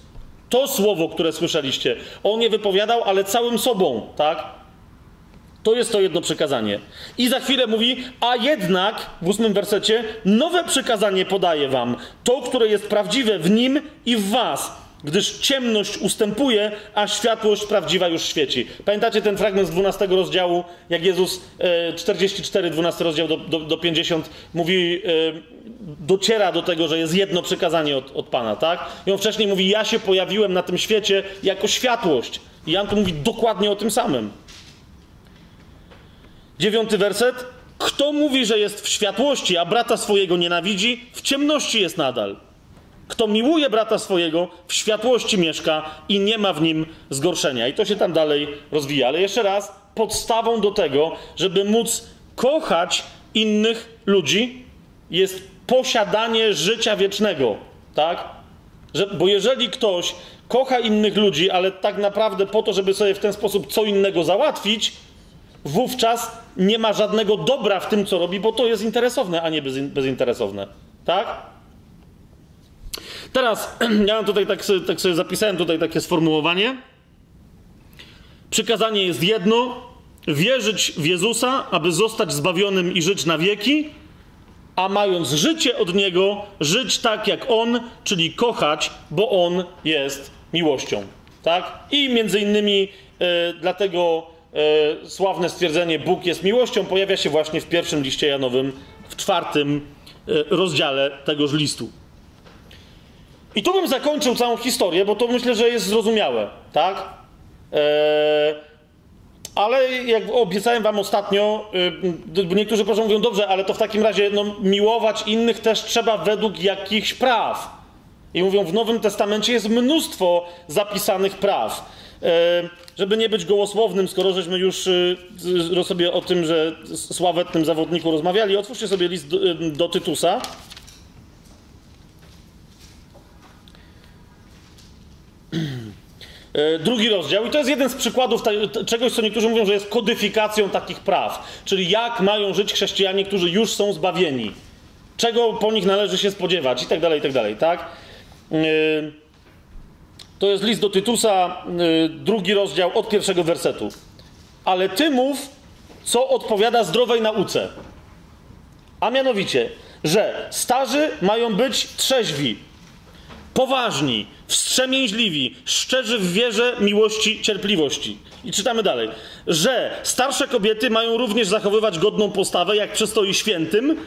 To słowo, które słyszeliście. On je wypowiadał, ale całym sobą, tak? To jest to jedno przykazanie. I za chwilę mówi, a jednak w ósmym wersecie, nowe przykazanie podaję wam. To, które jest prawdziwe w nim i w was. Gdyż ciemność ustępuje, a światłość prawdziwa już świeci. Pamiętacie ten fragment z 12 rozdziału, jak Jezus 44, 12 rozdział do, do, do 50 mówi, dociera do tego, że jest jedno przykazanie od, od Pana, tak? I on wcześniej mówi, ja się pojawiłem na tym świecie jako światłość. I Jan tu mówi dokładnie o tym samym. Dziewiąty werset. Kto mówi, że jest w światłości, a brata swojego nienawidzi, w ciemności jest nadal. Kto miłuje brata swojego, w światłości mieszka i nie ma w nim zgorszenia. I to się tam dalej rozwija. Ale jeszcze raz, podstawą do tego, żeby móc kochać innych ludzi, jest posiadanie życia wiecznego. Tak? Że, bo jeżeli ktoś kocha innych ludzi, ale tak naprawdę po to, żeby sobie w ten sposób co innego załatwić, wówczas nie ma żadnego dobra w tym, co robi, bo to jest interesowne, a nie bezinteresowne. Tak? Teraz, ja mam tutaj tak sobie, tak sobie zapisałem tutaj takie sformułowanie. Przykazanie jest jedno: wierzyć w Jezusa, aby zostać zbawionym i żyć na wieki, a mając życie od Niego, żyć tak jak On, czyli kochać, bo On jest miłością. Tak? I między innymi e, dlatego e, sławne stwierdzenie Bóg jest miłością pojawia się właśnie w pierwszym liście Janowym, w czwartym e, rozdziale tegoż listu. I tu bym zakończył całą historię, bo to myślę, że jest zrozumiałe, tak? Eee, ale jak obiecałem wam ostatnio, yy, niektórzy proszę mówią, dobrze, ale to w takim razie no, miłować innych też trzeba według jakichś praw. I mówią, w Nowym Testamencie jest mnóstwo zapisanych praw. E, żeby nie być gołosłownym, skoro żeśmy już sobie o tym, że sławetnym zawodniku rozmawiali, otwórzcie sobie list do, do Tytusa. Drugi rozdział, i to jest jeden z przykładów czegoś, co niektórzy mówią, że jest kodyfikacją takich praw, czyli jak mają żyć chrześcijanie, którzy już są zbawieni, czego po nich należy się spodziewać, i tak dalej, i tak dalej, tak? E, to jest list do Tytusa, e, drugi rozdział, od pierwszego wersetu. Ale ty mów, co odpowiada zdrowej nauce. A mianowicie, że starzy mają być trzeźwi, poważni, wstrzemięźliwi, szczerzy w wierze, miłości, cierpliwości. I czytamy dalej, że starsze kobiety mają również zachowywać godną postawę, jak przystoi świętym,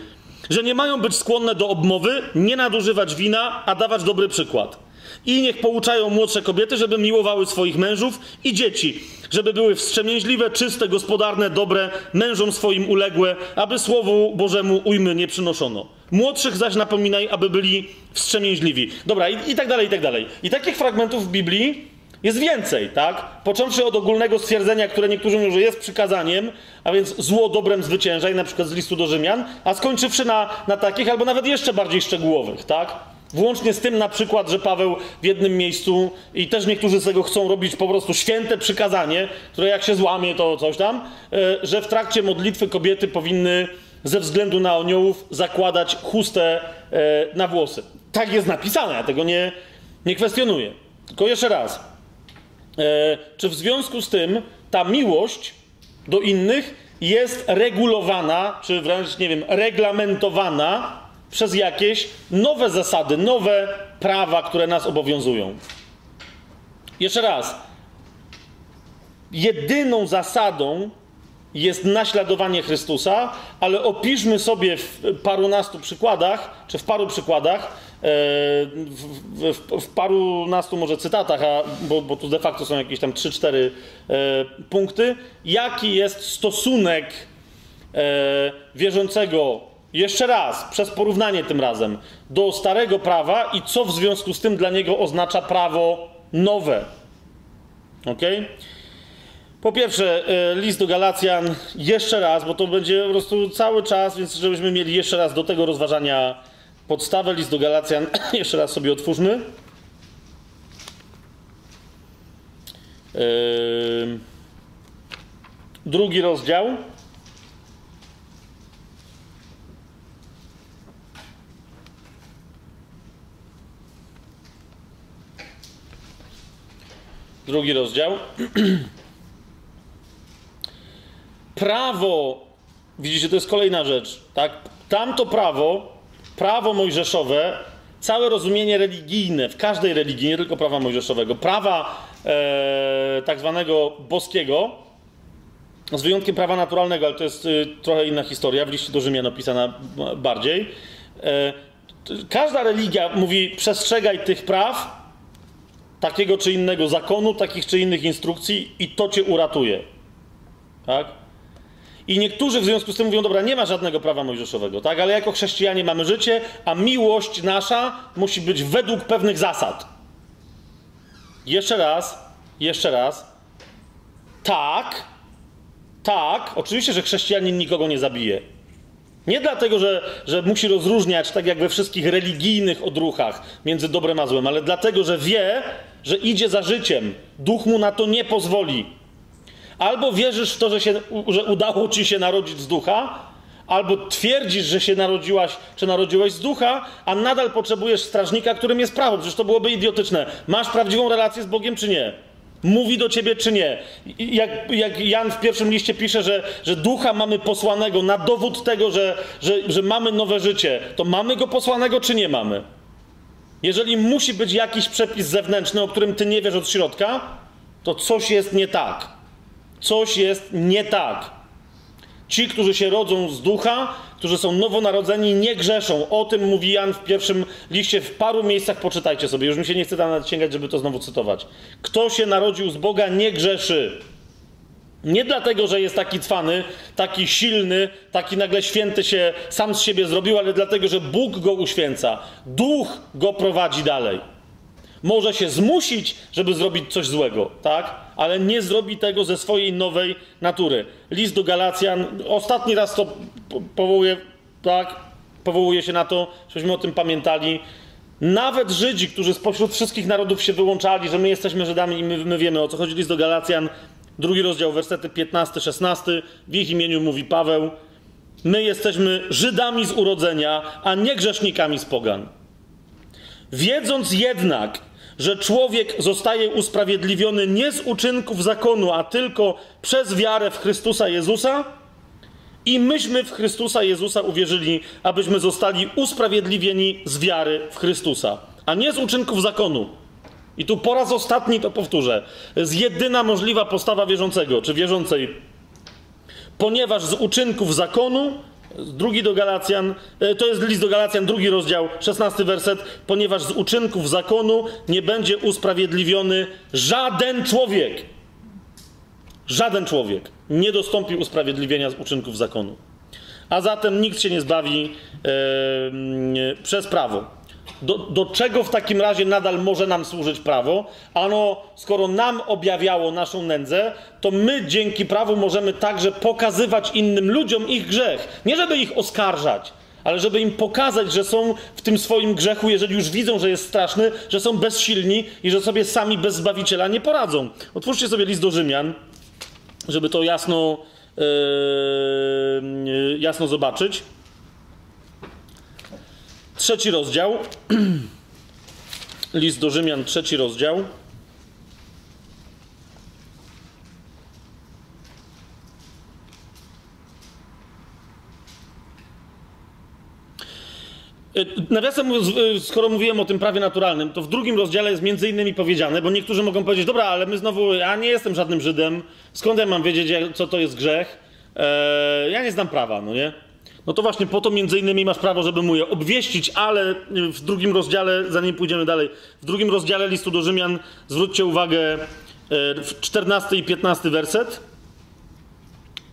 że nie mają być skłonne do obmowy, nie nadużywać wina, a dawać dobry przykład. I niech pouczają młodsze kobiety, żeby miłowały swoich mężów i dzieci, żeby były wstrzemięźliwe, czyste, gospodarne, dobre, mężom swoim uległe, aby Słowu Bożemu ujmy nie przynoszono. Młodszych zaś napominaj, aby byli wstrzemięźliwi. Dobra, i, i tak dalej, i tak dalej. I takich fragmentów w Biblii jest więcej, tak? Począwszy od ogólnego stwierdzenia, które niektórzy mówią, że jest przykazaniem, a więc zło dobrem zwyciężaj, na przykład z listu do Rzymian, a skończywszy na, na takich, albo nawet jeszcze bardziej szczegółowych, tak? Włącznie z tym na przykład, że Paweł w jednym miejscu, i też niektórzy z tego chcą robić po prostu święte przykazanie, które jak się złamie, to coś tam, e, że w trakcie modlitwy kobiety powinny ze względu na aniołów zakładać chustę e, na włosy. Tak jest napisane, ja tego nie, nie kwestionuję. Tylko jeszcze raz. E, czy w związku z tym ta miłość do innych jest regulowana, czy wręcz, nie wiem, reglamentowana przez jakieś nowe zasady, nowe prawa, które nas obowiązują? Jeszcze raz. Jedyną zasadą jest naśladowanie Chrystusa, ale opiszmy sobie w parunastu przykładach, czy w paru przykładach, e, w, w, w parunastu może cytatach, a, bo, bo tu de facto są jakieś tam 3-4 e, punkty, jaki jest stosunek e, wierzącego, jeszcze raz, przez porównanie tym razem, do starego prawa i co w związku z tym dla niego oznacza prawo nowe. Okay? Po pierwsze, e, list do Galacjan jeszcze raz, bo to będzie po prostu cały czas, więc żebyśmy mieli jeszcze raz do tego rozważania podstawę. List do Galacjan jeszcze raz sobie otwórzmy. Drugi rozdział. Drugi rozdział. prawo, widzicie, to jest kolejna rzecz, tak? Tamto prawo, prawo mojżeszowe, całe rozumienie religijne w każdej religii, nie tylko prawa mojżeszowego, prawa e, tak zwanego boskiego, z wyjątkiem prawa naturalnego, ale to jest y, trochę inna historia, w liście do Rzymian opisana bardziej. E, każda religia mówi: przestrzegaj tych praw, takiego czy innego zakonu, takich czy innych instrukcji, i to cię uratuje. Tak? I niektórzy w związku z tym mówią: Dobra, nie ma żadnego prawa mojżeszowego, tak? Ale jako chrześcijanie mamy życie, a miłość nasza musi być według pewnych zasad. Jeszcze raz, jeszcze raz. Tak, tak, oczywiście, że chrześcijanin nikogo nie zabije. Nie dlatego, że, że musi rozróżniać, tak jak we wszystkich religijnych odruchach, między dobrem a złem, ale dlatego, że wie, że idzie za życiem. Duch mu na to nie pozwoli. Albo wierzysz w to, że, się, że udało ci się narodzić z ducha, albo twierdzisz, że się narodziłaś, czy narodziłeś z ducha, a nadal potrzebujesz strażnika, którym jest prawo. Przecież to byłoby idiotyczne. Masz prawdziwą relację z Bogiem, czy nie? Mówi do ciebie, czy nie? Jak, jak Jan w pierwszym liście pisze, że, że ducha mamy posłanego na dowód tego, że, że, że mamy nowe życie, to mamy go posłanego, czy nie mamy? Jeżeli musi być jakiś przepis zewnętrzny, o którym ty nie wiesz od środka, to coś jest nie tak. Coś jest nie tak. Ci, którzy się rodzą z ducha, którzy są nowonarodzeni, nie grzeszą. O tym mówi Jan w pierwszym liście, w paru miejscach poczytajcie sobie. Już mi się nie chce tam sięgać, żeby to znowu cytować. Kto się narodził z Boga, nie grzeszy. Nie dlatego, że jest taki cwany, taki silny, taki nagle święty się sam z siebie zrobił, ale dlatego, że Bóg go uświęca. Duch go prowadzi dalej. Może się zmusić, żeby zrobić coś złego, tak? Ale nie zrobi tego ze swojej nowej natury. List do Galacjan, ostatni raz to powołuje, tak? Powołuje się na to, żebyśmy o tym pamiętali. Nawet Żydzi, którzy spośród wszystkich narodów się wyłączali, że my jesteśmy Żydami i my, my wiemy o co chodzi. List do Galacjan, drugi rozdział, wersety 15-16. W ich imieniu mówi Paweł. My jesteśmy Żydami z urodzenia, a nie grzesznikami z pogan. Wiedząc jednak, że człowiek zostaje usprawiedliwiony nie z uczynków zakonu, a tylko przez wiarę w Chrystusa Jezusa, i myśmy w Chrystusa Jezusa uwierzyli, abyśmy zostali usprawiedliwieni z wiary w Chrystusa, a nie z uczynków zakonu. I tu po raz ostatni to powtórzę. Jest jedyna możliwa postawa wierzącego czy wierzącej. Ponieważ z uczynków zakonu Drugi do Galacjan, e, to jest list do Galacjan, drugi rozdział, szesnasty werset. Ponieważ z uczynków zakonu nie będzie usprawiedliwiony żaden człowiek. Żaden człowiek nie dostąpi usprawiedliwienia z uczynków zakonu. A zatem nikt się nie zbawi yy, przez prawo. Do, do, czego w takim razie nadal może nam służyć prawo? Ano, skoro nam objawiało naszą nędzę, to my dzięki prawu możemy także pokazywać innym ludziom ich grzech. Nie żeby ich oskarżać, ale żeby im pokazać, że są w tym swoim grzechu, jeżeli już widzą, że jest straszny, że są bezsilni i że sobie sami bez Zbawiciela nie poradzą. Otwórzcie sobie list do Rzymian, żeby to jasno, yy, jasno zobaczyć. Trzeci rozdział. List do Rzymian, trzeci rozdział. E, nawiasem e, skoro mówiłem o tym prawie naturalnym, to w drugim rozdziale jest między innymi powiedziane, bo niektórzy mogą powiedzieć, dobra, ale my znowu, ja nie jestem żadnym Żydem, skąd ja mam wiedzieć, co to jest grzech? Eee, ja nie znam prawa, no nie? No to właśnie po to między innymi masz prawo, żeby mu je obwieścić, ale w drugim rozdziale, zanim pójdziemy dalej, w drugim rozdziale listu do Rzymian zwróćcie uwagę e, w 14 i 15 werset.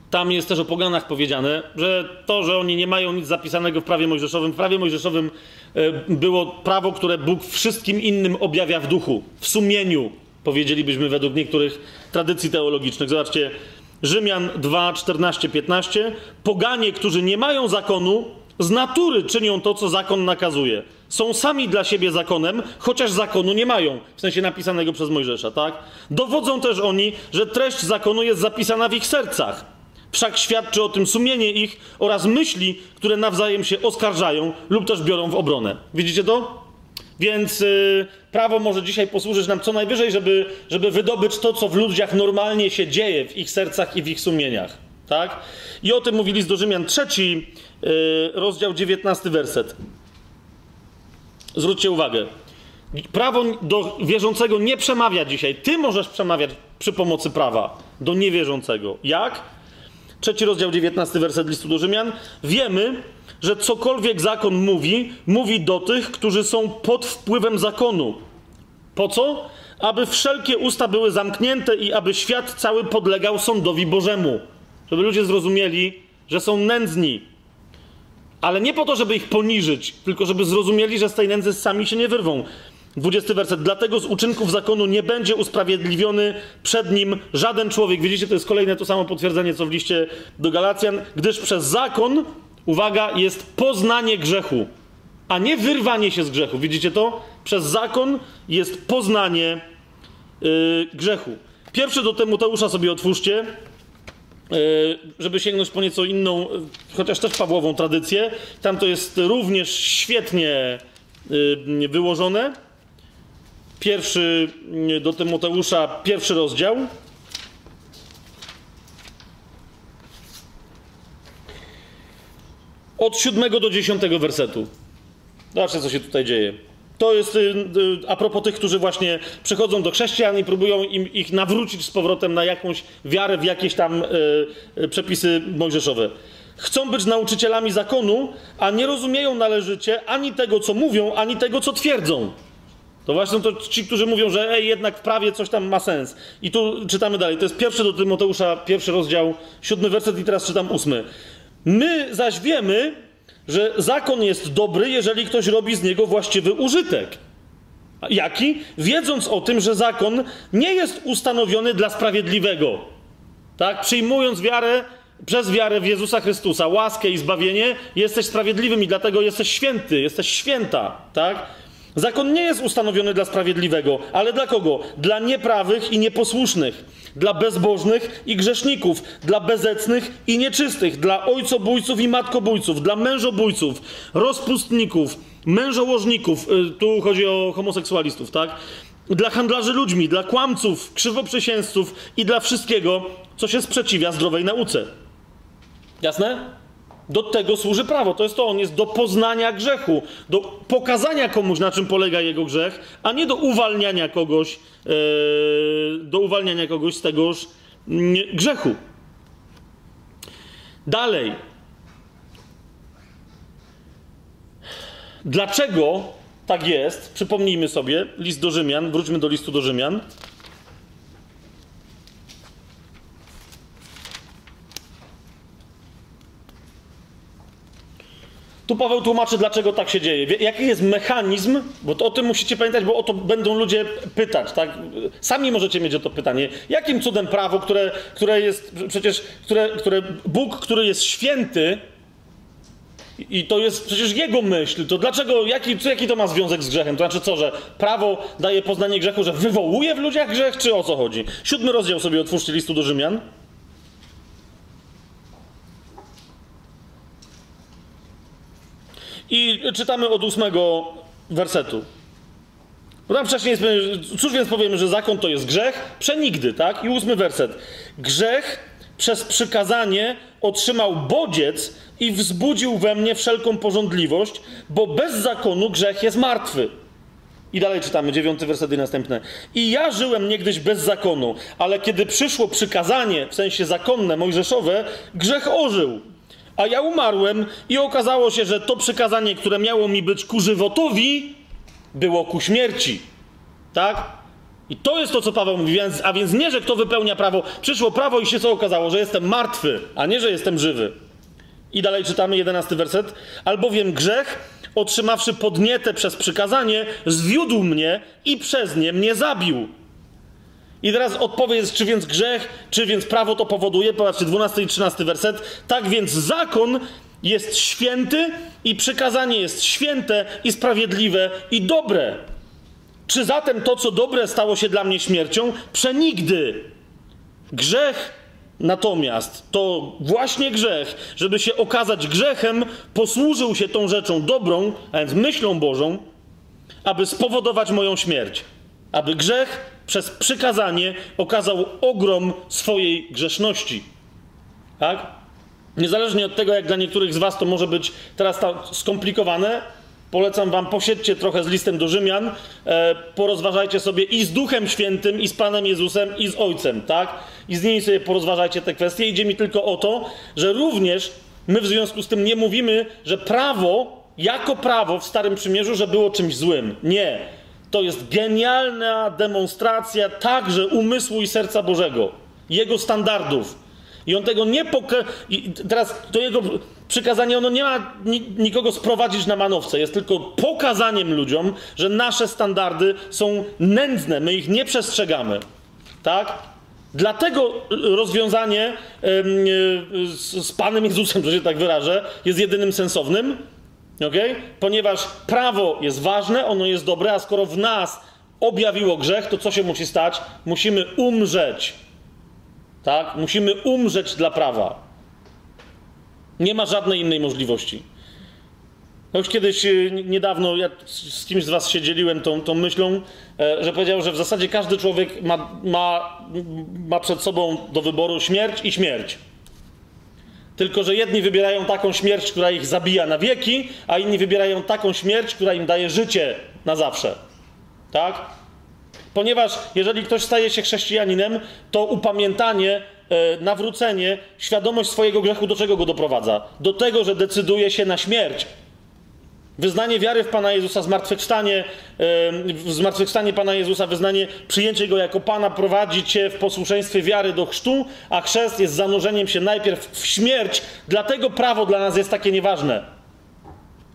Tam jest też o poganach powiedziane, że to, że oni nie mają nic zapisanego w prawie mojżeszowym, w prawie mojżeszowym e, było prawo, które Bóg wszystkim innym objawia w duchu, w sumieniu, powiedzielibyśmy według niektórych tradycji teologicznych. Zobaczcie, Rzymian 2, 14, 15. Poganie, którzy nie mają zakonu, z natury czynią to, co zakon nakazuje. Są sami dla siebie zakonem, chociaż zakonu nie mają, w sensie napisanego przez Mojżesza, tak? Dowodzą też oni, że treść zakonu jest zapisana w ich sercach. Wszak świadczy o tym sumienie ich oraz myśli, które nawzajem się oskarżają lub też biorą w obronę. Widzicie to? Więc y, prawo może dzisiaj posłużyć nam co najwyżej, żeby, żeby wydobyć to, co w ludziach normalnie się dzieje w ich sercach i w ich sumieniach. Tak? I o tym mówi list do Rzymian, trzeci y, rozdział, dziewiętnasty werset. Zwróćcie uwagę. Prawo do wierzącego nie przemawia dzisiaj. Ty możesz przemawiać przy pomocy prawa do niewierzącego. Jak? Trzeci rozdział, 19 werset listu do Rzymian. Wiemy, że cokolwiek zakon mówi, mówi do tych, którzy są pod wpływem zakonu. Po co? Aby wszelkie usta były zamknięte i aby świat cały podlegał sądowi Bożemu. Żeby ludzie zrozumieli, że są nędzni. Ale nie po to, żeby ich poniżyć, tylko żeby zrozumieli, że z tej nędzy sami się nie wyrwą. 20 werset. Dlatego z uczynków zakonu nie będzie usprawiedliwiony przed nim żaden człowiek. Widzicie, to jest kolejne to samo potwierdzenie, co w liście do Galacjan, gdyż przez zakon, uwaga, jest poznanie grzechu, a nie wyrwanie się z grzechu. Widzicie to? Przez zakon jest poznanie yy, grzechu. Pierwszy do Tymoteusza sobie otwórzcie, yy, żeby sięgnąć po nieco inną, chociaż też Pawłową tradycję. Tam to jest również świetnie yy, wyłożone. Pierwszy do Tymoteusza, pierwszy rozdział. Od siódmego do dziesiątego wersetu. Zobaczcie, co się tutaj dzieje. To jest y, y, a propos tych, którzy właśnie przychodzą do chrześcijan i próbują im, ich nawrócić z powrotem na jakąś wiarę w jakieś tam y, przepisy mojżeszowe. Chcą być nauczycielami zakonu, a nie rozumieją należycie ani tego, co mówią, ani tego, co twierdzą. To właśnie to ci, którzy mówią, że ej, jednak w prawie coś tam ma sens. I tu czytamy dalej. To jest pierwszy do Tymoteusza, pierwszy rozdział, siódmy werset i teraz czytam ósmy. My zaś wiemy, że zakon jest dobry, jeżeli ktoś robi z niego właściwy użytek. Jaki? Wiedząc o tym, że zakon nie jest ustanowiony dla sprawiedliwego. Tak? Przyjmując wiarę, przez wiarę w Jezusa Chrystusa, łaskę i zbawienie, jesteś sprawiedliwym i dlatego jesteś święty, jesteś święta. Tak? Zakon nie jest ustanowiony dla sprawiedliwego, ale dla kogo? Dla nieprawych i nieposłusznych, dla bezbożnych i grzeszników, dla bezecnych i nieczystych, dla ojcobójców i matkobójców, dla mężobójców, rozpustników, mężołożników, y, tu chodzi o homoseksualistów, tak? Dla handlarzy ludźmi, dla kłamców, krzywoprzysięzców i dla wszystkiego, co się sprzeciwia zdrowej nauce. Jasne? Do tego służy prawo. To jest to, on jest do poznania grzechu, do pokazania komuś, na czym polega jego grzech, a nie do uwalniania kogoś, yy, do uwalniania kogoś z tegoż yy, grzechu. Dalej. Dlaczego tak jest? Przypomnijmy sobie, list do Rzymian, wróćmy do listu do Rzymian. Tu Paweł tłumaczy, dlaczego tak się dzieje. Jaki jest mechanizm, bo to, o tym musicie pamiętać, bo o to będą ludzie pytać, tak? Sami możecie mieć o to pytanie. Jakim cudem prawo, które, które jest przecież, które, które Bóg, który jest święty, i to jest przecież jego myśl, to dlaczego, jaki, co, jaki to ma związek z grzechem? To znaczy co, że prawo daje poznanie grzechu, że wywołuje w ludziach grzech, czy o co chodzi? Siódmy rozdział sobie otwórzcie listu do Rzymian. I czytamy od ósmego wersetu. Bo tam wcześniej jest, cóż więc powiemy, że zakon to jest grzech? Przenigdy, tak? I ósmy werset. Grzech przez przykazanie otrzymał bodziec i wzbudził we mnie wszelką porządliwość, bo bez zakonu grzech jest martwy. I dalej czytamy, dziewiąty werset i następne. I ja żyłem niegdyś bez zakonu, ale kiedy przyszło przykazanie, w sensie zakonne, mojżeszowe, grzech ożył. A ja umarłem i okazało się, że to przykazanie, które miało mi być ku żywotowi, było ku śmierci. Tak? I to jest to, co Paweł mówi. Więc, a więc nie, że kto wypełnia prawo. Przyszło prawo i się co okazało? Że jestem martwy, a nie, że jestem żywy. I dalej czytamy jedenasty werset. Albowiem grzech, otrzymawszy podnietę przez przykazanie, zwiódł mnie i przez nie mnie zabił. I teraz odpowiedź, czy więc grzech, czy więc prawo to powoduje. Popatrzcie, 12 i 13 werset. Tak więc zakon jest święty i przykazanie jest święte i sprawiedliwe i dobre. Czy zatem to, co dobre, stało się dla mnie śmiercią? Przenigdy. Grzech natomiast to właśnie grzech, żeby się okazać grzechem, posłużył się tą rzeczą dobrą, a więc myślą Bożą, aby spowodować moją śmierć. Aby grzech przez przykazanie okazał ogrom swojej grzeszności. Tak? Niezależnie od tego, jak dla niektórych z Was to może być teraz skomplikowane, Polecam wam, posiedźcie trochę z listem do Rzymian, e, porozważajcie sobie i z Duchem Świętym, i z Panem Jezusem, i z Ojcem, tak? I z nimi sobie porozważajcie te kwestie. Idzie mi tylko o to, że również my w związku z tym nie mówimy, że prawo, jako prawo w Starym Przymierzu, że było czymś złym. Nie. To jest genialna demonstracja także umysłu i serca Bożego, Jego standardów. I on tego nie pokaże. Teraz to jego przykazanie, ono nie ma nikogo sprowadzić na manowce. Jest tylko pokazaniem ludziom, że nasze standardy są nędzne, my ich nie przestrzegamy. Tak? Dlatego rozwiązanie z Panem Jezusem, że się tak wyrażę, jest jedynym sensownym, okay? ponieważ prawo jest ważne, ono jest dobre, a skoro w nas objawiło grzech, to co się musi stać? Musimy umrzeć tak? Musimy umrzeć dla prawa. Nie ma żadnej innej możliwości. No już kiedyś, y, niedawno, ja z kimś z Was się dzieliłem tą, tą myślą, e, że powiedział, że w zasadzie każdy człowiek ma, ma, ma przed sobą do wyboru śmierć i śmierć. Tylko, że jedni wybierają taką śmierć, która ich zabija na wieki, a inni wybierają taką śmierć, która im daje życie na zawsze. Tak? Ponieważ jeżeli ktoś staje się chrześcijaninem, to upamiętanie, e, nawrócenie, świadomość swojego grzechu do czego go doprowadza? Do tego, że decyduje się na śmierć. Wyznanie wiary w Pana Jezusa, zmartwychwstanie, e, zmartwychwstanie Pana Jezusa, wyznanie, przyjęcie Go jako Pana prowadzi Cię w posłuszeństwie wiary do chrztu, a chrzest jest zanurzeniem się najpierw w śmierć. Dlatego prawo dla nas jest takie nieważne.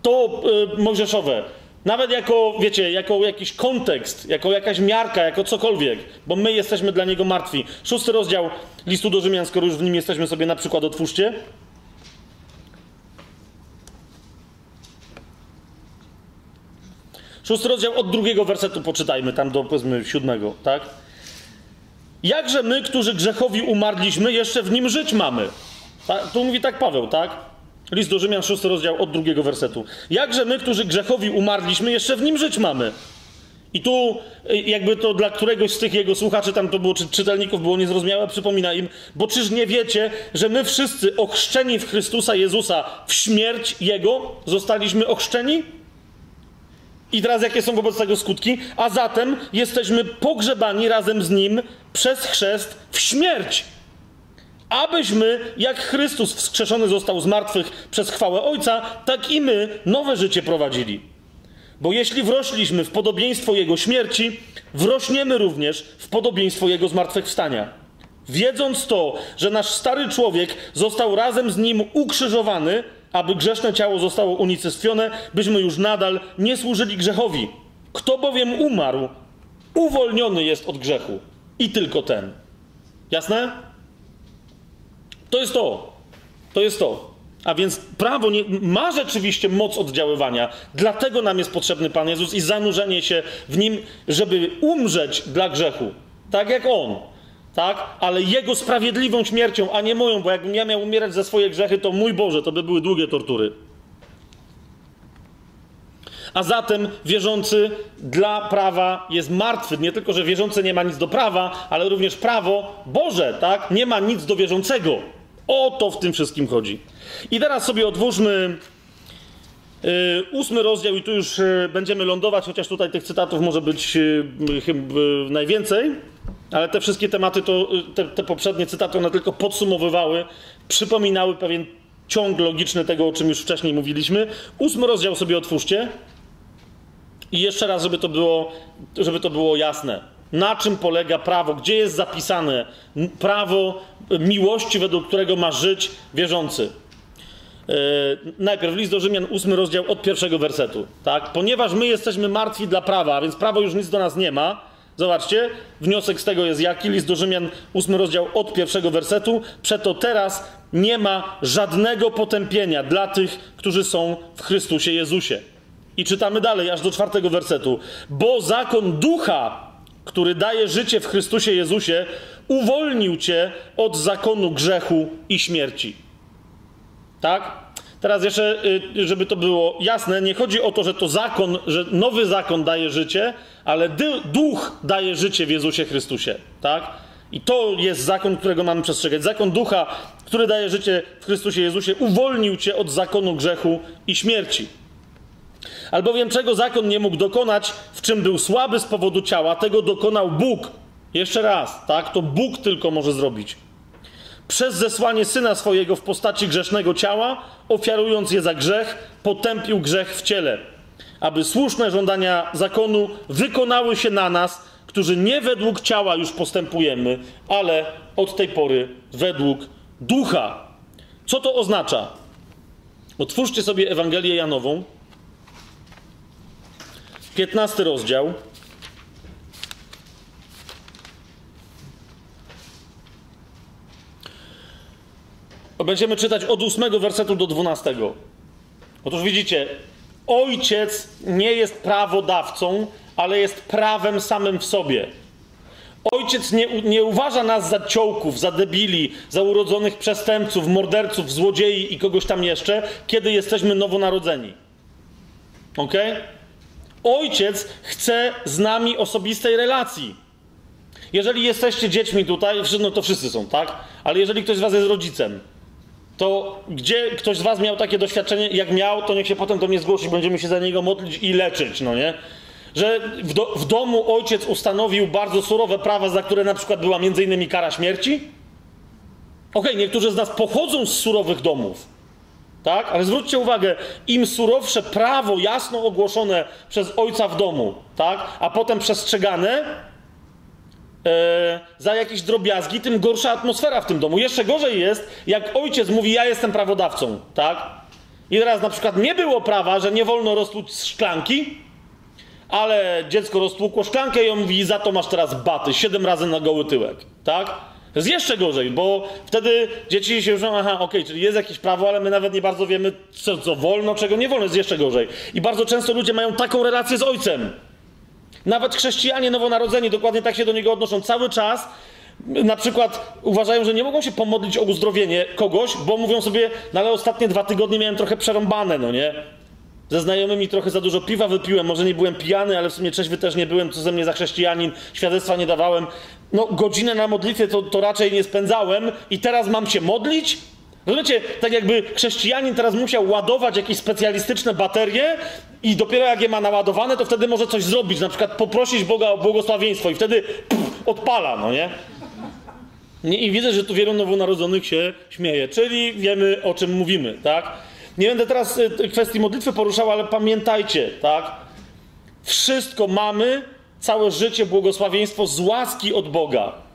To yy, mojżeszowe. Nawet jako, wiecie, jako jakiś kontekst, jako jakaś miarka, jako cokolwiek, bo my jesteśmy dla niego martwi. Szósty rozdział listu do Rzymian, skoro już w nim jesteśmy sobie na przykład otwórzcie. Szósty rozdział od drugiego wersetu poczytajmy, tam do powiedzmy siódmego, tak? Jakże my, którzy grzechowi umarliśmy, jeszcze w nim żyć mamy? tu mówi tak Paweł, tak? List do Rzymian, 6 rozdział od drugiego wersetu. Jakże my, którzy grzechowi umarliśmy, jeszcze w nim żyć mamy? I tu, y, jakby to dla któregoś z tych jego słuchaczy, tam to było, czy czytelników było niezrozumiałe, przypomina im, bo czyż nie wiecie, że my wszyscy ochrzczeni w Chrystusa Jezusa w śmierć Jego zostaliśmy ochrzczeni? I teraz jakie są wobec tego skutki? A zatem jesteśmy pogrzebani razem z Nim przez chrzest w śmierć abyśmy, jak Chrystus wskrzeszony został z martwych przez chwałę Ojca, tak i my nowe życie prowadzili. Bo jeśli wrośliśmy w podobieństwo Jego śmierci, wrośniemy również w podobieństwo Jego zmartwychwstania. Wiedząc to, że nasz stary człowiek został razem z Nim ukrzyżowany, aby grzeszne ciało zostało unicestwione, byśmy już nadal nie służyli grzechowi. Kto bowiem umarł, uwolniony jest od grzechu. I tylko ten. Jasne? To jest to. To jest to. A więc prawo nie, ma rzeczywiście moc oddziaływania. Dlatego nam jest potrzebny Pan Jezus i zanurzenie się w nim, żeby umrzeć dla grzechu. Tak jak On. Tak? Ale Jego sprawiedliwą śmiercią, a nie moją, bo jakbym ja miał umierać za swoje grzechy, to mój Boże, to by były długie tortury. A zatem wierzący dla prawa jest martwy. Nie tylko, że wierzący nie ma nic do prawa, ale również prawo Boże, tak? Nie ma nic do wierzącego. O to w tym wszystkim chodzi. I teraz sobie odwórzmy yy, ósmy rozdział i tu już yy, będziemy lądować, chociaż tutaj tych cytatów może być yy, chyba najwięcej, ale te wszystkie tematy, to, te, te poprzednie cytaty, one tylko podsumowywały, przypominały pewien ciąg logiczny tego, o czym już wcześniej mówiliśmy. Ósmy rozdział sobie otwórzcie i jeszcze raz, żeby to było, żeby to było jasne na czym polega prawo, gdzie jest zapisane prawo miłości, według którego ma żyć wierzący. Yy, najpierw list do Rzymian, ósmy rozdział od pierwszego wersetu. Tak? Ponieważ my jesteśmy martwi dla prawa, więc prawo już nic do nas nie ma. Zobaczcie, wniosek z tego jest jaki? List do Rzymian, ósmy rozdział od pierwszego wersetu. Przeto teraz nie ma żadnego potępienia dla tych, którzy są w Chrystusie Jezusie. I czytamy dalej, aż do czwartego wersetu. Bo zakon ducha który daje życie w Chrystusie Jezusie, uwolnił cię od zakonu grzechu i śmierci. Tak? Teraz jeszcze, y, żeby to było jasne, nie chodzi o to, że to zakon, że nowy zakon daje życie, ale duch daje życie w Jezusie Chrystusie. Tak? I to jest zakon, którego mamy przestrzegać. Zakon ducha, który daje życie w Chrystusie Jezusie, uwolnił cię od zakonu grzechu i śmierci. Albowiem czego zakon nie mógł dokonać, w czym był słaby z powodu ciała, tego dokonał Bóg. Jeszcze raz, tak? To Bóg tylko może zrobić. Przez zesłanie syna swojego w postaci grzesznego ciała, ofiarując je za grzech, potępił grzech w ciele, aby słuszne żądania zakonu wykonały się na nas, którzy nie według ciała już postępujemy, ale od tej pory według ducha. Co to oznacza? Otwórzcie sobie Ewangelię Janową, 15 rozdział. Będziemy czytać od 8 wersetu do 12. Otóż widzicie, ojciec nie jest prawodawcą, ale jest prawem samym w sobie. Ojciec nie, nie uważa nas za ciołków, za debili, za urodzonych przestępców, morderców, złodziei i kogoś tam jeszcze, kiedy jesteśmy nowonarodzeni. Ok? Ojciec chce z nami osobistej relacji. Jeżeli jesteście dziećmi tutaj, no to wszyscy są, tak? Ale jeżeli ktoś z Was jest rodzicem, to gdzie ktoś z Was miał takie doświadczenie, jak miał, to niech się potem do mnie zgłosi, będziemy się za niego modlić i leczyć, no nie? Że w, do, w domu ojciec ustanowił bardzo surowe prawa, za które na przykład była między innymi kara śmierci. Okej, okay, niektórzy z nas pochodzą z surowych domów, tak? Ale zwróćcie uwagę, im surowsze prawo jasno ogłoszone przez ojca w domu, tak? A potem przestrzegane, E, za jakieś drobiazgi, tym gorsza atmosfera w tym domu. Jeszcze gorzej jest, jak ojciec mówi, ja jestem prawodawcą, tak? I teraz na przykład nie było prawa, że nie wolno roztłuc szklanki, ale dziecko roztłukło szklankę i on mówi, za to masz teraz baty, siedem razy na goły tyłek, tak? To jest jeszcze gorzej, bo wtedy dzieci się już, aha, okej, okay, czyli jest jakieś prawo, ale my nawet nie bardzo wiemy, co, co wolno, czego nie wolno, jest jeszcze gorzej. I bardzo często ludzie mają taką relację z ojcem, nawet chrześcijanie nowonarodzeni dokładnie tak się do niego odnoszą cały czas. Na przykład uważają, że nie mogą się pomodlić o uzdrowienie kogoś, bo mówią sobie, no ale ostatnie dwa tygodnie miałem trochę przerąbane, no nie? Ze znajomymi trochę za dużo piwa wypiłem, może nie byłem pijany, ale w sumie trzeźwy też nie byłem, co ze mnie za chrześcijanin, świadectwa nie dawałem. No godzinę na modlitwie to, to raczej nie spędzałem i teraz mam się modlić? Rozumiecie, tak jakby chrześcijanin teraz musiał ładować jakieś specjalistyczne baterie i dopiero jak je ma naładowane, to wtedy może coś zrobić, na przykład poprosić Boga o błogosławieństwo i wtedy pff, odpala, no nie? I widzę, że tu wielu nowonarodzonych się śmieje, czyli wiemy o czym mówimy, tak? Nie będę teraz y, kwestii modlitwy poruszał, ale pamiętajcie, tak? Wszystko mamy, całe życie, błogosławieństwo z łaski od Boga.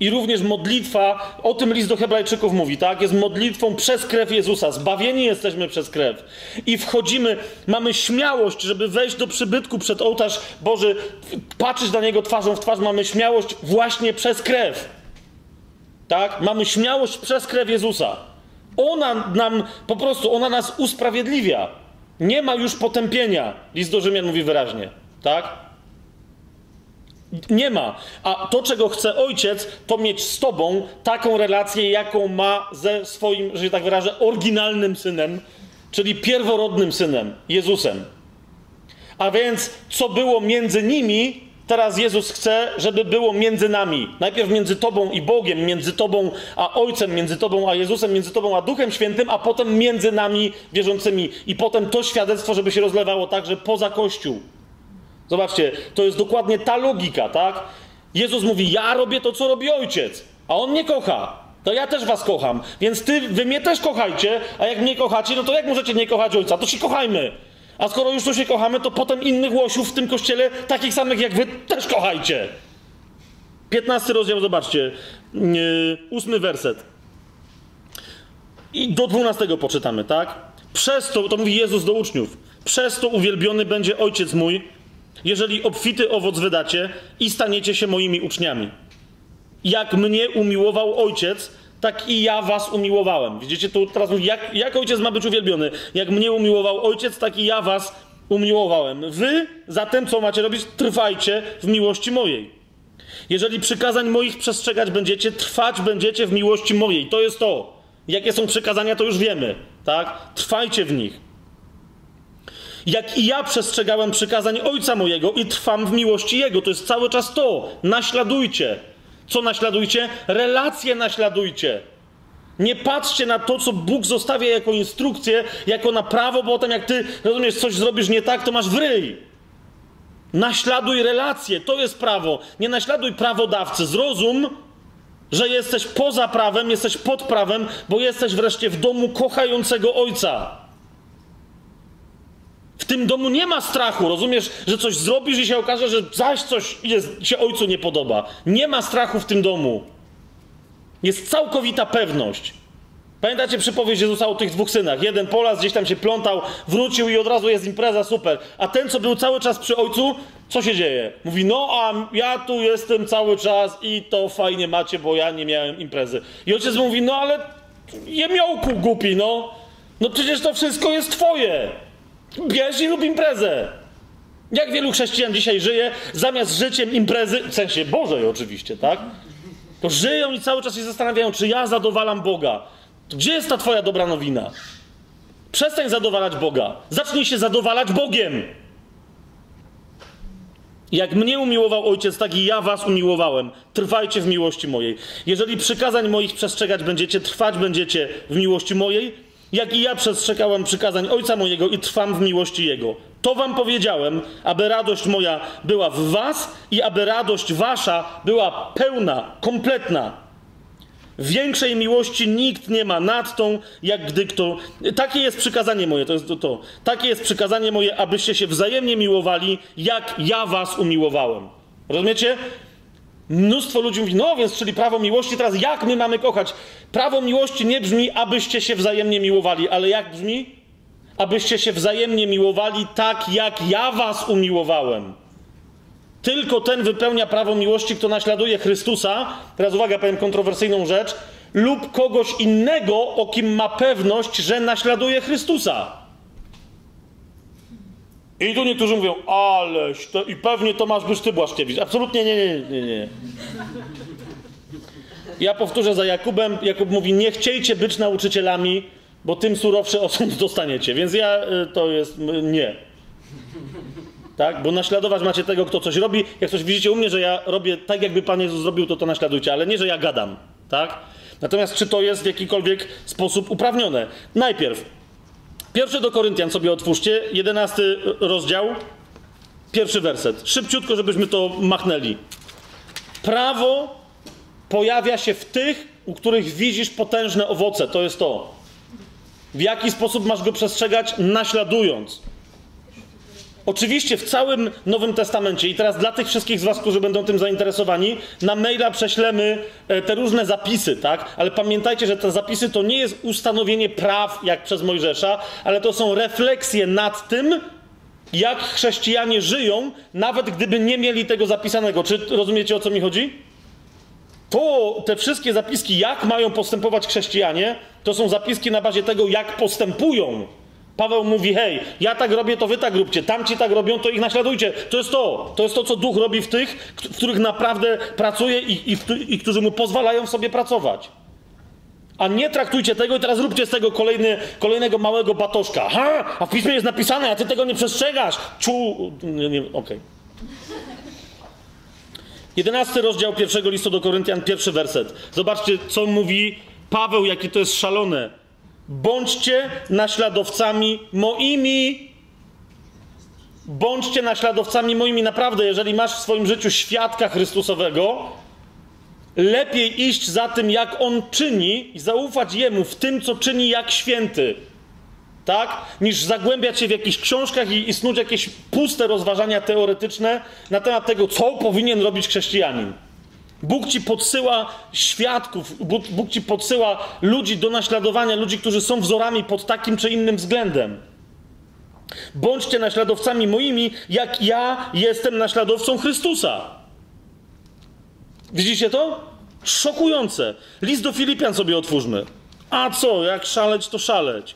I również modlitwa, o tym list do Hebrajczyków mówi, tak? Jest modlitwą przez krew Jezusa. Zbawieni jesteśmy przez krew. I wchodzimy, mamy śmiałość, żeby wejść do przybytku przed ołtarz Boży, patrzeć na Niego twarzą w twarz. Mamy śmiałość właśnie przez krew. Tak? Mamy śmiałość przez krew Jezusa. Ona nam, po prostu, ona nas usprawiedliwia. Nie ma już potępienia. List do Rzymian mówi wyraźnie. Tak? Nie ma. A to, czego chce ojciec, to mieć z tobą taką relację, jaką ma ze swoim, że się tak wyrażę, oryginalnym synem, czyli pierworodnym synem, Jezusem. A więc, co było między nimi, teraz Jezus chce, żeby było między nami. Najpierw między Tobą i Bogiem, między Tobą a Ojcem, między Tobą a Jezusem, między Tobą a Duchem Świętym, a potem między nami wierzącymi. I potem to świadectwo, żeby się rozlewało także poza Kościół. Zobaczcie, to jest dokładnie ta logika, tak? Jezus mówi: Ja robię to, co robi ojciec, a on mnie kocha. To ja też was kocham. Więc ty, wy mnie też kochajcie, a jak mnie kochacie, no to jak możecie nie kochać ojca? To się kochajmy. A skoro już tu się kochamy, to potem innych łosiów w tym kościele, takich samych jak wy, też kochajcie. 15 rozdział, zobaczcie. Yy, werset. I do 12 poczytamy, tak? Przez to, to mówi Jezus do uczniów, przez to uwielbiony będzie ojciec mój, jeżeli obfity owoc wydacie i staniecie się moimi uczniami. Jak mnie umiłował ojciec, tak i ja was umiłowałem. Widzicie, tu teraz jak, jak ojciec ma być uwielbiony? Jak mnie umiłował ojciec, tak i ja was umiłowałem. Wy zatem, co macie robić? Trwajcie w miłości mojej. Jeżeli przykazań moich przestrzegać będziecie, trwać będziecie w miłości mojej. To jest to. Jakie są przykazania, to już wiemy, tak? Trwajcie w nich jak i ja przestrzegałem przykazań Ojca mojego i trwam w miłości Jego. To jest cały czas to. Naśladujcie. Co naśladujcie? Relacje naśladujcie. Nie patrzcie na to, co Bóg zostawia jako instrukcję, jako na prawo, bo potem jak ty, rozumiesz, coś zrobisz nie tak, to masz wryj. Naśladuj relacje, to jest prawo. Nie naśladuj prawodawcy. Zrozum, że jesteś poza prawem, jesteś pod prawem, bo jesteś wreszcie w domu kochającego ojca. W tym domu nie ma strachu, rozumiesz, że coś zrobisz i się okaże, że zaś coś jest, się ojcu nie podoba. Nie ma strachu w tym domu. Jest całkowita pewność. Pamiętacie przypowieść Jezusa o tych dwóch synach? Jeden polas gdzieś tam się plątał, wrócił i od razu jest impreza, super. A ten, co był cały czas przy ojcu, co się dzieje? Mówi, no a ja tu jestem cały czas i to fajnie macie, bo ja nie miałem imprezy. I ojciec mówi, no ale jemiołku głupi, no. No przecież to wszystko jest twoje. Bierz i lub imprezę. Jak wielu chrześcijan dzisiaj żyje, zamiast życiem imprezy, w sensie Bożej oczywiście, tak? To żyją i cały czas się zastanawiają, czy ja zadowalam Boga. To gdzie jest ta twoja dobra nowina? Przestań zadowalać Boga. Zacznij się zadowalać Bogiem. Jak mnie umiłował ojciec, tak i ja was umiłowałem. Trwajcie w miłości mojej. Jeżeli przykazań moich przestrzegać będziecie, trwać będziecie w miłości mojej, jak i ja przestrzegałem przykazań ojca mojego i trwam w miłości jego. To wam powiedziałem, aby radość moja była w was i aby radość wasza była pełna, kompletna. Większej miłości nikt nie ma nad tą, jak gdy kto. Takie jest przykazanie moje, to jest to, to. Takie jest przykazanie moje, abyście się wzajemnie miłowali, jak ja was umiłowałem. Rozumiecie? Mnóstwo ludzi mówi, no więc, czyli prawo miłości, teraz jak my mamy kochać? Prawo miłości nie brzmi, abyście się wzajemnie miłowali, ale jak brzmi? Abyście się wzajemnie miłowali tak, jak ja was umiłowałem. Tylko ten wypełnia prawo miłości, kto naśladuje Chrystusa. Teraz uwaga, powiem kontrowersyjną rzecz. Lub kogoś innego, o kim ma pewność, że naśladuje Chrystusa. I tu niektórzy mówią, aleś, to, i pewnie Tomasz Byszty Błaszkiewicz. Absolutnie nie, nie, nie, nie. Ja powtórzę za Jakubem. Jakub mówi, nie chciejcie być nauczycielami, bo tym surowszy osąd dostaniecie. Więc ja, y, to jest, nie tak? Bo naśladować macie tego, kto coś robi. Jak coś widzicie u mnie, że ja robię tak, jakby Pan Jezus zrobił, to to naśladujcie, ale nie, że ja gadam, tak? Natomiast czy to jest w jakikolwiek sposób uprawnione? Najpierw, pierwszy do Koryntian sobie otwórzcie, jedenasty rozdział, pierwszy werset. Szybciutko, żebyśmy to machnęli. Prawo pojawia się w tych, u których widzisz potężne owoce. To jest to. W jaki sposób masz go przestrzegać? Naśladując. Oczywiście w całym Nowym Testamencie, i teraz dla tych wszystkich z Was, którzy będą tym zainteresowani, na maila prześlemy e, te różne zapisy, tak? Ale pamiętajcie, że te zapisy to nie jest ustanowienie praw jak przez Mojżesza, ale to są refleksje nad tym, jak chrześcijanie żyją, nawet gdyby nie mieli tego zapisanego. Czy rozumiecie o co mi chodzi? To te wszystkie zapiski, jak mają postępować chrześcijanie, to są zapiski na bazie tego, jak postępują Paweł mówi: Hej, ja tak robię, to wy tak róbcie, tamci tak robią, to ich naśladujcie. To jest to. To jest to, co duch robi w tych, w których naprawdę pracuje i, i, i którzy mu pozwalają sobie pracować. A nie traktujcie tego i teraz róbcie z tego kolejny, kolejnego małego batoszka. Ha, a w piśmie jest napisane, a ty tego nie przestrzegasz. Czu. Okej. Okay. Jedenasty rozdział pierwszego listu do Koryntian, pierwszy werset. Zobaczcie, co mówi Paweł, jakie to jest szalone. Bądźcie naśladowcami moimi. Bądźcie naśladowcami moimi. Naprawdę, jeżeli masz w swoim życiu świadka Chrystusowego, lepiej iść za tym, jak on czyni i zaufać jemu w tym, co czyni jak święty. Tak? Niż zagłębiać się w jakichś książkach i, i snuć jakieś puste rozważania teoretyczne na temat tego, co powinien robić chrześcijanin. Bóg ci podsyła świadków, Bóg, Bóg ci podsyła ludzi do naśladowania, ludzi, którzy są wzorami pod takim czy innym względem. Bądźcie naśladowcami moimi, jak ja jestem naśladowcą Chrystusa. Widzicie to? Szokujące. List do Filipian sobie otwórzmy. A co, jak szaleć, to szaleć.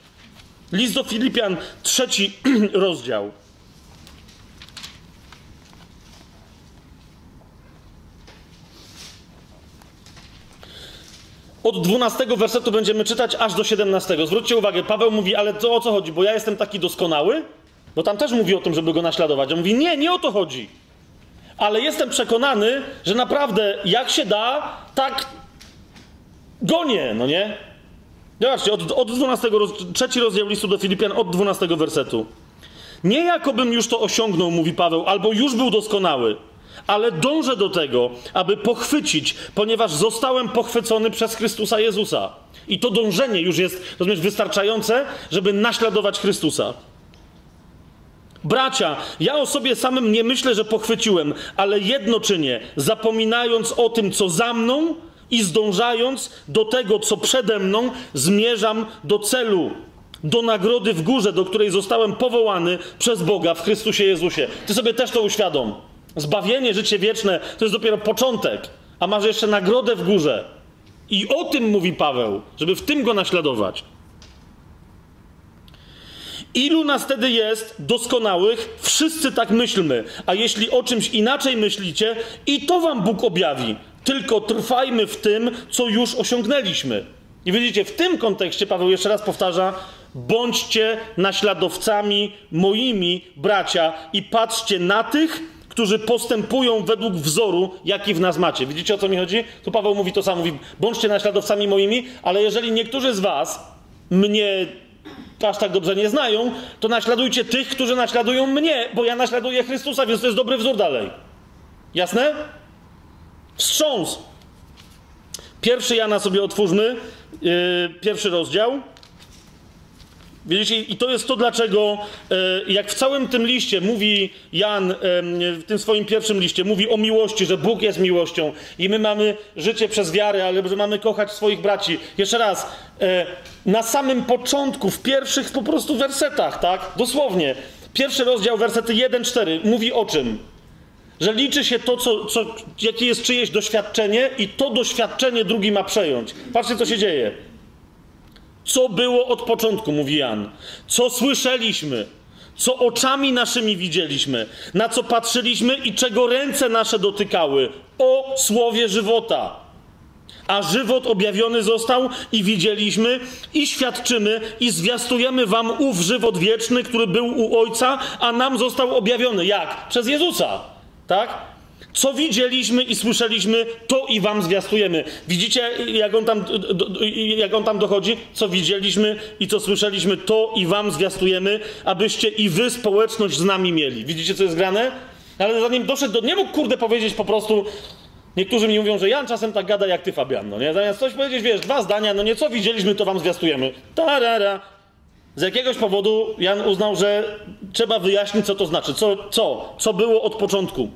List do Filipian, trzeci rozdział. Od 12 wersetu będziemy czytać aż do 17. Zwróćcie uwagę, Paweł mówi, ale to o co chodzi? Bo ja jestem taki doskonały? Bo tam też mówi o tym, żeby go naśladować. On mówi, nie, nie o to chodzi. Ale jestem przekonany, że naprawdę jak się da, tak gonię, no nie? Zobaczcie, od, od 12, roz, trzeci rozdział listu do Filipian, od 12 wersetu. Nie jakobym już to osiągnął, mówi Paweł, albo już był doskonały, ale dążę do tego, aby pochwycić, ponieważ zostałem pochwycony przez Chrystusa Jezusa. I to dążenie już jest, rozumiesz, wystarczające, żeby naśladować Chrystusa. Bracia, ja o sobie samym nie myślę, że pochwyciłem, ale jedno czynię, zapominając o tym, co za mną i zdążając do tego, co przede mną, zmierzam do celu, do nagrody w górze, do której zostałem powołany przez Boga w Chrystusie Jezusie. Ty sobie też to uświadom. Zbawienie, życie wieczne to jest dopiero początek, a masz jeszcze nagrodę w górze. I o tym mówi Paweł, żeby w tym go naśladować. Ilu nas wtedy jest doskonałych? Wszyscy tak myślmy. A jeśli o czymś inaczej myślicie, i to wam Bóg objawi. Tylko trwajmy w tym, co już osiągnęliśmy. I widzicie, w tym kontekście Paweł jeszcze raz powtarza: bądźcie naśladowcami moimi, bracia, i patrzcie na tych, którzy postępują według wzoru, jaki w nas macie. Widzicie o co mi chodzi? Tu Paweł mówi to samo: mówi, bądźcie naśladowcami moimi, ale jeżeli niektórzy z was mnie aż tak dobrze nie znają, to naśladujcie tych, którzy naśladują mnie, bo ja naśladuję Chrystusa, więc to jest dobry wzór dalej. Jasne? Wstrząs. Pierwszy Jana sobie otwórzmy, yy, pierwszy rozdział. Widzicie, i to jest to, dlaczego, yy, jak w całym tym liście mówi Jan, yy, w tym swoim pierwszym liście, mówi o miłości, że Bóg jest miłością i my mamy życie przez wiarę, ale że mamy kochać swoich braci. Jeszcze raz, yy, na samym początku, w pierwszych po prostu wersetach, tak? Dosłownie. Pierwszy rozdział, wersety 1-4, mówi o czym? Że liczy się to, co, co, jakie jest czyjeś doświadczenie, i to doświadczenie drugi ma przejąć. Patrzcie, co się dzieje. Co było od początku, mówi Jan. Co słyszeliśmy, co oczami naszymi widzieliśmy, na co patrzyliśmy i czego ręce nasze dotykały. O słowie żywota. A żywot objawiony został i widzieliśmy, i świadczymy, i zwiastujemy wam ów żywot wieczny, który był u Ojca, a nam został objawiony. Jak? Przez Jezusa. Tak? Co widzieliśmy i słyszeliśmy, to i wam zwiastujemy. Widzicie, jak on, tam, jak on tam dochodzi? Co widzieliśmy i co słyszeliśmy, to i wam zwiastujemy, abyście i wy społeczność z nami mieli. Widzicie, co jest grane? Ale zanim doszedł do... Nie mógł, kurde, powiedzieć po prostu... Niektórzy mi mówią, że Jan czasem tak gada jak ty, Fabian, no nie? Zamiast coś powiedzieć, wiesz, dwa zdania, no nie, co widzieliśmy, to wam zwiastujemy. Tarara. Z jakiegoś powodu Jan uznał, że trzeba wyjaśnić, co to znaczy. Co, co, co było od początku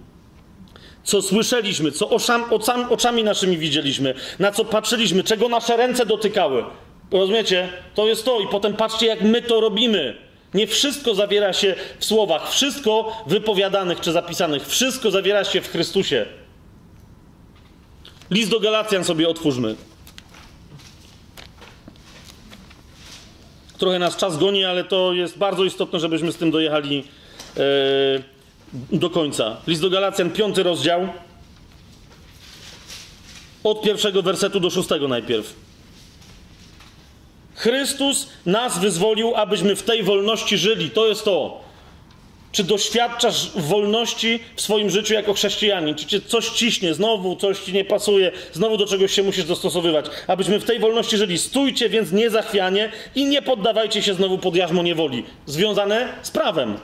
co słyszeliśmy, co oczami, oczami naszymi widzieliśmy, na co patrzyliśmy, czego nasze ręce dotykały. Rozumiecie? To jest to. I potem patrzcie, jak my to robimy. Nie wszystko zawiera się w słowach, wszystko wypowiadanych czy zapisanych, wszystko zawiera się w Chrystusie. List do Galacjan sobie otwórzmy. Trochę nas czas goni, ale to jest bardzo istotne, żebyśmy z tym dojechali. Yy do końca. List do Galacjan, piąty rozdział. Od pierwszego wersetu do szóstego najpierw. Chrystus nas wyzwolił, abyśmy w tej wolności żyli. To jest to. Czy doświadczasz wolności w swoim życiu jako chrześcijanin? Czy cię coś ciśnie, znowu coś ci nie pasuje, znowu do czegoś się musisz dostosowywać? Abyśmy w tej wolności żyli. Stójcie więc niezachwianie i nie poddawajcie się znowu pod jarzmo niewoli. Związane z prawem.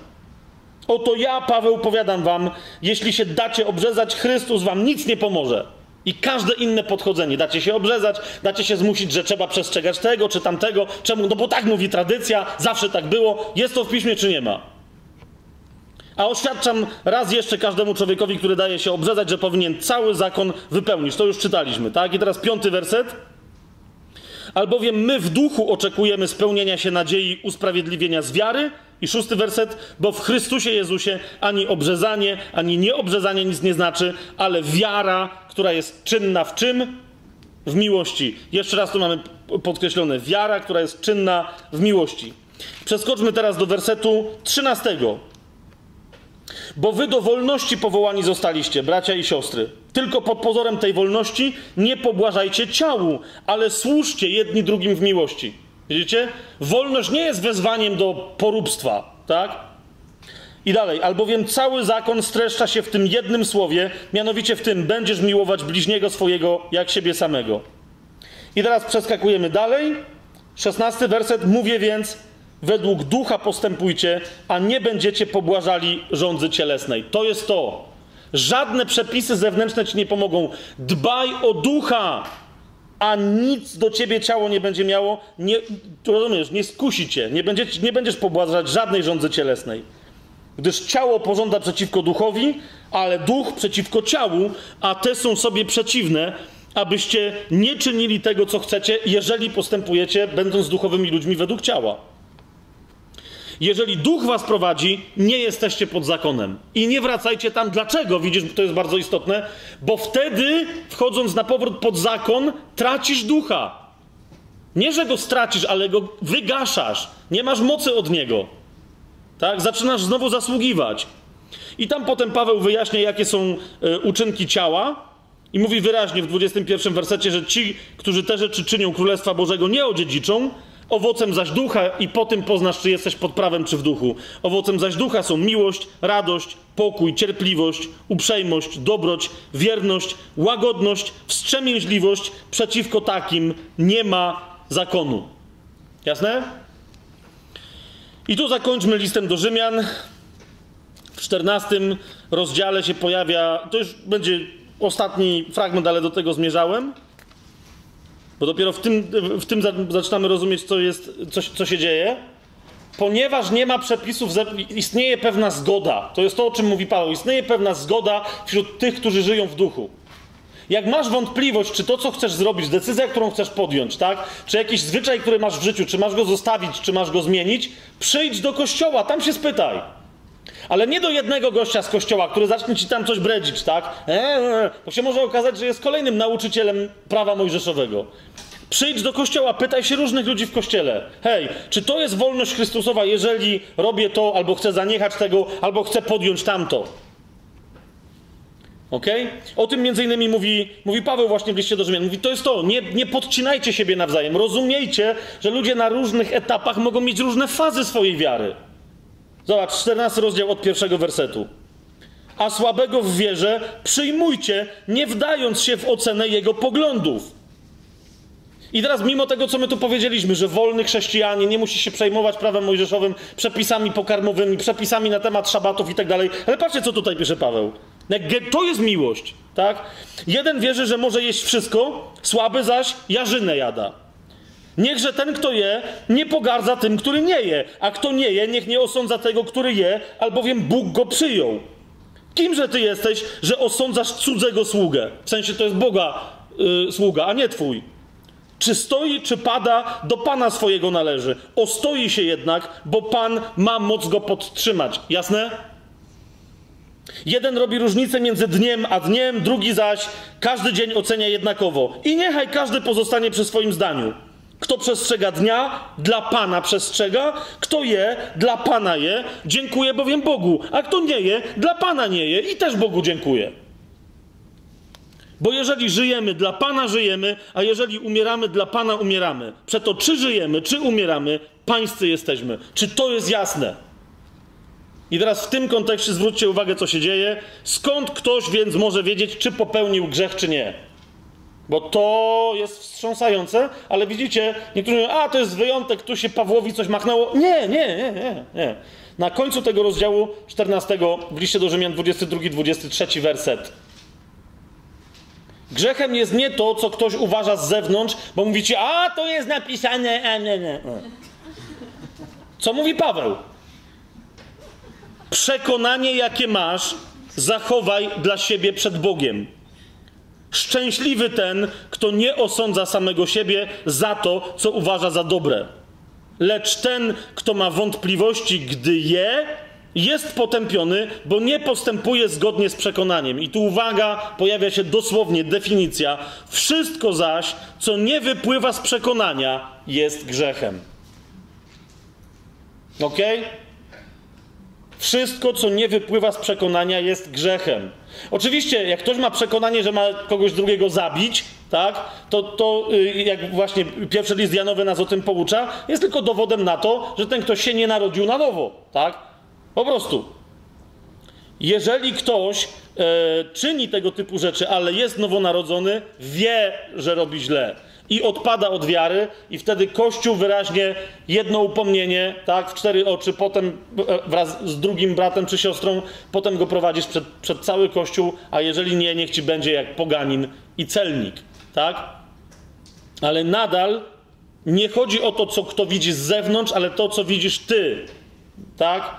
Oto ja, Paweł, powiadam wam, jeśli się dacie obrzezać, Chrystus wam nic nie pomoże. I każde inne podchodzenie. Dacie się obrzezać, dacie się zmusić, że trzeba przestrzegać tego czy tamtego. Czemu? No bo tak mówi tradycja, zawsze tak było. Jest to w piśmie czy nie ma? A oświadczam raz jeszcze każdemu człowiekowi, który daje się obrzezać, że powinien cały zakon wypełnić. To już czytaliśmy, tak? I teraz piąty werset. Albowiem my w duchu oczekujemy spełnienia się nadziei usprawiedliwienia z wiary, i szósty werset, bo w Chrystusie Jezusie ani obrzezanie, ani nieobrzezanie nic nie znaczy, ale wiara, która jest czynna w czym? W miłości. Jeszcze raz tu mamy podkreślone. Wiara, która jest czynna w miłości. Przeskoczmy teraz do wersetu trzynastego. Bo wy do wolności powołani zostaliście, bracia i siostry. Tylko pod pozorem tej wolności nie pobłażajcie ciału, ale służcie jedni drugim w miłości. Widzicie? Wolność nie jest wezwaniem do poróbstwa, tak? I dalej, albowiem cały zakon streszcza się w tym jednym słowie, mianowicie w tym będziesz miłować bliźniego swojego jak siebie samego. I teraz przeskakujemy dalej 16 werset. Mówię więc, według ducha postępujcie, a nie będziecie pobłażali rządzy cielesnej. To jest to. Żadne przepisy zewnętrzne ci nie pomogą. Dbaj o ducha, a nic do ciebie ciało nie będzie miało. Nie, rozumiesz, nie skusi cię. Nie, będzie, nie będziesz pobłażać żadnej rządzy cielesnej. Gdyż ciało pożąda przeciwko duchowi, ale duch przeciwko ciału, a te są sobie przeciwne, abyście nie czynili tego, co chcecie, jeżeli postępujecie, będąc duchowymi ludźmi według ciała. Jeżeli duch was prowadzi, nie jesteście pod zakonem. I nie wracajcie tam. Dlaczego? Widzisz, to jest bardzo istotne. Bo wtedy, wchodząc na powrót pod zakon, tracisz ducha. Nie, że go stracisz, ale go wygaszasz. Nie masz mocy od niego. Tak? Zaczynasz znowu zasługiwać. I tam potem Paweł wyjaśnia, jakie są y, uczynki ciała. I mówi wyraźnie w 21 wersecie, że ci, którzy te rzeczy czynią Królestwa Bożego, nie odziedziczą, Owocem zaś ducha, i po tym poznasz, czy jesteś pod prawem, czy w duchu. Owocem zaś ducha są miłość, radość, pokój, cierpliwość, uprzejmość, dobroć, wierność, łagodność, wstrzemięźliwość. Przeciwko takim nie ma zakonu. Jasne? I tu zakończmy listem do Rzymian. W 14 rozdziale się pojawia, to już będzie ostatni fragment, ale do tego zmierzałem. Bo dopiero w tym, w tym zaczynamy rozumieć, co, jest, co, co się dzieje. Ponieważ nie ma przepisów, istnieje pewna zgoda. To jest to, o czym mówi Paweł. Istnieje pewna zgoda wśród tych, którzy żyją w duchu. Jak masz wątpliwość, czy to, co chcesz zrobić, decyzja, którą chcesz podjąć, tak? Czy jakiś zwyczaj, który masz w życiu, czy masz go zostawić, czy masz go zmienić, przyjdź do kościoła, tam się spytaj. Ale nie do jednego gościa z kościoła, który zacznie ci tam coś bredzić, tak? Eee, się może okazać, że jest kolejnym nauczycielem prawa mojżeszowego. Przyjdź do kościoła, pytaj się różnych ludzi w kościele. Hej, czy to jest wolność Chrystusowa, jeżeli robię to, albo chcę zaniechać tego, albo chcę podjąć tamto? Ok? O tym między innymi mówi, mówi Paweł właśnie w liście do Rzymian. Mówi, to jest to, nie, nie podcinajcie siebie nawzajem. Rozumiejcie, że ludzie na różnych etapach mogą mieć różne fazy swojej wiary. Zobacz, 14 rozdział od pierwszego wersetu. A słabego w wierze przyjmujcie, nie wdając się w ocenę jego poglądów. I teraz, mimo tego, co my tu powiedzieliśmy, że wolny chrześcijanin nie musi się przejmować prawem mojżeszowym, przepisami pokarmowymi, przepisami na temat szabatów i tak dalej, ale patrzcie, co tutaj pisze Paweł. To jest miłość, tak? Jeden wierzy, że może jeść wszystko, słaby zaś jarzynę jada. Niechże ten, kto je, nie pogardza tym, który nie je, a kto nie je, niech nie osądza tego, który je, albowiem Bóg go przyjął. Kimże ty jesteś, że osądzasz cudzego sługę? W sensie to jest Boga yy, sługa, a nie twój. Czy stoi, czy pada, do Pana swojego należy. Ostoi się jednak, bo Pan ma moc go podtrzymać. Jasne? Jeden robi różnicę między dniem a dniem, drugi zaś każdy dzień ocenia jednakowo. I niechaj każdy pozostanie przy swoim zdaniu. Kto przestrzega dnia, dla Pana przestrzega. Kto je, dla Pana je. Dziękuję bowiem Bogu. A kto nie je, dla Pana nie je i też Bogu dziękuję. Bo jeżeli żyjemy, dla Pana żyjemy, a jeżeli umieramy, dla Pana umieramy. Przeto czy żyjemy, czy umieramy, pańscy jesteśmy. Czy to jest jasne? I teraz w tym kontekście zwróćcie uwagę, co się dzieje. Skąd ktoś więc może wiedzieć, czy popełnił grzech, czy nie? Bo to jest wstrząsające, ale widzicie, niektórzy mówią, a to jest wyjątek, tu się Pawłowi coś machnęło. Nie, nie, nie, nie, nie. Na końcu tego rozdziału 14 w liście do Rzymian 22-23 werset. Grzechem jest nie to, co ktoś uważa z zewnątrz, bo mówicie, a to jest napisane, a nie, nie. Co mówi Paweł? Przekonanie, jakie masz, zachowaj dla siebie przed Bogiem. Szczęśliwy ten, kto nie osądza samego siebie za to, co uważa za dobre. Lecz ten, kto ma wątpliwości, gdy je, jest potępiony, bo nie postępuje zgodnie z przekonaniem. I tu uwaga, pojawia się dosłownie definicja. Wszystko zaś, co nie wypływa z przekonania, jest grzechem. Ok? Wszystko, co nie wypływa z przekonania, jest grzechem. Oczywiście, jak ktoś ma przekonanie, że ma kogoś drugiego zabić, tak, to, to y, jak właśnie pierwszy list Janowy nas o tym poucza, jest tylko dowodem na to, że ten ktoś się nie narodził na nowo, tak? Po prostu. Jeżeli ktoś e, czyni tego typu rzeczy, ale jest nowonarodzony, wie, że robi źle. I odpada od wiary, i wtedy Kościół wyraźnie jedno upomnienie, tak, w cztery oczy, potem e, wraz z drugim bratem czy siostrą, potem go prowadzisz przed, przed cały Kościół, a jeżeli nie, niech ci będzie jak poganin i celnik, tak? Ale nadal nie chodzi o to, co kto widzi z zewnątrz, ale to, co widzisz ty, tak?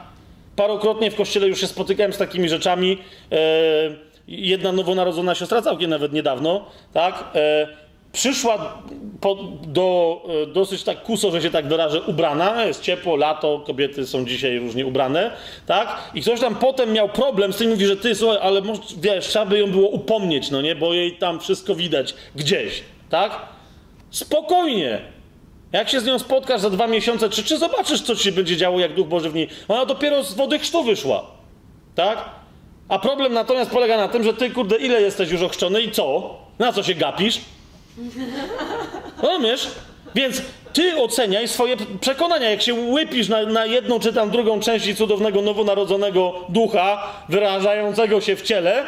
Parokrotnie w kościele już się spotykałem z takimi rzeczami. E, jedna nowonarodzona siostra, całkiem nawet niedawno, tak? E, przyszła po, do e, dosyć tak kuso, że się tak wyrażę, ubrana. Jest ciepło, lato, kobiety są dzisiaj różnie ubrane, tak? I ktoś tam potem miał problem z tym, mówi, że ty, słuchaj, ale może, wiesz, trzeba by ją było upomnieć, no nie? Bo jej tam wszystko widać gdzieś, tak? Spokojnie. Jak się z nią spotkasz za dwa miesiące, czy, czy zobaczysz, co się będzie działo, jak Duch Boży w niej. Ona dopiero z wody chrztu wyszła. Tak? A problem natomiast polega na tym, że ty, kurde, ile jesteś już ochrzczony i co? Na co się gapisz? Rozumiesz? Więc ty oceniaj swoje przekonania. Jak się łypisz na, na jedną czy tam drugą część cudownego nowonarodzonego ducha, wyrażającego się w ciele,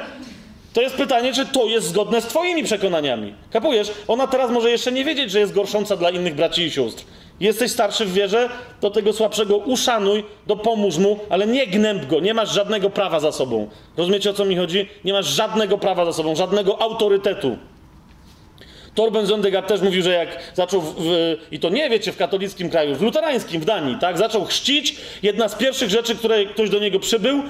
to jest pytanie, czy to jest zgodne z Twoimi przekonaniami. Kapujesz? Ona teraz może jeszcze nie wiedzieć, że jest gorsząca dla innych braci i sióstr. Jesteś starszy w wierze, do tego słabszego uszanuj, dopomóż mu, ale nie gnęb go, nie masz żadnego prawa za sobą. Rozumiecie o co mi chodzi? Nie masz żadnego prawa za sobą, żadnego autorytetu. Torben Zondegard też mówił, że jak zaczął, w, w, i to nie wiecie, w katolickim kraju, w luterańskim, w Danii, tak, zaczął chrzcić, jedna z pierwszych rzeczy, które ktoś do niego przybył,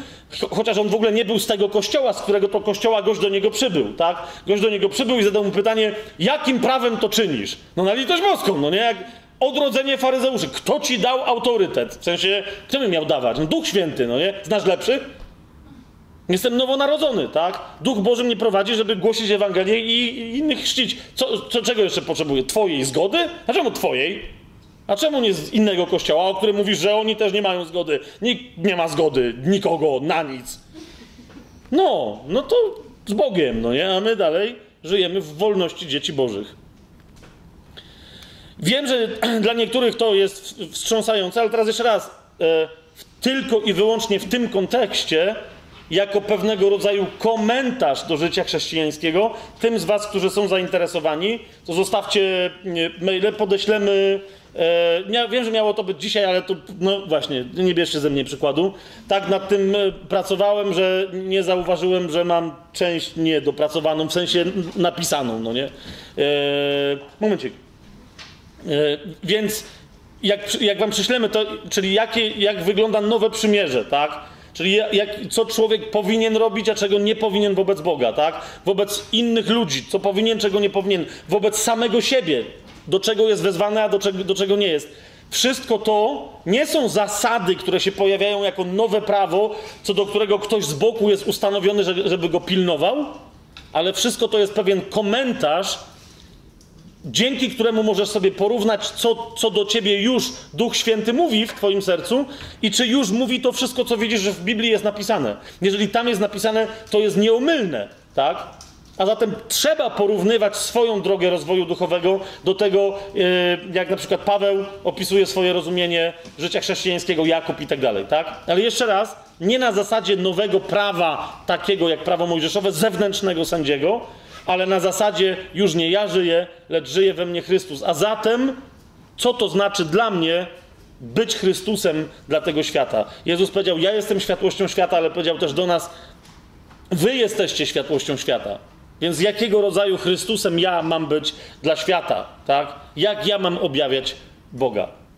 chociaż on w ogóle nie był z tego kościoła, z którego to kościoła gość do niego przybył, tak, gość do niego przybył i zadał mu pytanie, jakim prawem to czynisz? No na litość boską, no nie, jak odrodzenie faryzeuszy. Kto ci dał autorytet? W sensie, kto mi miał dawać? No Duch Święty, no nie? Znasz lepszy? Jestem nowonarodzony, tak? Duch Boży mnie prowadzi, żeby głosić Ewangelię i, innych chrzcić. Co, co, czego jeszcze potrzebuję? Twojej zgody? A czemu twojej? A czemu nie z innego kościoła, o którym mówisz, że oni też nie mają zgody? Nikt nie ma zgody, nikogo, na nic. No, no to z Bogiem, no nie? A my dalej żyjemy w wolności dzieci Bożych. Wiem, że dla niektórych to jest wstrząsające, ale teraz jeszcze raz. E, tylko i wyłącznie w tym kontekście jako pewnego rodzaju komentarz do życia chrześcijańskiego. Tym z Was, którzy są zainteresowani, to zostawcie maile, podeślemy. E, wiem, że miało to być dzisiaj, ale to, no właśnie, nie bierzcie ze mnie przykładu. Tak nad tym e, pracowałem, że nie zauważyłem, że mam część niedopracowaną, w sensie napisaną, no nie? E, momencik. E, więc jak, jak wam przyślemy to, czyli jakie, jak wygląda nowe przymierze, tak? Czyli jak, co człowiek powinien robić, a czego nie powinien wobec Boga, tak? Wobec innych ludzi, co powinien, czego nie powinien, wobec samego siebie, do czego jest wezwany, a do czego, do czego nie jest. Wszystko to nie są zasady, które się pojawiają jako nowe prawo, co do którego ktoś z boku jest ustanowiony, żeby go pilnował, ale wszystko to jest pewien komentarz dzięki któremu możesz sobie porównać, co, co do ciebie już Duch Święty mówi w twoim sercu i czy już mówi to wszystko, co widzisz, że w Biblii jest napisane. Jeżeli tam jest napisane, to jest nieomylne, tak? A zatem trzeba porównywać swoją drogę rozwoju duchowego do tego, e, jak na przykład Paweł opisuje swoje rozumienie życia chrześcijańskiego, Jakub i tak dalej, tak? Ale jeszcze raz, nie na zasadzie nowego prawa, takiego jak prawo mojżeszowe, zewnętrznego sędziego, ale na zasadzie już nie ja żyję, lecz żyje we mnie Chrystus. A zatem, co to znaczy dla mnie być Chrystusem dla tego świata? Jezus powiedział: Ja jestem światłością świata, ale powiedział też do nas: Wy jesteście światłością świata. Więc jakiego rodzaju Chrystusem ja mam być dla świata? Tak? Jak ja mam objawiać Boga?